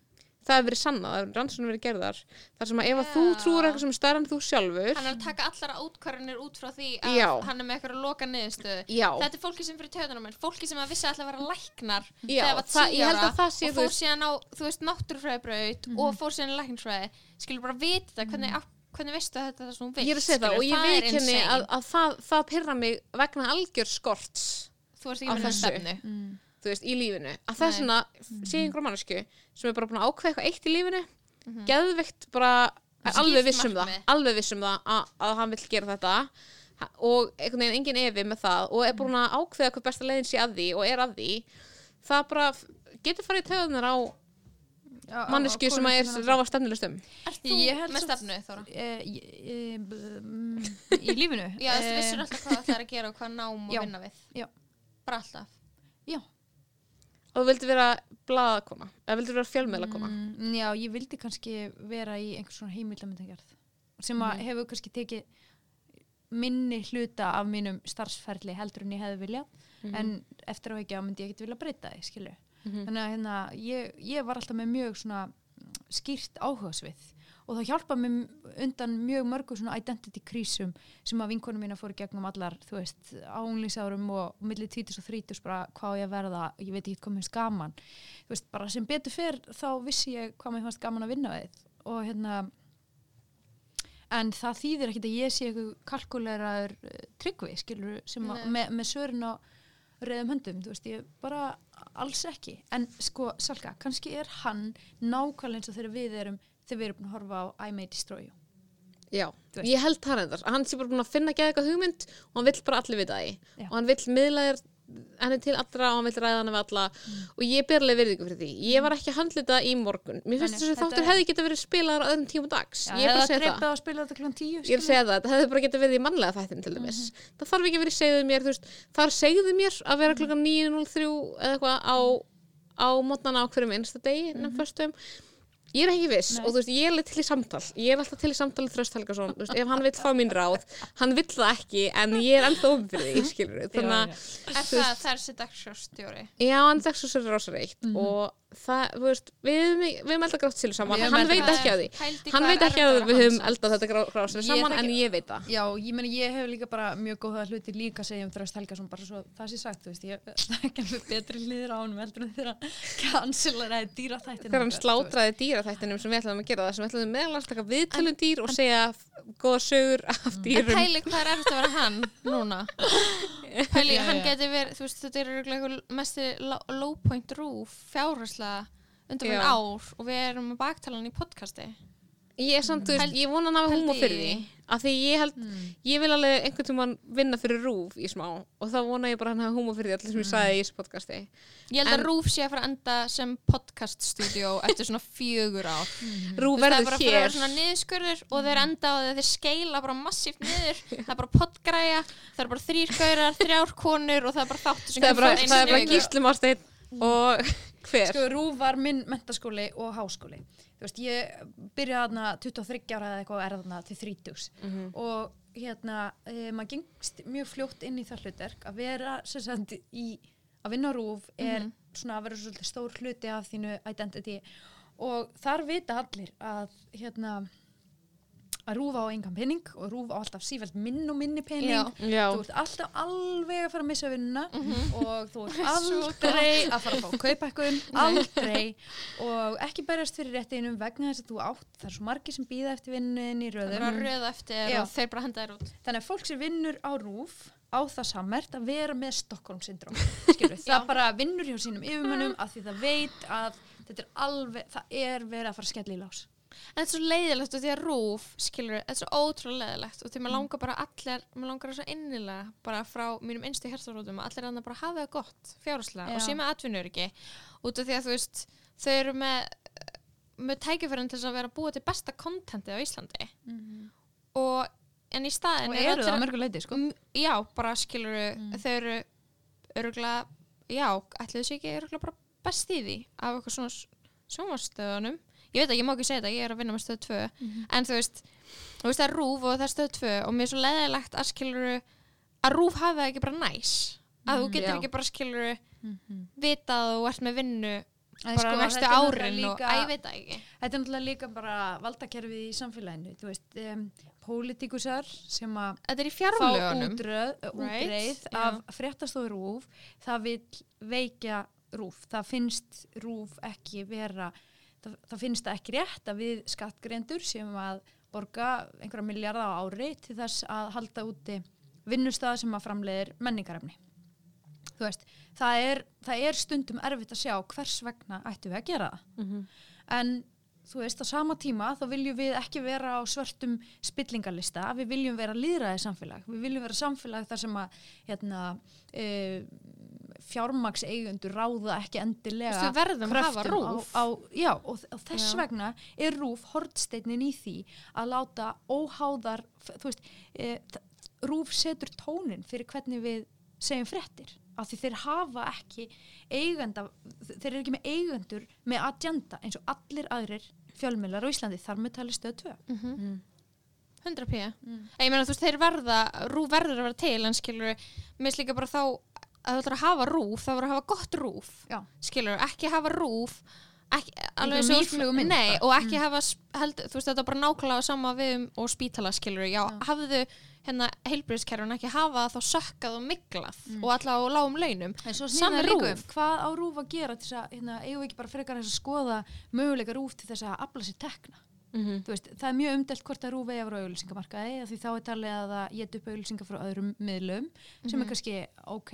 það hefur verið sannað, það hefur rannsóknir verið gerðar þar sem að ef að þú á eitthvað sem er stærra en þú sjálfur hann er að taka allar átkvarðanir út frá því að Já. hann er með eitthvað að loka niðurstöðu þetta er fólki sem fyrir töðunum fólki sem að vissi alltaf að vera læknar já þegar var það, ég held ára og fór síðan á, þú veist, náttúrufræðibraut og fór síðan í lækningsfræði skilur bara vita hvernig, af, hvernig veistu að þetta er það segja það og ég viðkenni insane. að, að það, það pyrra mig vegna algjör skorts þú ert á ekki með þessu. stefnu mm. þú veist, í lífinu að það er svona, sé einhver mannesku sem er bara búin að ákveða eitthvað eitt í lífinu Mhm. geðveikt bara er alveg viss um það, alveg viss um það að, að hann vill gera þetta og einhvern veginn engin efi með það og er búin að ákveða hvað besta leiðin sé að því og er að því það bara getur farið í töðunar á mannesku sem að er ráða stefnilust um ert þú Ég held með stefnu, Þóra? e, e, mm, í lífinu já, þú Eh, vissur alltaf hvað það er að gera og hvað nám og já. vinna við Já. Bara alltaf já, og þú vildi vera blaðakona eða vildi vera fjölmiðlakona Mm, já, ég vildi kannski vera í einhvers svona heimildamöndagerð sem að Mhm. hefur kannski tekið minni hluta af mínum starfsferli heldur en ég hefði viljað Mhm. en eftir á ekki að myndi ég ekkert vilja breyta því, skilju. Mhm. Þannig að hérna, ég, ég var alltaf með mjög svona mm, skýrt áhugasvið og það hjálpa mér undan mjög mörgu svona identity krísum sem að vinkonum mína fóru gegnum allar, þú veist, ánlýsárum og millir tvítus og þrítus bara hvað ég verða, ég veit ekki hvað mér finnst gaman. Þú veist, bara sem betur fyrr þá vissi ég hvað mér fannst gaman að vinna við. Og hérna en það þýðir ekkit að ég sé eitthvað kalkuleraður uh, tryggvi, skilur sem að, með, með sörin á reyðum höndum, þú veist, ég bara alls ekki, en sko, Salka kannski er hann nákvæmlega eins og þegar við erum, þegar við erum búin að horfa á I May Destroy You. Já, ég held það reyndar. Hann sé bara búin að finna geða eitthvað hugmynd og hann vill bara allir vita því. Já. og hann vill miðla þér henni til allra og hann vill ræða hann við alla. Og ég ber alveg virðingu fyrir því. Ég var ekki að handla þetta í morgun. Mér finnst þess að þáttur hefði geta verið spilaðar á öðrum tíma dags. Ég er bara að segja það. að spila þetta klukkan tíu ég er að segja það, þetta hefði bara geta verið í mannlega þættin til dæmis. Það þarf ekki í segðið mér veist, þar segðu mér að vera klukkan 9.03 eða eitthvað á, á mótnana á hverjum einsta degi mm -hmm. Ég er ekki viss Nei. og þú veist, ég er til í samtal. Ég er alltaf til í samtal í Þröst Helgason. Veist, ef hann vill fá mín ráð, hann vill það ekki en ég er ennþá ofin fyrir því, skilur þannig að er það þessi dagsjóstjóri Já, hann er svo sér rosa reitt Mhm. og það, þú veist, við höfum eldað grátt silu saman, hann veit ekki að því. hann veit ekki að við hann samt. eldað þetta grátt silu Ég saman, en ég veit það. Já, ég meni ég hef líka bara mjög góða hluti líka segja um Þröst Helgason bara svo það sé sagt, þú veist, ég þekki alveg betri hliðir á honum heldur en þegar hann canceleraði dýraþættina þegar hann slátraði dýraþættinum sem við ætlaðum að gera það sem við ætlaðum meðal að taka viðtölum dýr og segja góða sögur af En dýrum. Pæli hvað er eftir að vera hann núna? Pæli, hann geti verið, þú veist, þetta er örugglega einhver mesti low, low point roof fjárhærslega undan Já. ár og við erum að baktala hann í podcasti. Ég er samt, þú veist, ég vona hann hafa húma fyrir því af því ég held, ég vil alveg einhvern tímann vinna fyrir rúf í smá og þá vona ég bara að hann hafa húma fyrir því allir sem ég sagði í þessu podcasti. Ég held En- að Rúf sé að fara að enda sem podcaststudió eftir svona fjögur ár. Rúf Þú veist, Það er verður bara að hér. svona niðurskurður og þeir enda á því að þeir skeila bara massíft niður. Það er bara podgræja, það er bara þrýr gaurar, þrjár konur og það er bara þáttu sem er er hver Sko, Rúf var minn mentaskóli og háskóli. Þú veist, ég byrjaði þarna 23 ára eða eitthvað og er þarna til 30. Og hérna, e, maður gengst mjög fljótt inn í það hlutverk að vera, sem sagt, í, að vinna Rúf er svona að vera svolítið stór hluti af þínu identity og þar vita allir að, hérna, að Rúf á engan pening og Rúf á alltaf sífælt minn og minni. Já. þú ert alltaf alveg að fara að missa vinnuna og þú ert aldrei að fara að fá kaupækkun, aldrei. Og ekki berjast fyrir réttinum vegna þess að þú átt, það er svo margir sem býða eftir vinnin í röðum. Þannig að fólk sem vinnur á rúf á það sammert að vera með Stockholm syndrom það bara vinnur hjá sínum yfirmönnum að því það veit að þetta er alveg, það er verið að fara að skella í lás En þetta er svo leiðilegt og því að rúf, skilur, þetta er svo ótrúlega leiðilegt og því maður langar bara allir, maður langar svo innilega bara frá mínum einstu hérstarótum að allir hann bara hafa það gott fjárháslega og sé með atvinnur ekki út af því að þú veist, þau eru með með tækifærin til að vera búa til besta kontentið á Íslandi. Og en í staðin og er eru það að mörgu leiti sko. M- Já, bara skilur þau eru öruglega, já, ætli þau sé ekki öruglega bara best í því af eitthvað svona sjónvarstöðunum ég veit ekki, ég má ekki segja þetta, ég er að vinna með stöð 2 en þú veist, þú veist það er rúf og það er stöð 2 og mér er svo leðilegt að skilur að rúf hafi það ekki bara næs. Að þú getur Já. ekki bara skilur vitað að þú ert með vinnu En bara sko, næstu árin og, líka- að ég veit það ekki. Þetta er náttúrulega líka bara valdakerfið í samfélaginu, þú veist, um, pólitíkusar sem að fá útröð, Right, útreið já. af fréttastofu rúf, það vil veikja rúf, það finnst rúf ekki vera, það, það finnst það ekki rétt að við skattgrendur sem að borga einhverja miljardar á ári til þess að halda úti vinnustæða sem að framleiðir menningarefni. Þú veist, það er, það er stundum erfitt að sjá hvers vegna ættum við að gera það. En þú veist, á sama tíma þá viljum við ekki vera á svörtum spillingarlista, við viljum vera líðræði samfélag, við viljum vera samfélag þar sem að hérna, e, fjármaks eigundur ráða ekki endilega kröftum á, á, já, og, og þess Já. vegna er rúf hortsteinin í því að láta óháðar veist, e, rúf setur tónin fyrir hvernig við segjum fréttir af því þeir hafa ekki eigenda, þeir eru ekki með eigendur með agenda eins og allir aðrir fjölmiðlar á Íslandi þar með tali stöð 2 100 p ég meina þú veist þeir verða, rúf verður að vera til en skilur, mér finnst líka bara þá að þú ætlar að hafa rúf, þá verður að hafa gott rúf Já. skilur, ekki hafa rúf ekki, alveg svo mynd nei, og ekki hafa s- held, þú veist þetta er bara nákvæmlega sama við um og spítala skilur, já, hafðu hérna heilbriðskerfun ekki hafa þá sökkað og miklað og alltaf á lágum launum RÚV. um hvað á rúf að gera til þess að, hérna, eigum við ekki bara frekar að skoða möguleika rúf til þess að afla sér tekna. Mhm. Þú veist, það er mjög umdelt hvort að rúf eigi að vera á auðlýsingamarkaði af því þá er talið að það geta upp auðlýsingar frá öðrum miðlum sem er kannski ok,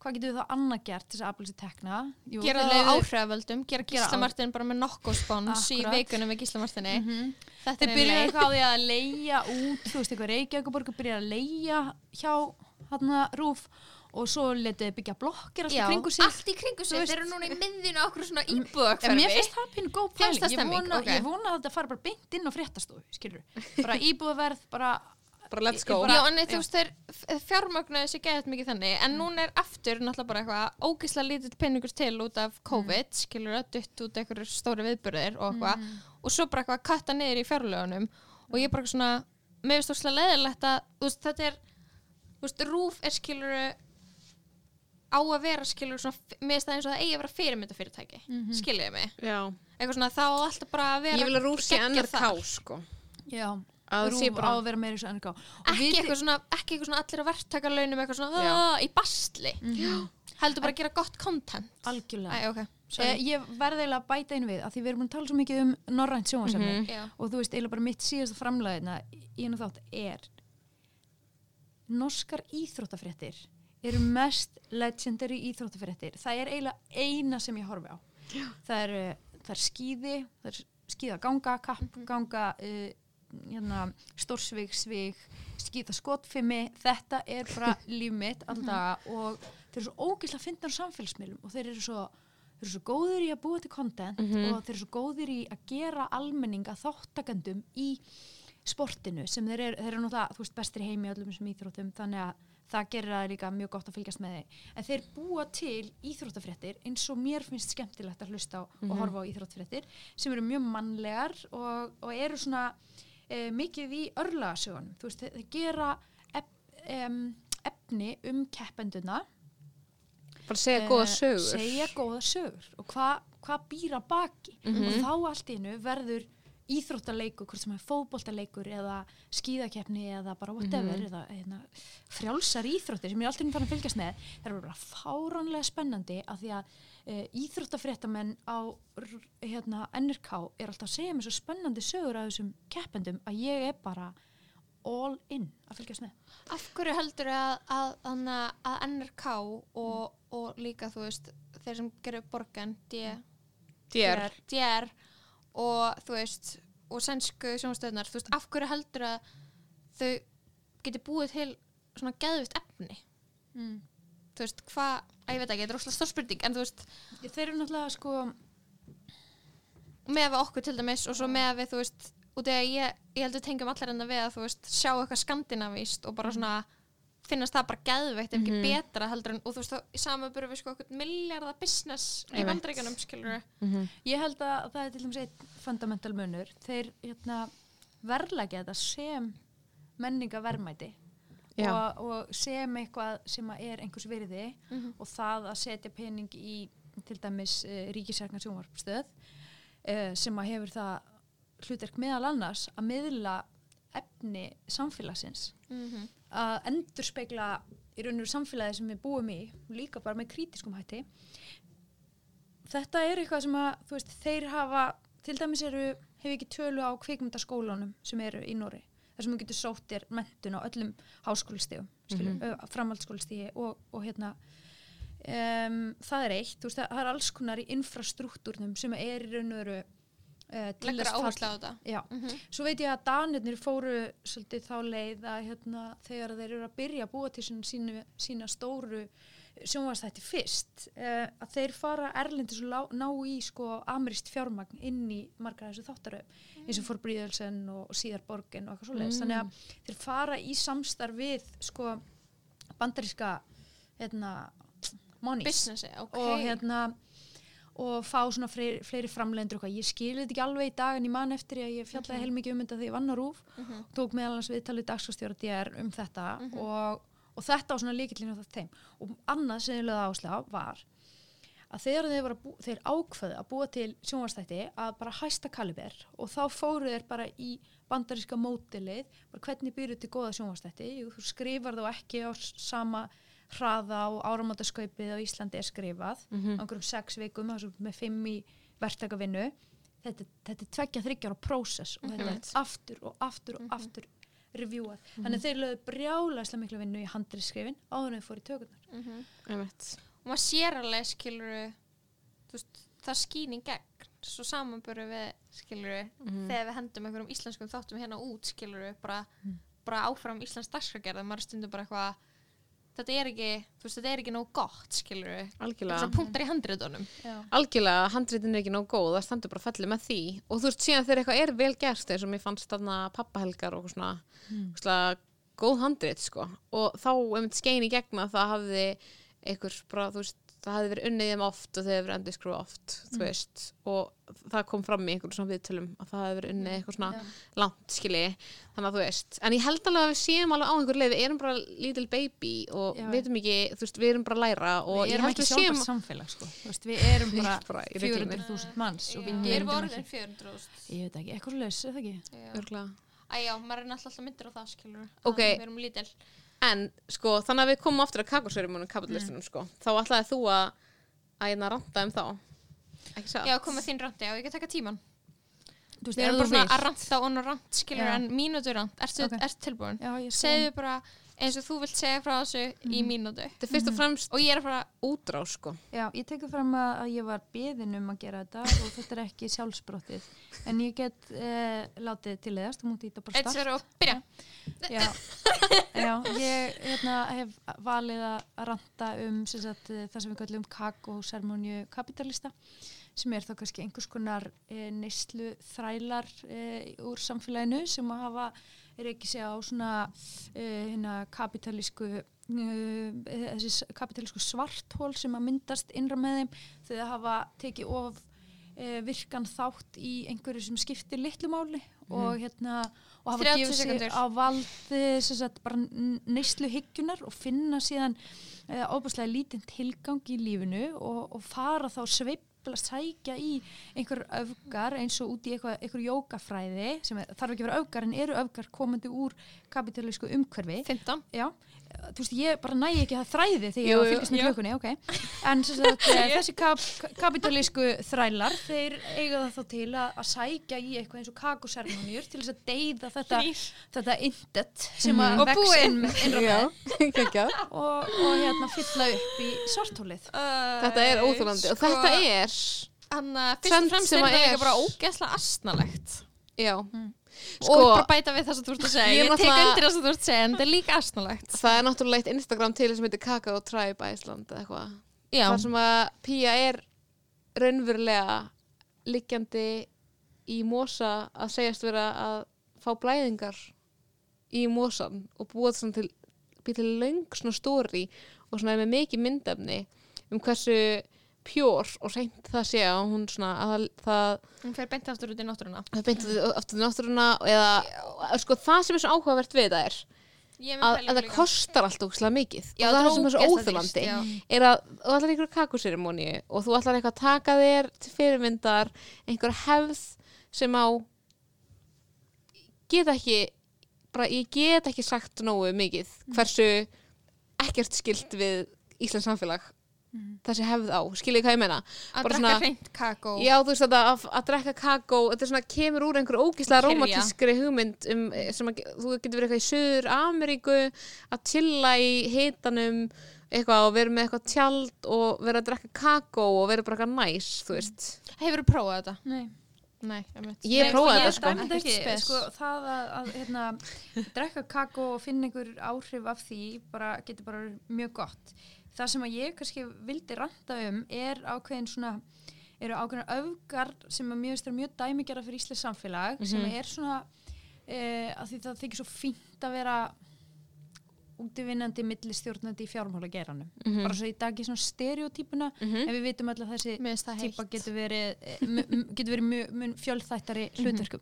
hvað getur við þá annað gert þess að afla sér tekna? Jú, gera það á leyfið- áhrifavöldum gera Gíslamartin bara með nokkospons í Akkurat. veikunum við Gíslamartinni þetta Þeir er byrja einlega eitthvað á því að leia út, þú veist, eitthvað Reykjavíkuborg byrja að leia hjá hann rúf og svo letu þið byggja blokkir alltaf Já, kringu sig. allt í kringu sig, þeir eru núna í miðinu okkur svona íbúðakverfi mér finnst það pínu góð pæling, ég vona, ok. ég vona að þetta fara bara beint inn á fréttastofu, skilur bara íbúðverð, bara bara let's go. bara- Já, en þú veist, þeir fjármögnuðu sér geðað mikið þannig, en núna er aftur náttúrulega bara eitthvað ógislega lítið peningur til út af COVID, skilur að dutt út einhverjur stóri viðburðir og eitthvað. Og svo bara eitthvað að katta niður í fjárlögunum. Og ég bara eitthvað svona, mér finnst þú veist, er rúf er skilur á að vera skilur svona, mér finnst það eins og það eigi að vera fyrirmyndafyrirtæki mm Mhm. skiljiði mig, Já. eitthvað svona þá á alltaf bara að vera Ég vil að rúsi geggjað NRK sko. Já, Að sé bara- á að vera meira svo NRK og ekki eitthvað svona, ekki eitthvað svona allir að verktakarlaunum eitthvað svona. "Ah", í bastli Mhm. heldur bara að gera gott content algjörlega Æ, ok, eh, sorry ég verði eiginlega að bæta inn við að því við erum búin að tala svo mikið um norrænt sjónvarsefni Mhm. Já. og þú veist, eiginlega bara mitt síðasta framlæðina í einu þátt er norskar íþróttafréttir eru mest legendary íþróttafréttir. Það er eiginlega eina sem ég horfi á. Það er, það er skíði það er skíða ganga, kapp ganga uh, hérna, stórsvig, svig skíða skotfimi þetta er bara líf mitt alltaf og þeir eru svo ógeðslega fyndnar á samfélagsmiðlum og þeir eru svo þeir eru svo góðir í að búa til content og þeir eru svo góðir í að gera almenninga þáttakendum í sportinu sem þeir eru, þeir eru náttúrulega, þú veist, bestir í heimi í öllum þessum íþróttum, þannig að það gerir það líka mjög gott að fylgjast með þeir. En þeir búa til íþróttafréttir eins og mér finnst skemmtilegt að hlusta á og horfa á íþróttafréttir sem eru mjög mannlegar og, og eru svona e, mikið í örlagasögunum. Þú veist, þeir, gera ef, em, efni um keppenduna Bara segja góða eh, sögur. segja góða sögur og hvað hva býra baki og þá allt einu verður íþróttaleikur, hvort sem er fótboltaleikur eða skíðakeppni eða bara whatever eða hérna, frjálsar íþróttir sem ég er alltaf fann að fylgjast með. Það eru bara fáránlega spennandi af því að e, íþróttafréttamenn á hérna, NRK er alltaf að segja mér svo spennandi sögur af þessum keppendum að ég er bara all in að fylgjast með. Af hverju heldur að, að, að, að NRK og, og líka þú veist þeir sem gerir borgan D, Dér. DR og þú veist og sænsku sjónastöðnar þú veist af hverju heldur að þau geti búið til svona geðvitt efni mm. þú veist hvað, að ég veit ekki, þetta er óslega stór spurning en þú veist þeir eru náttúrulega sko með við okkur til dæmis og svo með við þú veist og þegar ég, ég heldur tengjum allar enda við að þú veist sjá eitthvað skandinavíst og bara svona finnast það bara geðveikt ef ekki betra heldur en og þú veist þá í samanbyrju við sko eitthvað miljardar business í bandaríkjunum skilur Ég held að það er til dæmis einn fundamental munur. Þeir hérna, verðlækja þetta sem menningavermæti Já. og, og sem eitthvað sem að er einhvers virði og það að setja pening í til dæmis uh, ríkisærkna sjónvarpstöð uh, sem að hefur það hlutverk meðal annars að miðla efni samfélagsins Mhm. Að endurspegla í raun og samfélagi sem við búum í líka bara með krítiskum hætti þetta er eitthvað sem að veist, þeir hafa, til dæmis eru hefur ekki tölu á kvikmyndaskólanum sem eru í Nóri, þar sem þú getur sótt þér mentun á öllum háskólistegum mm -hmm. framhaldsskólistegi og, og hérna um, það er eitt, veist, það er alls konar í infrastruktúrnum sem er í raun og veru leggur þess áherslu á þetta? Já, svo veit ég að Danirnir fóru svolítið þá leið að hérna, þegar þeir eru að byrja að búa til sína, sína, stóru sjónvastætti fyrst uh, að þeir fara erlendis og ná í sko amerist fjármagn inn í margar þessu þáttaröf eins og fór Bríðelsen og, og síðar Borgin og eitthvað svoleiðis. Þannig að þeir fara í samstarf við sko bandaríska hérna, monies businessi, ok. Og hérna og fá svona fleiri, fleiri eitthvað. ég skilði þetta ekki alveg í dag en ég man eftir ég fjallaði heilmikið um þetta þegar ég vann á rúf tók meðal hans viðtalið dagskastjóra DR um þetta og, og þetta á svona líkillinu á þeim. Og annað sem ég lögði áherslu á var að þegar þeir, bú, þeir ákveðu að búa til sjónvastætti að bara hæsta kaliber og þá fóru þeir bara í bandaríska mótilið, hvernig byrju til góða sjónvastætti, þú skrifar þá ekki á sama hraða og áramótaskaupið á Íslandi er skrifað. Á einhverjum sex vikum með fimm í verktakavinnu. Þetta, þetta er tveggja þryggjára prósess og þetta er aftur og aftur og aftur reviewað, þannig að þeir lögðu brjálæslega miklu vinnu í handriðskrifin áður en þeir fóru í tökurnar. Og maður sér alveg skilur veist, það skýn í gegn. Svo samanböru við skilur þegar við hendum einhverjum íslenskum þáttum hérna út skilur bara, bara áfram íslensk dagskragerð maður stundum bara eitthvað þetta er ekki, þú veist, þetta er ekki nóg gott skilur Algjörlega. svona punktar í handritunum Já. algjörlega, handritin er ekki nóg góð það stendur bara fellið með því og þú veist síðan þegar eitthvað er vel gert eins og mér fannst þarna pappahelgar og svona mm. góð handrit sko og þá um skein í gegna það hafði einhver bara, þú veist það hefði verið unnið þeim oft og þau hefði verið endið skrufa oft þú veist, og það kom fram í einhverjum svona viðtölum að það hefði verið unnið eitthvað svona langt skilji, þannig að þú veist en ég held alveg að við séum alveg á einhver leið við erum bara little baby og Já. vitum ekki, þú veist, við erum bara að læra og við ég erum ekki við séum sjálfbært samfélag sko. Þú veist, við erum bara bara í reglunni. 400.000 manns og við Ég er gerum þetta vorðin ekki 400 ég veit ekki, eitthvað laus, eða ekki. Æjá, maður er náttúrulega alltaf myndir á það, skilur Ok. Við erum lítil En sko, þannig að við komum aftur að kakosverjumunum kapitalistunum sko, þá ætlaði þú að að ég ranta um þá ekki satt? Já, komið þín randi og ég get taka tíman þú veist, erum þú bara svona að ranta og rant, skilur Já. En mínútu rant, ertu, Ok. ertu tilbúin? já, ég Segðu bara eins og þú vilt segja frá þessu í mínútu. Þetta er fyrst og fremst Og ég er að fara útrá sko. Já, ég tekur fram að, að ég var beðin um að gera þetta og þetta er ekki sjálfsbrottið. En ég get uh, látið til þess, þú múti í þetta bara start sér og byrja. Já, já. Ég hérna, hef valið að ranta um sem sagt, eh, það sem við kallum kakó-sermóniu kapitalista sem er þá kannski einhvers konar e, neyslu þrælar e, úr samfélaginu sem að hafa reykið sig á svona e, hérna, kapitalísku e, þessi kapitalísku svarthól sem að myndast innra með þeim þegar það hafa tekið of e, virkan þátt í einhverju sem skiptir litlu máli og hérna og hafa 30 gefið sig á bara neyslu hyggunar og finna síðan óbúslega lítinn tilgang í lífinu og, og fara þá sveifla sækja í einhver öfgar eins og út í eitthvað, einhver jókafræði sem er, þarf ekki að vera öfgar en eru öfgar komandi úr kapitalísku umhverfi. 15 Já, þú veist, ég bara næ ekki það þræði þegar ég Jú, var að jú. fylgjast með klökunni, ok. En sem sagt, eh, þessi kap kapitalísku þrælar, þeir eiga það þá til að, að sækja í eitthvað eins og kakosermonjur til þess að deyða þetta, þetta indet sem að Og vex inn, Geggjað. og, og hérna fylla upp í svartólið. Þetta er óþólandi og þetta er Anna, fyrst Tvennt og fremst sem er að þetta bara ógeðslega astnalegt Já, og bara bæta við það sem þú ert að segja. Ég ég, tek undir það sem þú ert að segja en þetta er líka astnalegt það er náttúrulega eitt Instagram til sem heitir Kakao Tribe Iceland eða eitthvað. Þar sem að Pía er raunverulega liggjandi í mosa að segjast vera að fá blæðingar í mosan og búa þetta svona til til löng svona stóri og svona með mikið myndefni um hversu pjór og reynd það sé að hún svona að það, hún fer beint aftur út í náttúruna. beint aftur í náttúruna eða sko það sem er svo áhugavert við það er að, að það kostar alltaf ókslega mikið. Já, og það sem er svo já. er að þú ætlar einhverju kakuserimóni og þú ætlar eitthvað að taka þér til fyrirmyndar einhver hefð sem á get ekki bara ég get ekki sagt nógu mikið hversu ekkert skilt við Íslands samfélag þessi hefð á, skiljið hvað ég meina að svona- hreint kakó Já, þú veist þetta að, að drekka kakó þetta er svona kemur úr einhverju ógíslega Kyrja. rómatískri hugmynd um, eh, sem að, þú getur verið eitthvað í Suður Ameríku að chilla í hitanum eitthvað og vera með eitthvað tjald og vera að drekka kakó og vera bara eitthvað næs, þú veist hefur þú prófað þetta? Nei. Nei. Ég Nei, prófaði þetta, sko. Ekki, spes. sko, það að, að hérna, drekka kakó og finna einhver áhrif af því bara, getur bara verið mjög gott. Það sem að ég kannski vildi ranta um er ákveðin svona, eru ákveðin öfgar sem að mjög veist er mjög dæmigjara fyrir Íslands samfélag sem Mhm. er svona, e, að því það þykir svo fínt að vera útivinnandi millistjórnandi í fjármálageranum. Mhm. Bara svo í dag í svona stereotypuna, Mhm. en við vitum öll að þessi típa getur verið, eh, getur verið mjög mun fjölþættari hlutverkum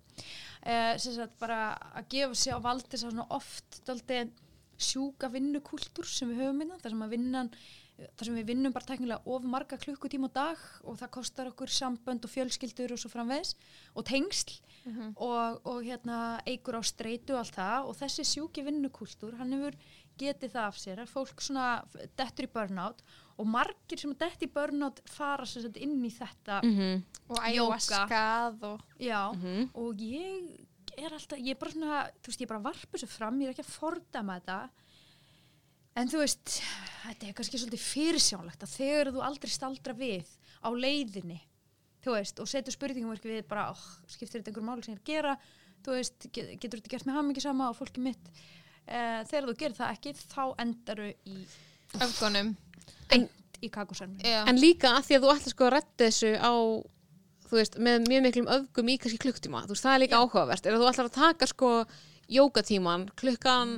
uh, sem sagt bara að gefa sig á valdi svona oft daldi sjúka vinnukúltúr sem við höfum minna, þar sem vinnan þar sem við vinnum bara teknilega of marga klukkutíma á dag og það kostar okkur sambönd og fjölskyldur og svo framvegs og tengsl og, og hérna eigur á streitu og allt það og þessi sjúki vinnukúltúr hann hefur getið það af sér að fólk svona dettur í burnout og margir sem detti í burnout fara sem sagt inn í þetta Mhm. og Jóga. ayahuascað og já, Mhm. og ég er alltaf, ég er bara svona, þú veist, ég er bara að varpa þessu fram, ég er ekki að fordama þetta. En þú veist þetta er kannski svolítið fyrirsjánlegt að þegar þú aldrei staldra við á leiðinni, þú veist og setur spurningum við bara, oh, skiptir þetta einhver máli sem ég er að gera, þú veist get, getur þetta gert með hamingi sama og fólki mitt? Uh, þegar þú gerir það ekki þá endaru í, öfgunum. Beint í kakosarmi. En líka að því að þú ætlar sko að redda þessu á þú veist, með mjög miklum öfgum í kannski klukktíma, þú veist, það er líka áhugavert. Er að þú ætlar að taka sko jókatíman klukkan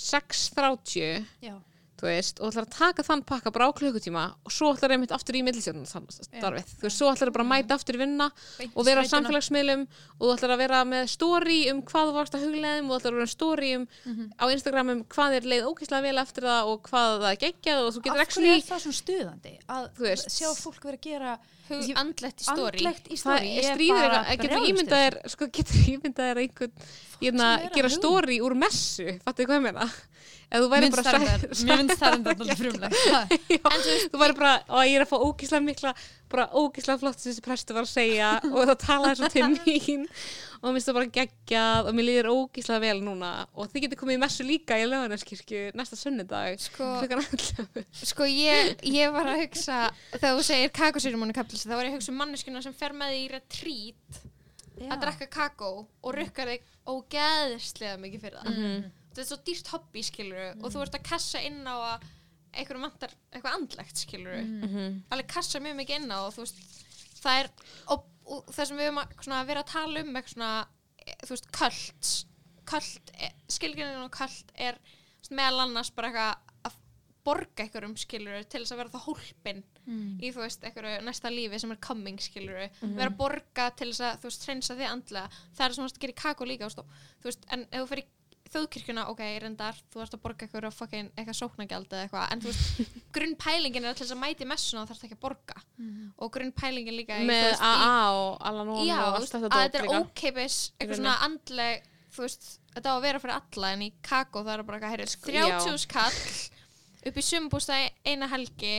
6.30 já, þú veist, og ætlar að taka þann pakka bara á klukkutíma og svo ætlar einmitt aftur í millistjórnum starfið, þú veist, svo ætlar bara að mæta aftur í vinna Beint og vera á samfélagsmiðlum og þú ætlar að vera með story um hvað þú varst að hugleðum og þú ætlar að vera story um á Instagram um hvað er leið ógeðslega vel eftir það og hvað það geggjað og þú getur Af hverju er það svona stuðandi? Að veist. sjá fólk vera að gera Hug, andlegt í stóri andlegt í stóri er getur ímyndað er er er sæ- Mér finnst það enda alltaf frumlegt. Já, þú væri bara, og ég er að fá ógíslega mikla bara ógíslega flott sem þessi prestu var að segja og það talaði svo til mín og mér finnst það bara geggjað og mér líður ógíslega vel núna og þið getur komið í messu líka í lögarneskirkju næsta sunnudag sko, klukkan 11 sko ég, ég var að hugsa þegar þú segir kakosýrumónu kaplisi þá var ég að hugsa um manneskuna sem fer með því í retreat að drekka kakó og rukkar þig ógeðslega mikið fyrir það þetta er svo dýrt hobby skilur og þú ert að kassa inn á að einhverjum vantar eitthvað andlegt skilur alveg kassa mjög mikið inn á og þú veist það er og, og það sem við höfum að svona, vera að tala um eitthvað svona e, þú veist köld köld, skilgjörnum og köld er meðal annars bara eitthvað að borga einhverjum skilur til þess að vera það hólpin í þú veist einhverju næsta lífi sem er coming skilur vera að borga til þess að þú veist hreinsa þig andlega. Það er svona að gera í kakó líka þú veist, þú veist en ef þú fyrir þjóðkirkjuna, ok, reyndar, þú ert að borga eitthvað fucking, eitthvað sóknagjald eða eitthvað en þú veist, grunnpælingin er til þess að mæti messuna þá þarf ekki að borga. Og grunnpælingin líka í, með veist, í- AA og Alanon já, og allt þetta að þetta er ókeipis eitthvað svona andleg þú veist, þetta á að vera fyrir alla en í kakó það er bara eitthvað, heyrðu, Sko, 30 skall upp í sumbústæði eina helgi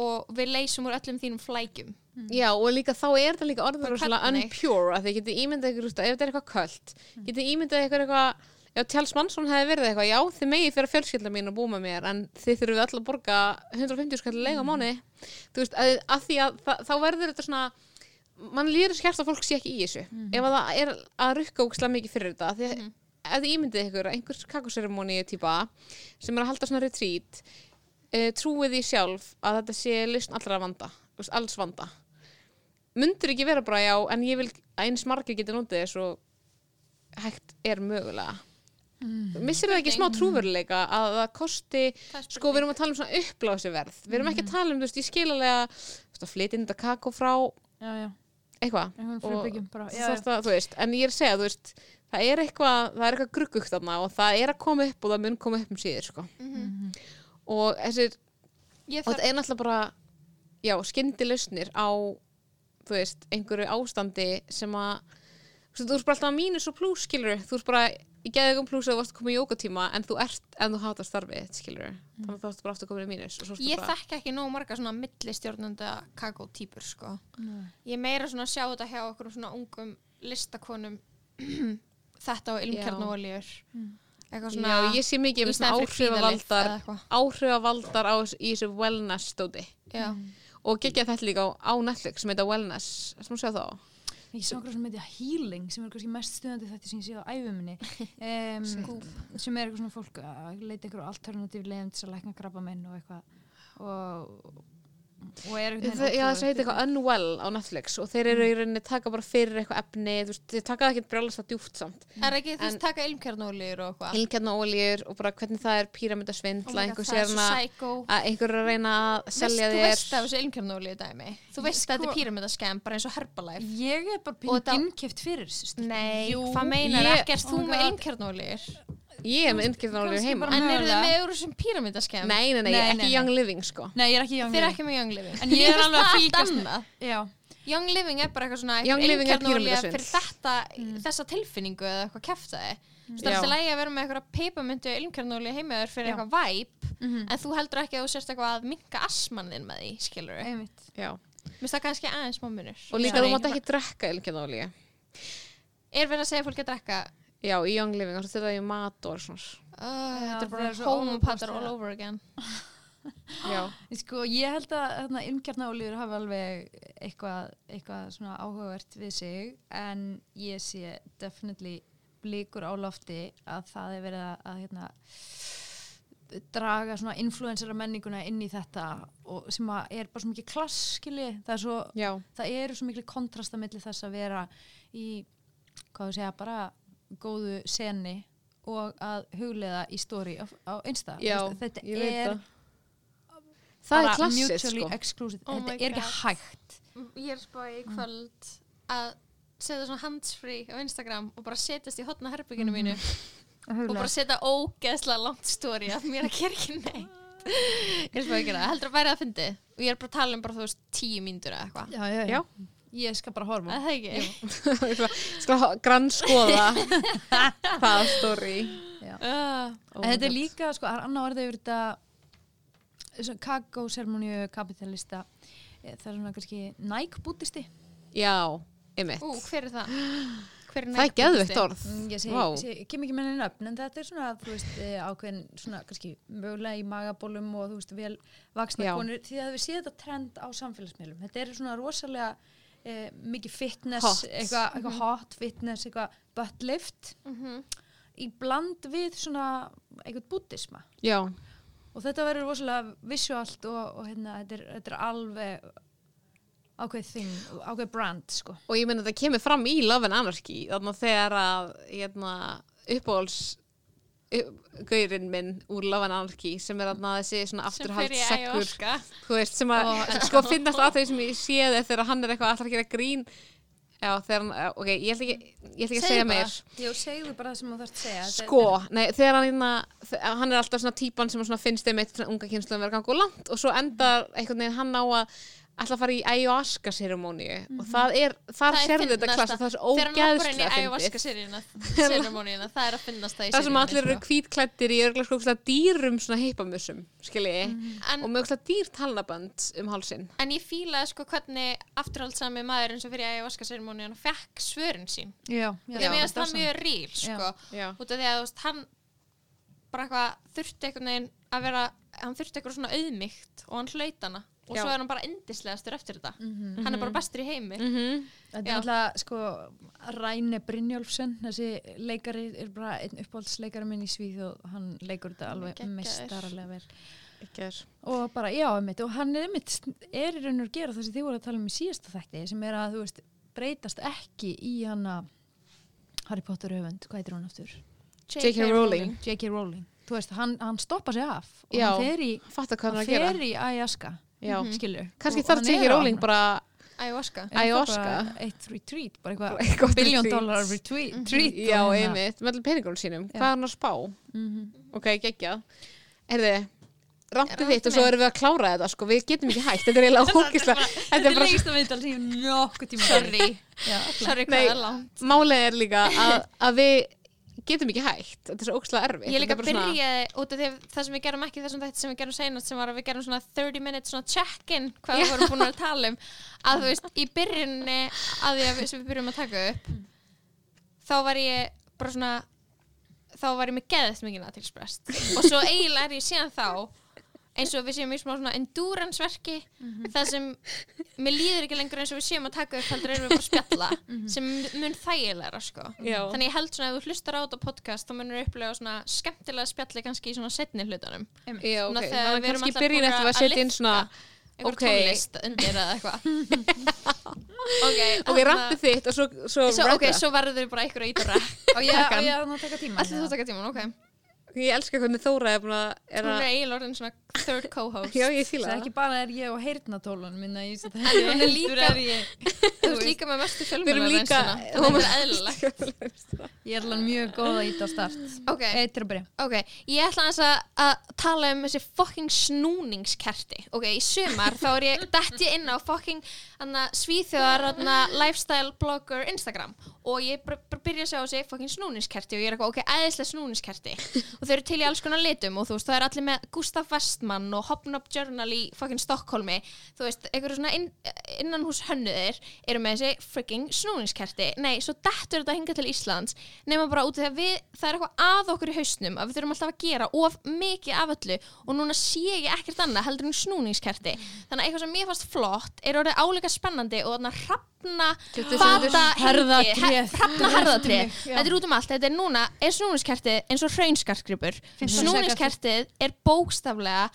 og við leysum úr öllum þínum flækjum. Já, og líka þá er það líka hvernig? unpure að þið getið ímyndað ykkur, ef þetta er eitthvað köld getið ímyndað ykkur eitthvað ef Tjáls Mansson hefði verið eitthvað, já þið megið fyrir fjölskylda mín og búa með mér en þið þurfum öll að borga 150 skall lega mánu þú veist, að, að því að það, þá verður þetta svona mann líður skert að fólk sé ekki í þessu. Ef að það er að rukka ókslega mikið fyrir þetta því að ef þið ímyndið ykkur að einhvers kakoseremóni típa sem er að halda svona retreat uh, trúið því sjálf að þetta sé listn allra vanda, alls vanda. Mundur ekki vera bara já en ég vil að eins margir geti notið þess og hægt er mögulega missir það ekki smá trúveruleika að það kosti Það sko við erum að tala um svona uppblási verð við erum ekki að tala um, þú veist, ég skilalega þú veist, að flytja inn þetta kakó frá já, já, eitthvað. Þú veist, en ég er að segja, þú veist það er eitthvað, það er eitthvað gruggugt þarna og það er að koma upp og það mun koma upp um síður sko. og þessir og þetta er náttúrulega bara já, skyndi lausnir á þú veist, einhverju ástandi sem að þú veist, þú ert bara alltaf mínus og plús, skilur þú ert bara í geðugum plús að þú varst að koma í jókatíma en þú ert, en þú hátar starfið skilur þannig að þú ert bara aftur komin í mínus og svo ertu ég bara, þekki ekki nóg marga svona millistjórnanda kakó-týpur sko. Ég er meira svona að sjá þetta hjá okkur svona ungum listakonum þetta og ilmkjarnóoljur eitthvað svona já, ég sé mikið með svona áhrifavaldar áhrifavaldar á, í þessu wellness stóti já, og geggja þetta líka á, á Netflix sem heita Wellness, sem þú segja þá ég sá okkur sem heitir healing sem er kannski mest stuðandi þetta sem ég sé á æfuminni um, sem er eitthvað svona fólk að leita einhverju alternatív leiðum til að lækna krabba minn og eitthvað. Og, og er einhvern Það, já, það heiti eitthvað Unwell á Netflix og þeir eru í rauninni taka bara fyrir eitthvað efni þú veist, þeir taka það ekki brjálast að djúft samt. Er ekki þú veist taka ilmkjarnóoljur og eitthvað? Hilkjarna ólíur og bara hvernig það er píramidasvindla Oh einhver það er að einhver að reyna að selja Veist- þú þér veist af þessu ilmkjarnóolíu dæmi? Þú veist að þetta er píramidaskem bara eins og Herbalife. Ég er bara þetta- innkeft fyrir nei, hvað meinar ekkert oh þú my með God. Ég er með Kannski heima. en eru þið með eurur sem píramidaskem nei, nei, nei, Nei, ekki nei, nei. Young Living sko. Nei, ég er ekki young þeir eru living. ekki með Young Living. En ég er alveg að það. Fylgjast- já, Young Living er bara eitthvað svona Young Living er píramídasvindl. fyrir þetta, þessa tilfinningu eða eitthvað kæftæði það er Já. alltaf lægi að vera með eitthvað peipamyndu ilmkjarnolíu heimaður fyrir eitthvað væp Mhm. en þú heldur ekki að þú sérst eitthvað að minka asmannin með því, skilur mér finnst það kannski aðeins smá munur. Og líka þú mátt ekki drekka ilmkjarna ólíu er verið að segja fólki að drekka já, í Young Living, og þetta er í mat og svona uh, þetta er það bara er svo homopatar overposted. all over again. Já, Sko, ég held að þarna, umkjarnaolíur hafa alveg eitthvað, eitthvað svona áhugavert við sig en ég sé definitely blíkur á lofti að það er verið að, að hérna, draga svona influensera menninguna inn í þetta og sem að er bara svo mikið klass skilji, það er svo já, það eru svo miklu kontrasta milli þess að vera í, hvað þú segja, bara góðu seni og að hugleiða í stóri á, á einsta Já, þetta er það. Það er mutually sko. Oh þetta er ekki hægt. Ég er spáði í kvöld að setja svona handsfree á Instagram og bara setjast í hotna herbygginu mínu og bara setja ógeðslega langt story af mér að ekki neitt. Ég er að gera, það. heldur að væri að fyndi og ég er bara að tala um bara þú veist tíu mínútur eða eitthvað. Já, já, Já. Ég skal bara horfa. Það er ekki Skal grannskoða það story. Já. uh, þetta er líka, sko, það er annað orðið yfir þetta kakósermoníu kapitalista Eh, það er svona kannski Nike-bútisti Já, einmitt. Ú, hver er það? Hver er Það er geðveikt orð. Mm, ég Vá. segi, ég kem ekki með henni nöfn en þetta er svona, þú veist, eh, ákveðin svona kannski mögulega í magabólum og þú veist, vel vaksna konur. Því að við séum þetta trend á samfélagsmiðlum. Þetta er svona rosalega eh, mikið fitness, Hot. eitthvað eitthva hot fitness, eitthvað butt lift Mhm. í bland við svona eitthvað bútisma og þetta verður rosalega visuált og, og hérna, þetta er, þetta er alveg ákveð þing, ákveð brand sko. og ég meina þetta kemur fram í Love and Anarchy þannig að þegar að hérna, uppáhalds gaurinn minn úr Love and Anarchy sem er þarna þessi svona sem fer afturhald í sekkur ayahuasca. þú veist, sem að sko finnast að þau sem ég séð þegar hann er eitthvað alltaf að gera grín. Já, þegar hann, ok, ég ætla ekki ég ætla ekki að segja meir. Jú, segðu bara það sem þú þarfst að segja. Þetta- sko, nei, þegar hann hérna, hann er alltaf svona típan sem svona finnst þeim eitt svona unga kynsluðum vera gangu langt og svo endar einhvern veginn hann á að alltaf fara í ayahuasca seremóníu og það er, þar sérðu þetta klassa það er svo hann í ógeðslega fyndið. Það er að finnast það í það sem allir eru kvítklættir í sko ógeðslega dýrum svona heipamussum skilji, En- og með ógeðslega dýr talnabönd um hálsin En ég fílaði sko hvernig afturhaldsami maður eins og fyrir ayahuasca serimóníuna fekk svörin sín. Já, já, Ég meðast það er mjög ríl sko. Já, út af því að hann bara eitthvað þurfti einhvern veginn að vera hann þurfti eitthvað svona auðmygt og hann hlaut hana og Já. svo er hann bara endislegastur eftir þetta Mhm. hann er bara bestur í heimi mm Þetta Já. er alltaf, sko, Ræne Brynjólfsson, þessi leikari er bara einn uppáhaldsleikari minn í Svíð og hann leikur þetta alveg mestararlega vel. ekki er Og bara, já, einmitt, og hann er einmitt, er í raun og gera það sem þið voru að tala um í síðasta þætti, sem er að, þú veist, breytast ekki í hana Harry Potter höfund, hvað heitir hún aftur? J.K. Rowling J.K. Rowling. Þú veist, hann, hann stoppa sig af og Já. hann fer í, hann hann að í ayahuasca, já, skilur. kannski Og þarf á Rowling bara Ayahuasca? bara Eitt retreat, bara eitthvað eitthvað billion retreat. dollar retreat. retreat já, einmitt, með allir peningunum sínum Já. hvað er hann að spá? Mhm. ok, geggjað Erði, rantið Rantið þitt og svo erum við að klára þetta sko, við getum ekki hægt, þetta er eiginlega ógislega þetta er bara, lengsta viðtal sem ég nokkuð tíma sorry, Já, sorry hvað er langt málið er líka að, að við getum ekki hægt, þetta er svo ógislega erfitt ég líka er bara svona- út af því að það sem við gerum ekki þessum þetta sem við gerum seinast sem var að við gerum svona 30 minutes svona check-in hvað við vorum búin að tala um. Að þú veist, í byrjunni að því að við, byrjum að taka upp þá var ég bara svona þá var ég með geðast mikið aðtilsprest og svo eiginlega er ég síðan þá eins og við séum í smá svona endurance verki það sem mér líður ekki lengur eins og við séum að taka upp heldur erum við bara að spjalla sem mun þægilegra sko. Þannig ég held svona að ef þú hlustar á þetta podcast þá munur upplega svona skemmtilega spjalli kannski í svona setni hlutunum Já, Svona ok, þegar við erum alltaf búin eftir að að setja inn liðka. svona einhver Ok. tónlist undir eða eitthvað. Ok, ok, rantið þitt og svo, svo, svo, ok, rappa. svo verður þau bara einhver að íta Og ég, ég að taka tíma Allir þú taka tíman, ok ég elska hvernig Þóra er búin að er Hún er eiginlega orðin svona third co-host. Já, ég Það fíla er það. ekki bara er ég og heyrnatólunum minna En hún er líka- er ég, Þú ert líka með mestu við erum fjölmjöla líka Þannig að þetta er eðlilegt. ég er alveg mjög góð að íta á start. Ok, Eitt til að byrja. Ok, ég ætla aðeins að, að tala um þessi fucking snúningskerti. Ok, í sumar þá er ég dætt ég inn á fucking anna, svíþjóðar lifestyle blogger Instagram. Og ég byrja að sjá þessi fucking snúningskerti og ég er eitthvað, ok, æðislega snúningskerti og þau eru til í alls konar litum og þú veist, það er allir með Gustaf Westman og Hobnob Journal í fucking Stokkólmi þú veist, einhverju svona inn, innan hús hönnuðir eru með þessi freaking snúningskerti. Nei, svo dettur þetta hinga til Íslands nema bara út af því að við, það er eitthvað að okkur í hausnum að við þurfum alltaf að gera of mikið af öllu og núna sé ég ekkert annað heldur en snúningskerti. Þannig að eitthvað sem mér fannst flott er orðið áleika spennandi og þarna hrafna fata Herðatré. hrafna herðatré. Já. þetta er út um allt, þetta er núna er snúningskertið eins og hraunskarskripur snúningskertið er bókstaflega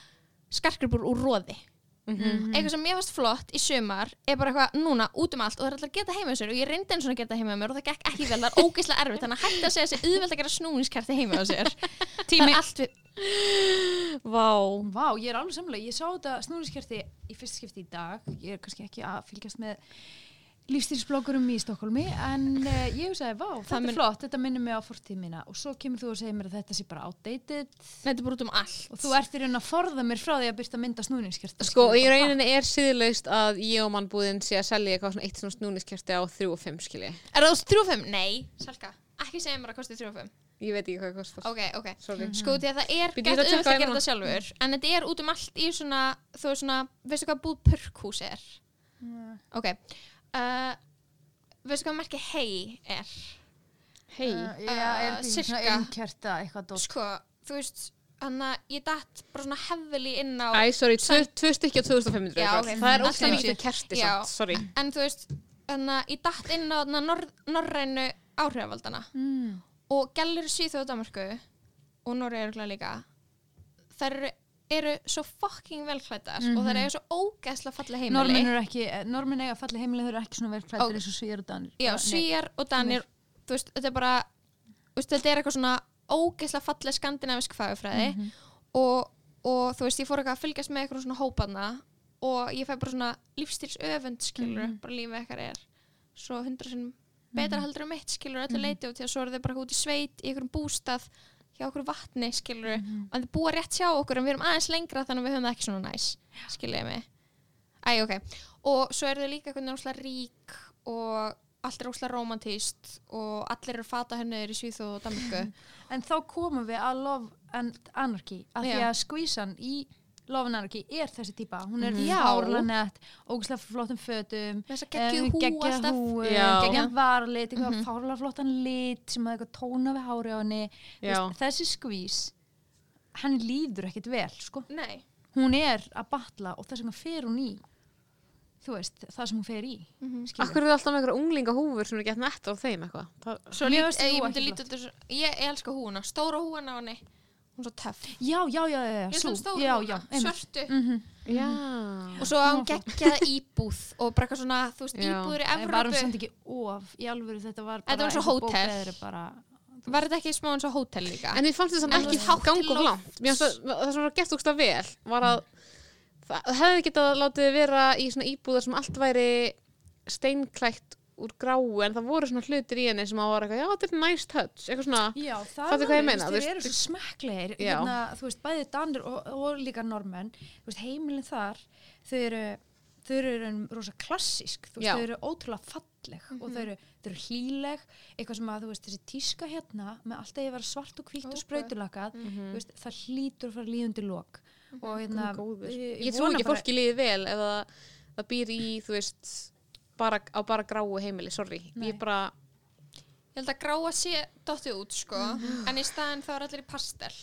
skarkripur úr róði eitthvað sem mér fannst flott í sumar er bara eitthvað núna út um allt og það er alltaf að geta heima á sér og ég reyndi eins og að geta heima á mér og það gekk ekki vel, það er ógeðslega erfitt þannig að hætti að segja þessi auðvelt að gera snúningskerti heima á sér. Tími. Allt við Vá. Vá, ég er alveg samlega, ég sá þetta snúniskerti í fyrst skipti í dag, ég er kannski ekki að fylgjast með lífstílsbloggurum í Stokkólmi, en uh, ég hugsaði, vá, þetta er flott, þetta minnir mig á fortíð mína og svo kemur þú og segir mér að þetta sé bara outdated Þetta er bara út um allt og þú ert í raun að forða mér frá því að byrta mynda snúningskerti. Sko, í rauninni er síðlaust að ég og mannbúðin sé að selja eitthvað svona eitt svona snúniskerti á 3 og 5 skilji. Er það 3.5? Nei, Salka Ekki segja mér að kosti 3.5 Ég veit ekki hvað það kostar. Ok, ok Sorry. Sko því að það er gett auðvitað að gera þetta sjálfur En þetta er út um allt í svona Þú veist svona, veistu hvað búð purkhús er? Ok uh, Veistu hvað merki hei er? Hei. Uh, já, er Uh, þetta ekki svona innkerta eitthvað dótt? Sko, þú veist Þannig að ég datt bara svona hefðili inn á Æ, sorry, tvö, á 2500 Já, eitthvað. ok, Það er í mikið kerti Já. samt, sorry. En þú veist Þannig að ég datt inn á þarna norr, norrænu áhrifavaldana Mm. og gælur Svíþjóð og Danmarku og Norri eru líka þær eru, eru svo fucking velklættar og þær eru svo ógeðslega fallega heimili Normin eiga falli heimili, þau eru ekki svona velklættir Ok. eins og svíjar og danir. já. Svíjar og Danir þú veist, þetta er bara veist, þetta er eitthvað svona ógeðslega fallega skandinavisk fagufræði og, og þú veist, ég fór eitthvað að fylgjast með eitthvað svona hópaðna og ég fæ bara svona lífstíls öfund skilur, bara lífið eitthvað er svo hundra sinnum betra heldur um mitt skilur öllu leiti og til að svo eru þau bara út í sveit í einhverjum bústað hjá okkur vatni skilur og þau búa rétt hjá okkur en við erum aðeins lengra þannig að við höfum það ekki svona næs skilur ég mig. Æ, ok, og svo eru þau líka eitthvað náttúrulega rík og allt er óslega romantíst og allir eru fata henniður í Svíþjóð og Danmarku En þá komum við að Love and Anarchy að því að skvísan í Anarchy er þessi típa hún er Já. fárlega nett, ógæslega flottum fötum geggjuð hú geggja geggja varlit Mhm. fárlega flottan lit sem að eitthvað tóna við hári á henni veist, þessi skvís hann líður ekkit vel sko. Nei, hún er að batla og þess vegna fer hún í þú veist, það sem hún fer í Mhm. skilur. Akkur eru alltaf með einhverja unglinga húfur sem er gett nett á þeim eitthvað. Svo lít, ég þessu ég, ég elska húuna, stóra húuna á henni hún er svo töff já, já, já, já, Ég já, húna, já, einmitt. svörtu Mhm. já. og svo á hún geggjaða íbúð og bara eitthvað svona, þú veist, íbúður í En var hún Evrópu samt ekki of í alvöru þetta var bara Þetta var svo eins og hótel. bókveðri bara, var þetta ekki smá eins og hótel líka En mér fannst þess En að þú ekki veist, hátt til ganga of lofts. langt. Mér fannst að það sem var gert úrst vel var að það hefði getað látið vera í svona íbúðar sem allt væri steinklætt úr gráu en það voru svona hlutir í henni sem að var eitthvað, já þetta er nice touch, eitthvað svona já, það Fattu hvað ég meina, þeir eru svo smekklegir hérna, þú veist, bæði danir og, og líka normenn heimilin þar þau eru, þau eru rosa klassísk, þú veist. Mhm. þau eru ótrúlega falleg og þau eru, þau eru hlýleg eitthvað sem að, þú veist, þessi tíska hérna með alltaf ég vera svart og hvítt og Ok. sprautulakað þú veist, það hlýtur að fara líðundi lok og hérna, góður. ég, Ég trú ekki fólki líði vel það, það býr í, þú veist bara, á bara gráu heimili, sorry. Nei. ég bara, ég held að gráa sé dottið út sko. En í staðin þá er allir í pastel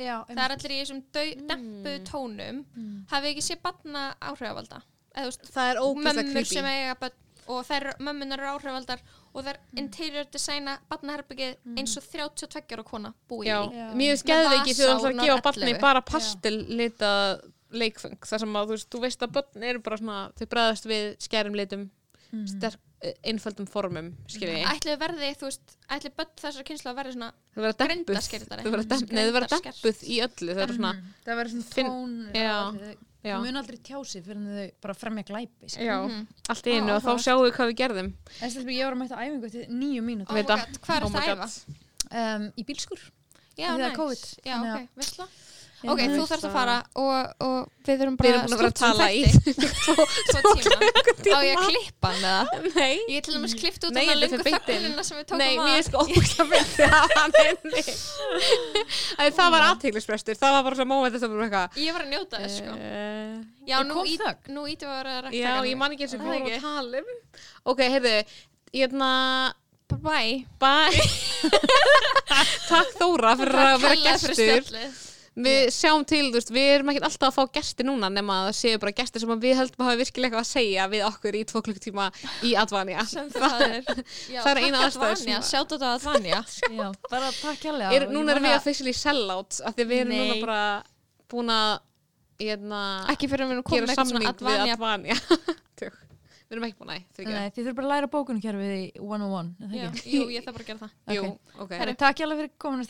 já, það er allir í þessum dau- dempuðu tónum. Mm. hafið ekki sé batna áhrifavalda. Eða þú veist, það er mömmur creepy. sem eiga börn og þær mömmunar eru áhrifavaldar og þær interior designa batnaherbyggið eins og 32 ára kona búi Já, í. Finnst Með geðveiki þegar þú ætlar að gefa barni 11. bara pastellita leikfeng þar sem að þú veist, þú veist að börn eru bara svona, þau bræðast við skærum litum Mm. sterk, eh, einföldum formum ætli verði, þú veist, ætli börn þessar kynslu að verði svona dempuð. grindaskertari. þau verða dempuð, í öllu. Þau eru svona, það verður svona tón Já. þau já, þau mun aldrei tjási fyrir þau bara fremja glæpi já Mhm. allt í einu Á, og þá sjáum við hvað við gerðum. Stelpur, ég var að mæta æfingu til nýju mínútur. Oh hvað er Oh my að æfa? um, í bílskur Já, Af því það er næs. COVID, Já, ok, veistla Já, Ok, það þú er þarfst að fara og, og við erum við bara erum búin að að tala í tvo Svo tíma. Á ég að klippa hann eða? nei, Ég er til dæmis klippt út þetta er fyrir beint inn. þögnina sem við tókum nei, að mér er sko ógæslega myndi að hann Æ, það var aðteglisbrestur það var bara svona að bara eitthvað Ég var að njóta þess sko. Eh, Já, nú, ítum við að vera að Já, ég man ekki eins og Það hvað er voru ekki. að tala um. Ok, heyrðu, hérna Bye. Bye. Takk Þóra fyrir að vera spjallið. Við sjáum til, þú veist, við erum ekkert alltaf að fá gesti núna nema að það séu bara gestir sem að við höldum að hafa virkilega eitthvað að segja við okkur í tvo klukktíma í Advanja það er. Já, Það er eina Advanja, sem- Sjátt á Advanja Já, bara takk hérlega er, Núna erum við officially sellout af því að við erum Nei. núna bara búin að hérna, Ekki fyrir að við erum komið eitthvað svona við Advanja Advanja. Við erum ekki búin að, Nei, þið þurfum bara að læra bókunarkerfið í 101 er það Já, ekki? Jú, ég þarf bara að gera það. Takk hérlega fyrir komin